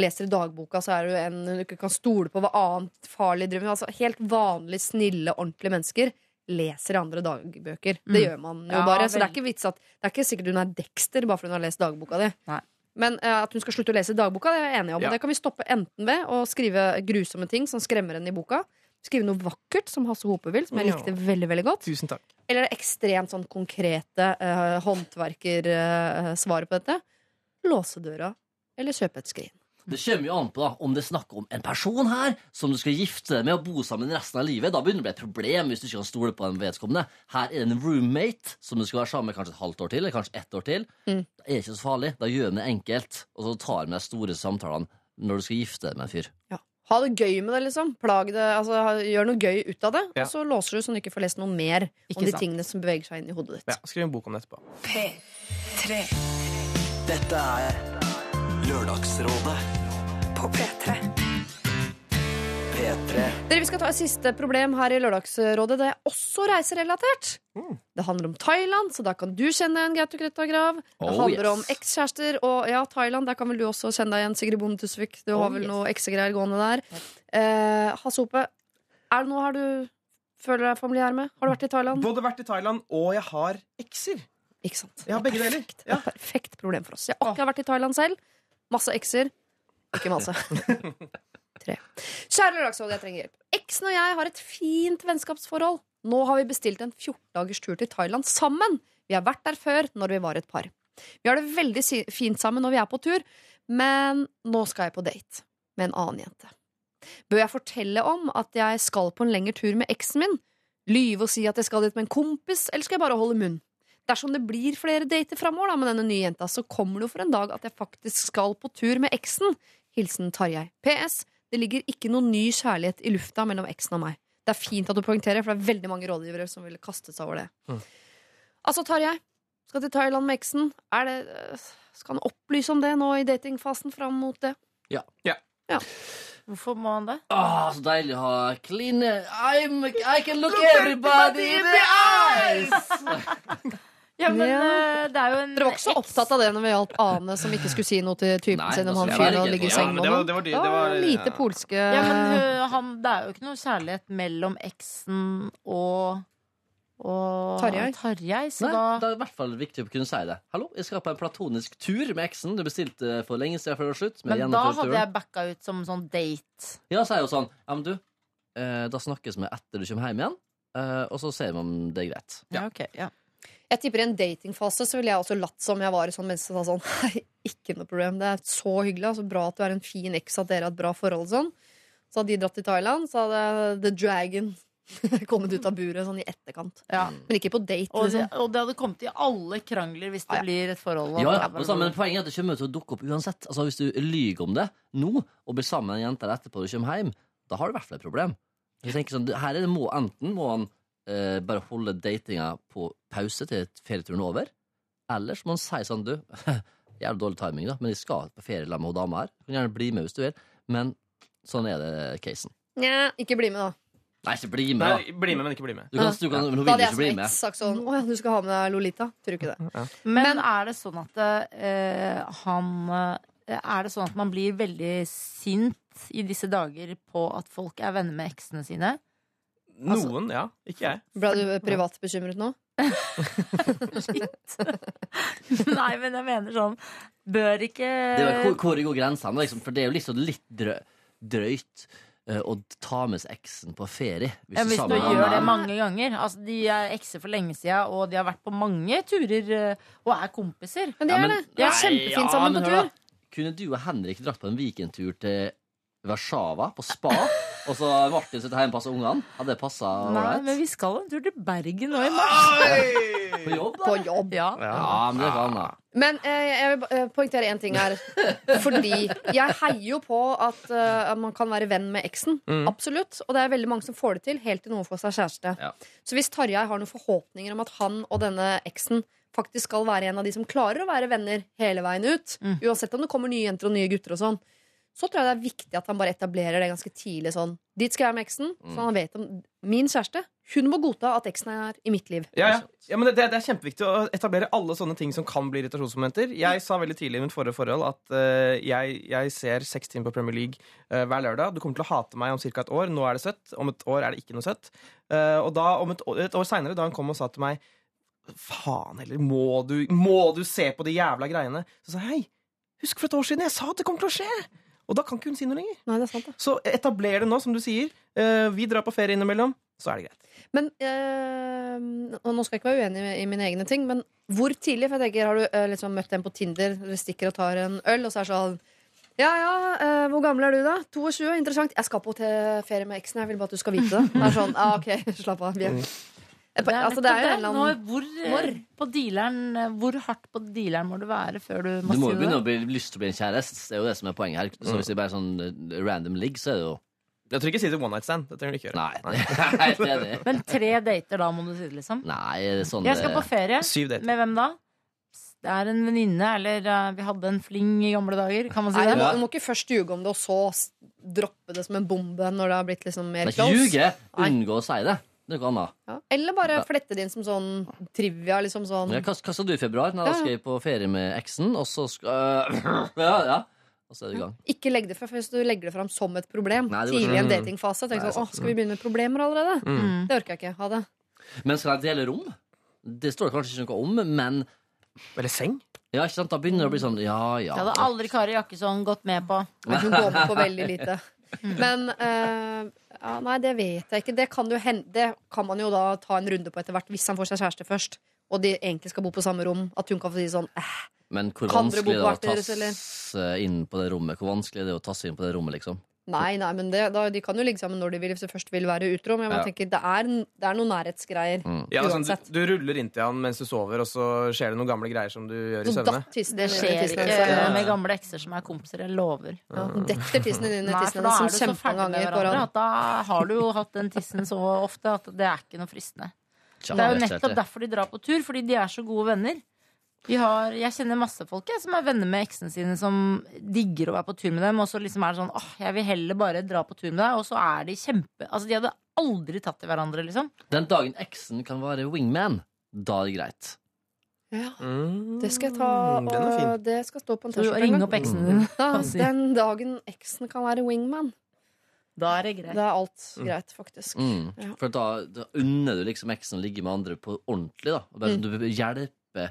leser i dagboka, så er du en hun ikke kan stole på hva annet farlig driver med. Altså, helt vanlig, snille, ordentlige mennesker leser andre dagbøker. Det Mm. gjør man jo Ja, bare. Så det er ikke vits at Det er ikke sikkert hun er Dexter bare fordi hun har lest dagboka di. Nei. Men uh, at hun skal slutte å lese dagboka, det er jeg enig om. Ja. Det kan vi stoppe enten ved å skrive grusomme ting som skremmer henne i boka. Skrive noe vakkert, som Hasse Hope vil, som jeg Ja. likte veldig veldig godt. Tusen takk. Eller ekstremt sånn konkrete uh, håndverkersvaret på dette. Låse døra, eller kjøpe et skrin. Det kommer jo an på da, om det er snakk om en person her som du skal gifte deg med og bo sammen resten av livet. Da begynner det å bli et problem hvis du ikke kan stole på en vedkommende. Her er det en roommate som du skal være sammen med kanskje et halvt år til, eller kanskje ett år til. Mm. Det er ikke så farlig. Da gjør du det enkelt, og så tar vi de store samtalene når du skal gifte deg med en fyr. Ha det gøy med det, liksom. Plag det, altså, gjør noe gøy ut av det. Ja. Og så låser du så du ikke får lest noe mer Ikke om de sant. tingene som beveger seg inn i hodet ditt. Ja, skriv en bok om det etterpå. P3. Dette er Lørdagsrådet på P3. P3. Dere, Vi skal ta et siste problem her i Lørdagsrådet. Det er også reiserelatert. Mm. Det handler om Thailand, så da kan du kjenne igjen Gaute Grøtta Grav. Det Oh, handler yes. om ekskjærester, og ja, Thailand, der kan vel du også kjenne deg igjen, Sigrid Bonde Tusvik. Du har Oh, vel yes. noe eksegreier gående der. Eh, Hasope, er det noe her du føler deg familiær med? Har du vært i Thailand? Både vært i Thailand, og jeg har ekser. Ikke sant? Jeg har begge deler. Perfekt. Det er perfekt problem for oss. Jeg har akkurat vært i Thailand selv. Masse ekser. Ikke masse. Tre. Kjære Lørdagsråd, jeg trenger hjelp. Eksen og jeg har et fint vennskapsforhold. Nå har vi bestilt en 14 dagers tur til Thailand sammen. Vi har vært der før, når vi var et par. Vi har det veldig fint sammen når vi er på tur, men nå skal jeg på date med en annen jente. Bør jeg fortelle om at jeg skal på en lengre tur med eksen min? Lyve og si at jeg skal dit med en kompis, eller skal jeg bare holde munn? Dersom det blir flere dater framover da, med denne nye jenta, så kommer det jo for en dag at jeg faktisk skal på tur med eksen. Hilsen Tarjei. PS. Det ligger ikke noen ny kjærlighet i lufta mellom eksen og meg. Det er fint at du poengterer, for det er veldig mange rådgivere som ville kastet seg over det. Mm. Altså, Tarjei. Skal til Thailand med eksen. Er det, skal han opplyse om det nå i datingfasen fram mot det? Ja. Hvorfor må han det? Åh, så deilig å ha clean I'm, I can look everybody in the eyes! Ja, men Ja. eh, det er jo en Dere var ikke så opptatt av det når det gjaldt Ane som ikke skulle si noe til typen Nei, sin om han skal fyren og ligger i seng Ja, med det var- det var lite ja. polske Ja, men øh, han, det er jo ikke noe kjærlighet mellom eksen og og Tarjei. Tarjei så Nei, da det er i hvert fall viktig å kunne si det. Hallo, jeg skal på en platonisk tur med eksen. Du bestilte for lenge siden før det var slutt. Men da hadde jeg backa ut som sånn date. Ja, så er jo sånn Ja, men du, eh, da snakkes vi etter du kommer hjem igjen, eh, og så ser vi om det er greit. Ja, ok, ja. Jeg tipper I en datingfase så ville jeg også latt som jeg var i sånn menneske som sa sånn Hei, ikke noe problem. Det er så hyggelig. Altså, bra at du er en fin eks, at dere har et bra forhold og sånn. Så hadde de dratt til Thailand, så hadde The Dragon kommet ut av buret sånn i etterkant. Ja. Men ikke på date. Og det, Liksom. og det hadde kommet i alle krangler hvis det ah, ja. blir et forhold. Ja, ja, og så- men poenget er at det kommer til å dukke opp uansett. Altså Hvis du lyver om det nå, og blir sammen med en jente etterpå du kommer hjem, da har du i hvert fall et problem. Jeg tenker sånn, her er det må, Enten må han eh, bare holde datinga på pause til ferieturen er over, eller så må han si sånn Du, jævlig dårlig timing, da, men jeg skal på ferie med hun dama her. Du kan gjerne bli med hvis du vil, men sånn er det casen. Nja, ikke bli med, da. Nei, ikke bli med, Nei, bli med, men ikke bli med. Du kan, du kan, hun Da hadde ikke bli jeg som med. eks sagt sånn Å ja, du skal ha med deg Lolita. Tror ikke det. Men, er det sånn at eh, han eh, Er det sånn at man blir veldig sint i disse dager på at folk er venner med eksene sine? Altså- Noen, ja. Ikke jeg. Ble du privat bekymret nå? Nei, men jeg mener sånn Bør ikke Det jo hvor, hvor går grensene, liksom, for det er jo liksom litt drø, drøyt uh, å ta med seg eksen på ferie. Hvis, ja, hvis du gjør det mange ganger. Altså, de er ekser for lenge siden, og de har vært på mange turer uh, og er kompiser. Men det Ja, er det. De er kjempefint ja, sammen men på tur. da. Kunne du og Henrik dratt på en weekendtur til Warszawa, på spa, og så Martin sitter hjemme og passer ungene? Hadde det passa Nei, ålreit? men vi skal en tur til Bergen nå i mars. På jobb, da? På jobb. Ja. Ja, men det kan da. Men eh, jeg vil eh, poengtere én ting her. Fordi jeg heier jo på at eh, man kan være venn med eksen. Mm. Absolutt. Og det er veldig mange som får det til, helt til noen får seg kjæreste. Ja. Så hvis Tarjei har noen forhåpninger om at han og denne eksen faktisk skal være en av de som klarer å være venner hele veien ut, Mm. uansett om det kommer nye jenter og nye gutter og sånn, så tror jeg det er viktig at han bare etablerer det ganske tidlig sånn. Dit skal jeg med eksen, Mm. så han vet om min kjæreste. Hun må godta at eksen er i mitt liv. Ja, ja. ja men det, det er kjempeviktig å etablere alle sånne ting som kan bli irritasjonsmomenter. Jeg sa veldig tidlig i mitt forrige forhold at uh, jeg, jeg ser seks timer på Premier League uh, hver lørdag. Du kommer til å hate meg om ca. et år. Nå er det søtt. Om et år er det ikke noe søtt. Uh, og da, om et, år- et år seinere, da han kom og sa til meg Faen heller, må du, må du se på de jævla greiene? Så sa jeg hei, husk for et år siden jeg sa at det kommer til å skje! Og da kan ikke hun si noe lenger. Nei, det er sant, det. Så etabler det nå, som du sier. Eh, vi drar på ferie innimellom, så er det greit. Men øh, og Nå skal jeg ikke være uenig i mine egne ting, men hvor tidlig? For jeg tenker, Har du eh, liksom møtt en på Tinder, dere stikker og tar en øl, og så er det sånn Ja ja, hvor gammel er du, da? 22? Interessant. Jeg skal på ferie med eksen. Jeg vil bare at du skal vite det. Det er sånn, ah, ok, slapp av. Vi er. Det er, Altså, det er jo en eller annen hvor, eh, på dealeren, eh, hvor hardt på dealeren må du være før du må si det? Du må jo begynne å bli lyst til å bli en kjæreste. Det er jo det som er poenget her. Så hvis det bare er sånn eh, random ligg, så er det jo Jeg tror ikke si det one night stand. Det trenger du ikke gjøre. Nei. det er det. Men tre dater da, må du si det, liksom? Nei, det er sånn Jeg skal på ferie. Syv dater. Med hvem da? Det er en venninne, eller uh, vi hadde en fling i gamle dager. Kan man si Nei, det? du må, du må ikke først ljuge om det, og så droppe det som en bombe når det har blitt liksom mer er ikke close. ljuge. Unngå å si det. Det går an, da. Ja. Eller bare flette det inn som sånn trivia. Liksom sånn. Ja, hva, hva sa du i februar? Nei, da Ja, skal jeg på ferie med eksen, og så skal Ja, ja. Og så er du i gang. Ikke legg det fra, for Hvis du legger det fram som et problem Nei, det går tidlig i en datingfase, tenk Nei, sånn, åh, skal vi begynne med problemer allerede? Mm. Det orker jeg ikke. Ha det. Men skal jeg dele rom? Det står det kanskje ikke noe om, men Eller seng. ja, ikke sant? da begynner det å bli sånn Ja, ja. Det hadde aldri Kari Jakkesson gått med på. Men Hun går med på veldig lite. Men uh, ja, Nei, det vet jeg ikke. Det kan, jo hen- det kan man jo da ta en runde på etter hvert, hvis han får seg kjæreste først. Og de egentlig skal bo på samme rom. At hun kan få si sånn eh, Men hvor vanskelig er det å tasse inn på det rommet? Hvor vanskelig er det å tasse inn på det rommet, liksom? Nei, nei, men det, da, de kan jo ligge sammen når de vil, hvis de først vil være utro. Men jeg bare Ja. tenker, det er, det er noen nærhetsgreier. Mm. Ja, sånn, Uansett. du, du ruller inntil han mens du sover, og så skjer det noen gamle greier som du gjør i søvne. Det i skjer ikke ja. med gamle ekser som er kompiser. Jeg lover. Ja, detter tissen din inn i tissen da hennes er som du så kjempemange ferdig ganger på hverandre rad. da har du jo hatt den tissen så ofte at det er ikke noe fristende. Det er jo nettopp derfor de drar på tur, fordi de er så gode venner. Vi har, jeg kjenner masse folk jeg, som er venner med eksene sine, som digger å være på tur med dem. Og så liksom er det sånn åh, jeg vil heller bare dra på tur med deg. Og så er de kjempe Altså, de hadde aldri tatt i hverandre, liksom. Den dagen eksen kan være wingman, da er det greit. Ja, Mm, det skal jeg ta, og det skal stå på en T-skjorte. Ring opp eksen din. Da, den dagen eksen kan være wingman. Da er det greit. Da er alt greit, faktisk. Mm. Ja. For da, da unner du liksom eksen å ligge med andre på ordentlig. da Og bare, Mm. Du hjelper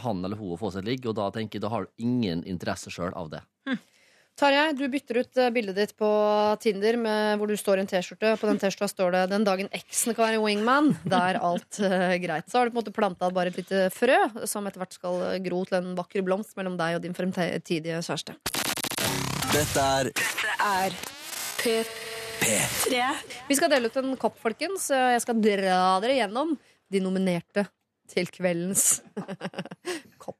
han eller hun å få seg et ligg, og da tenker jeg, da har du ingen interesse sjøl av det. Tarjei, du bytter ut eh, bildet ditt på Tinder med, hvor du står i en T-skjorte. På den T-skjorta står det 'Den dagen eksen kan være wingman'. Da er alt uh, greit. Så har du på en måte planta bare et lite frø, som etter hvert skal eh, gro til en vakker blomst mellom deg og din fremtidige kjæreste. Dette er Dette er P3. Vi skal dele ut en kopp, folkens. Jeg skal dra dere gjennom de nominerte til kveldens kopp.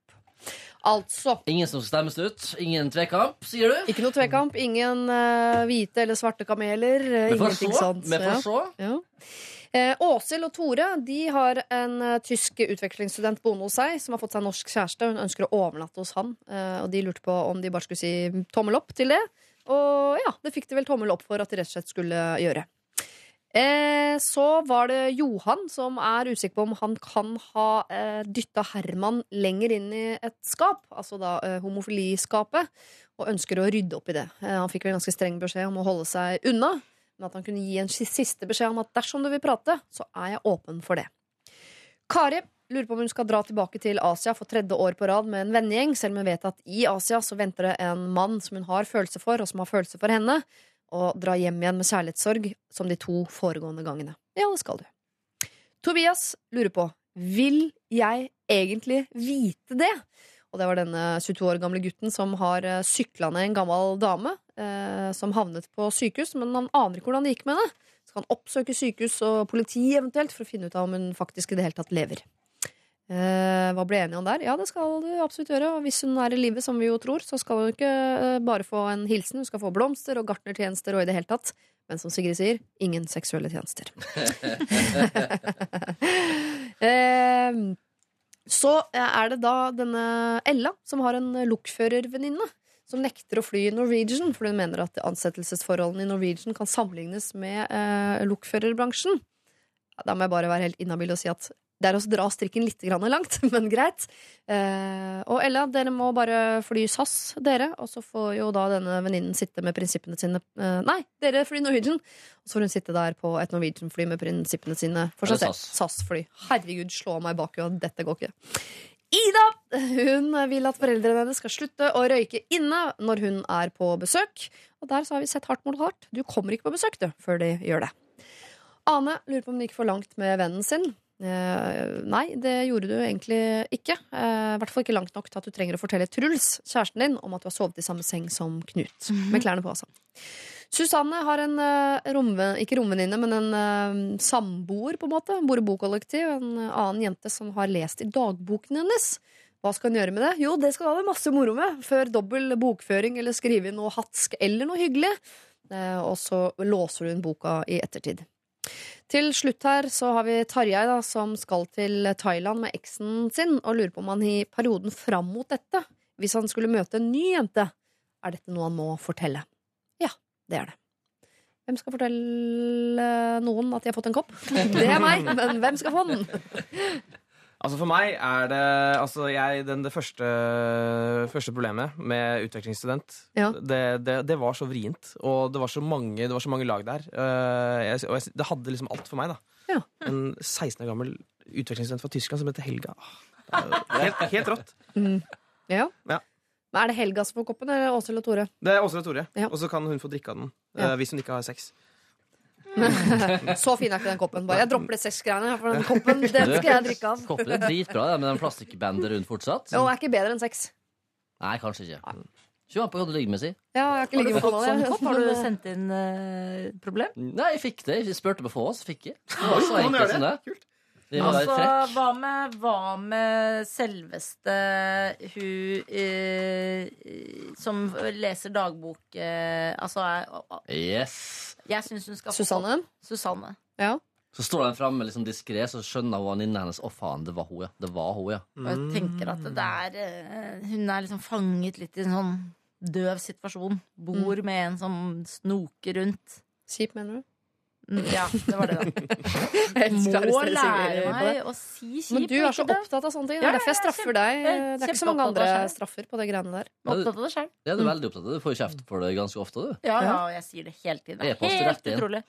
Altså Ingen som stemmes ut? Ingen tvekamp, sier du? Ikke noe tvekamp, ingen uh, hvite eller svarte kameler. eh, Vi får ingenting se. sånt. Vi får se. Ja. Eh, Åshild og Tore de har en eh, tysk utvekslingsstudent boende hos seg som har fått seg norsk kjæreste. Hun ønsker å overnatte hos han, eh, og de lurte på om de bare skulle si tommel opp til det. Og ja, det fikk de vel tommel opp for at de rett og slett skulle gjøre. Eh, så var det Johan som er usikker på om han kan ha eh, dytta Herman lenger inn i et skap, altså da eh, homofiliskapet, og ønsker å rydde opp i det. Eh, han fikk vel ganske streng beskjed om å holde seg unna, men at han kunne gi en siste beskjed om at dersom du vil prate, så er jeg åpen for det. Kari lurer på om hun skal dra tilbake til Asia for tredje år på rad med en vennegjeng, selv om hun vet at i Asia så venter det en mann som hun har følelse for, og som har følelse for henne, og dra hjem igjen med kjærlighetssorg som de to foregående gangene. Ja, det skal du. Tobias lurer på Vil jeg egentlig vite det? Og det var denne 22 år gamle gutten som har eh, sykla ned en gammel dame eh, som havnet på sykehus, men han aner ikke hvordan det gikk med henne. Så kan han oppsøke sykehus og politi eventuelt for å finne ut av om hun faktisk i det hele tatt lever. Eh, hva ble enige om der? Ja, det skal du absolutt gjøre. Og hvis hun er i live, som vi jo tror, så skal hun ikke eh, bare få en hilsen, hun skal få blomster og gartnertjenester og i det hele tatt. Men som Sigrid sier, ingen seksuelle tjenester. Eh, så er det da denne Ella som har en lokførervenninne som nekter å fly i Norwegian, for hun mener at ansettelsesforholdene i Norwegian kan sammenlignes med eh, lokførerbransjen. Da må jeg bare være helt inhabil og si at det er å dra strikken litt grann langt, men greit. Eh, og Ella, dere må bare fly SAS, dere, og så får jo da denne venninnen sitte med prinsippene sine eh, Nei, dere flyr Norwegian, og så får hun sitte der på et Norwegian-fly med prinsippene sine for seg selv. SAS? SAS-fly. Herregud, slå meg bak, og dette går ikke. Ida hun vil at foreldrene hennes skal slutte å røyke inne når hun er på besøk. Og der så har vi sett hardt mot hardt. Du kommer ikke på besøk du, før de gjør det. Ane lurer på om det gikk for langt med vennen sin. Eh, nei, det gjorde du egentlig ikke. Eh, I hvert fall ikke langt nok til at du trenger å fortelle Truls, kjæresten din, om at du har sovet i samme seng som Knut. Med klærne på, altså. Susanne har en eh, romve, ikke romvenninne, men en samboer, på en måte. Bor i bokollektiv. En annen jente som har lest i dagboken hennes. Hva skal hun gjøre med det? Jo, det skal hun ha masse moro med. Før dobbel bokføring eller skrive inn noe hatsk eller noe hyggelig. Og så låser hun boka i ettertid. Til slutt her så har vi Tarjei da, som skal til Thailand med eksen sin, og lurer på om han i perioden fram mot dette, hvis han skulle møte en ny jente, er dette noe han må fortelle. Ja, det er det. Hvem skal fortelle noen at de har fått en kopp? Det er meg, men hvem skal få den? Altså For meg er det altså jeg, den, Det første, første problemet med utvekslingsstudent Ja. det, det, det var så vrient. Og det var så mange, det var så mange lag der. Uh, jeg, og jeg, det hadde liksom alt for meg. da Ja. En 16 år gammel utvekslingsstudent fra Tyskland som heter Helga. Ah, Helt, helt rått. Ja. Ja. Men er det Helga som får koppen, eller Åshild og Tore? Det er Åshild og Tore. Ja. Og så kan hun få drikke av den Ja. hvis hun ikke har sex. Så fin er ikke den koppen. Bare. Jeg dropper det sexgreiene, for den koppen den skal jeg drikke av. Koppen er dritbra, det, med den plastikkbandet rundt fortsatt. Jo, det er ikke bedre enn sex. Nei, kanskje ikke. Kjør an på hva du ligger med, si. Ja, jeg har ikke Har du ligget med fått sånn kopp? Har du sendt inn uh, problem? Nei, jeg fikk det. Jeg spurte på få, så fikk jeg. Det var så enkelt som det. Altså, hva med, hva med selveste hun eh, som leser dagbok eh, Altså, jeg, Yes. jeg syns hun skal få Susanne? Susanne. Ja. Så står den framme liksom diskré, så skjønner hun venninnen hennes Å, faen, det var hun, ja. Det var hun, ja. Og jeg tenker at det der eh, Hun er liksom fanget litt i en sånn døv situasjon. Bor Mm. med en som snoker rundt. Kjip, mener du? Mm, Ja, det var det, da. Jeg Må lære det. meg å si kjip. Men du er så opptatt av sånne ting. Det er derfor jeg jeg er straffer deg. Det er ikke så mange andre straffer på de greiene der. Opptatt av det sjøl. Ja, du er veldig opptatt av det. Du får kjeft for det ganske ofte, du. Ja, ja, og jeg sier det hele tiden. Det er helt utrolig.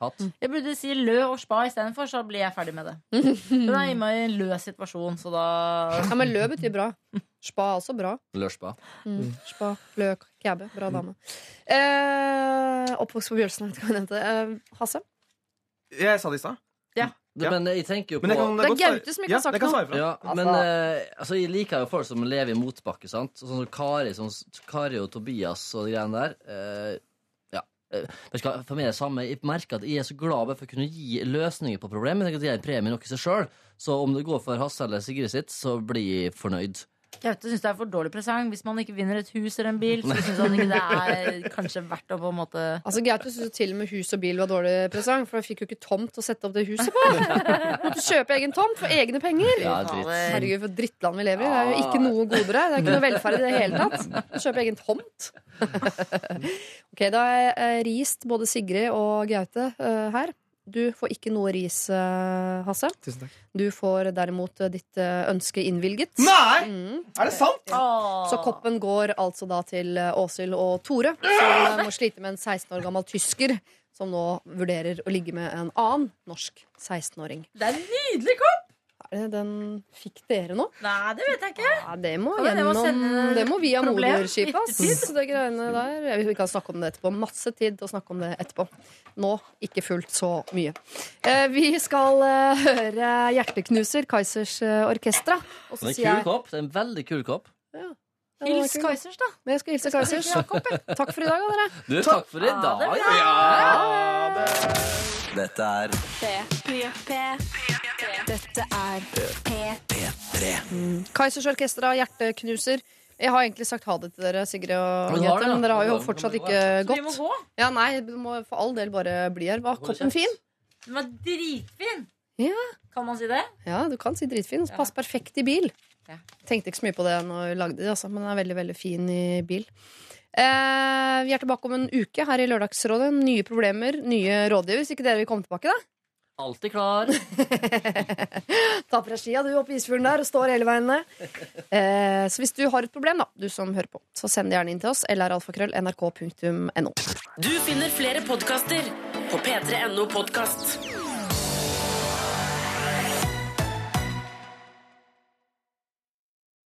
Jeg burde si lø og spa istedenfor, så blir jeg ferdig med det. Den er i meg i en lø situasjon, så da Ja, men lø betyr bra. Spa er også bra. Lørspa. Mm. Spa, løk, kæbe. Bra dame. Eh, oppvokst på Bjølsen, vet ikke hva heter. Eh, Hasse? Jeg sa det i stad. Det, Ja. Men jeg tenker jo på kan, Det er Gaute som ikke ja, har sagt det kan noe. Ja, Altså- men eh, altså, jeg liker jo folk som lever i motbakke. sant? Sånn som Kari, sånn, Kari og Tobias og de greiene der. eh, ja. eh, du hva, For meg er det samme. Jeg merker at jeg er så glad for å kunne gi løsninger på problemet. Jeg tenker at jeg er en premie nok i seg sjøl. Så om det går for Hasse eller Sigrid sitt, så blir jeg fornøyd. Gaute syns det er for dårlig presang. Hvis man ikke vinner et hus eller en bil, så syns han ikke det er kanskje verdt å på en måte Altså, Gaute syns til og med hus og bil var dårlig presang, for da fikk jo ikke tomt å sette opp det huset på. Måtte kjøpe egen tomt for egne penger. Ja. Herregud, for drittland vi lever i. Det er jo ikke noe goder her. Det er ikke noe velferd i det hele tatt. Kjøpe egen tomt. ok, da har jeg eh, rist både Sigrid og Gaute eh, her. Du får ikke noe ris, eh, Hasse. Tusen takk. Du får derimot eh, ditt eh, ønske innvilget. Nei! Mm. Er det sant? Så koppen går altså da til Åshild og Tore, som må slite med en 16 år gammel tysker. Som nå vurderer å ligge med en annen norsk 16-åring. Det er en nydelig kopp! Det Den fikk dere nå? Nei, det vet jeg ikke. Ja, det må, Ja, men det må gjennom, det må via moderskipet. ass. Det greiene der. Vi kan snakke om det etterpå. Masse tid til å snakke om det etterpå. Nå ikke fullt så mye. Eh, Vi skal eh, høre Hjerteknuser, Kaizers eh, Orkestra. Og så Det er en kul kopp. Det er en veldig kul kopp. Ja, Hils. Kaizers, da. Men jeg skal hilse Kaizers. Takk for i dag, dere. Du, takk for i Ja, det dag. er bra. Dette er Dette er P3. Kaizers Orkestra, Hjerteknuser. Jeg har egentlig sagt ha det til dere, Sigrid og Grete, men dere har jo fortsatt ikke gått. Vi må gå. Ja, nei, du må for all del bare bli her. Var koppen fin? Den var dritfin. Ja. Kan man si det? Ja, du kan si dritfin. Pass Passer perfekt i bil. Ja. Tenkte ikke så mye på det når vi lagde det, altså, men den er veldig veldig fin i bil. Eh, vi er tilbake om en uke her i Lørdagsrådet. Nye problemer, nye rådgiver. Hvis ikke dere vil komme tilbake, da. Alltid klar. Ta på deg skia, du, opp i isfuglen der, og står hele veien ned. Eh, så hvis du har et problem, da, du som hører på, så send det gjerne inn til oss. lralfakrøll.nrk.no. Du finner flere podkaster på p3.no podkast.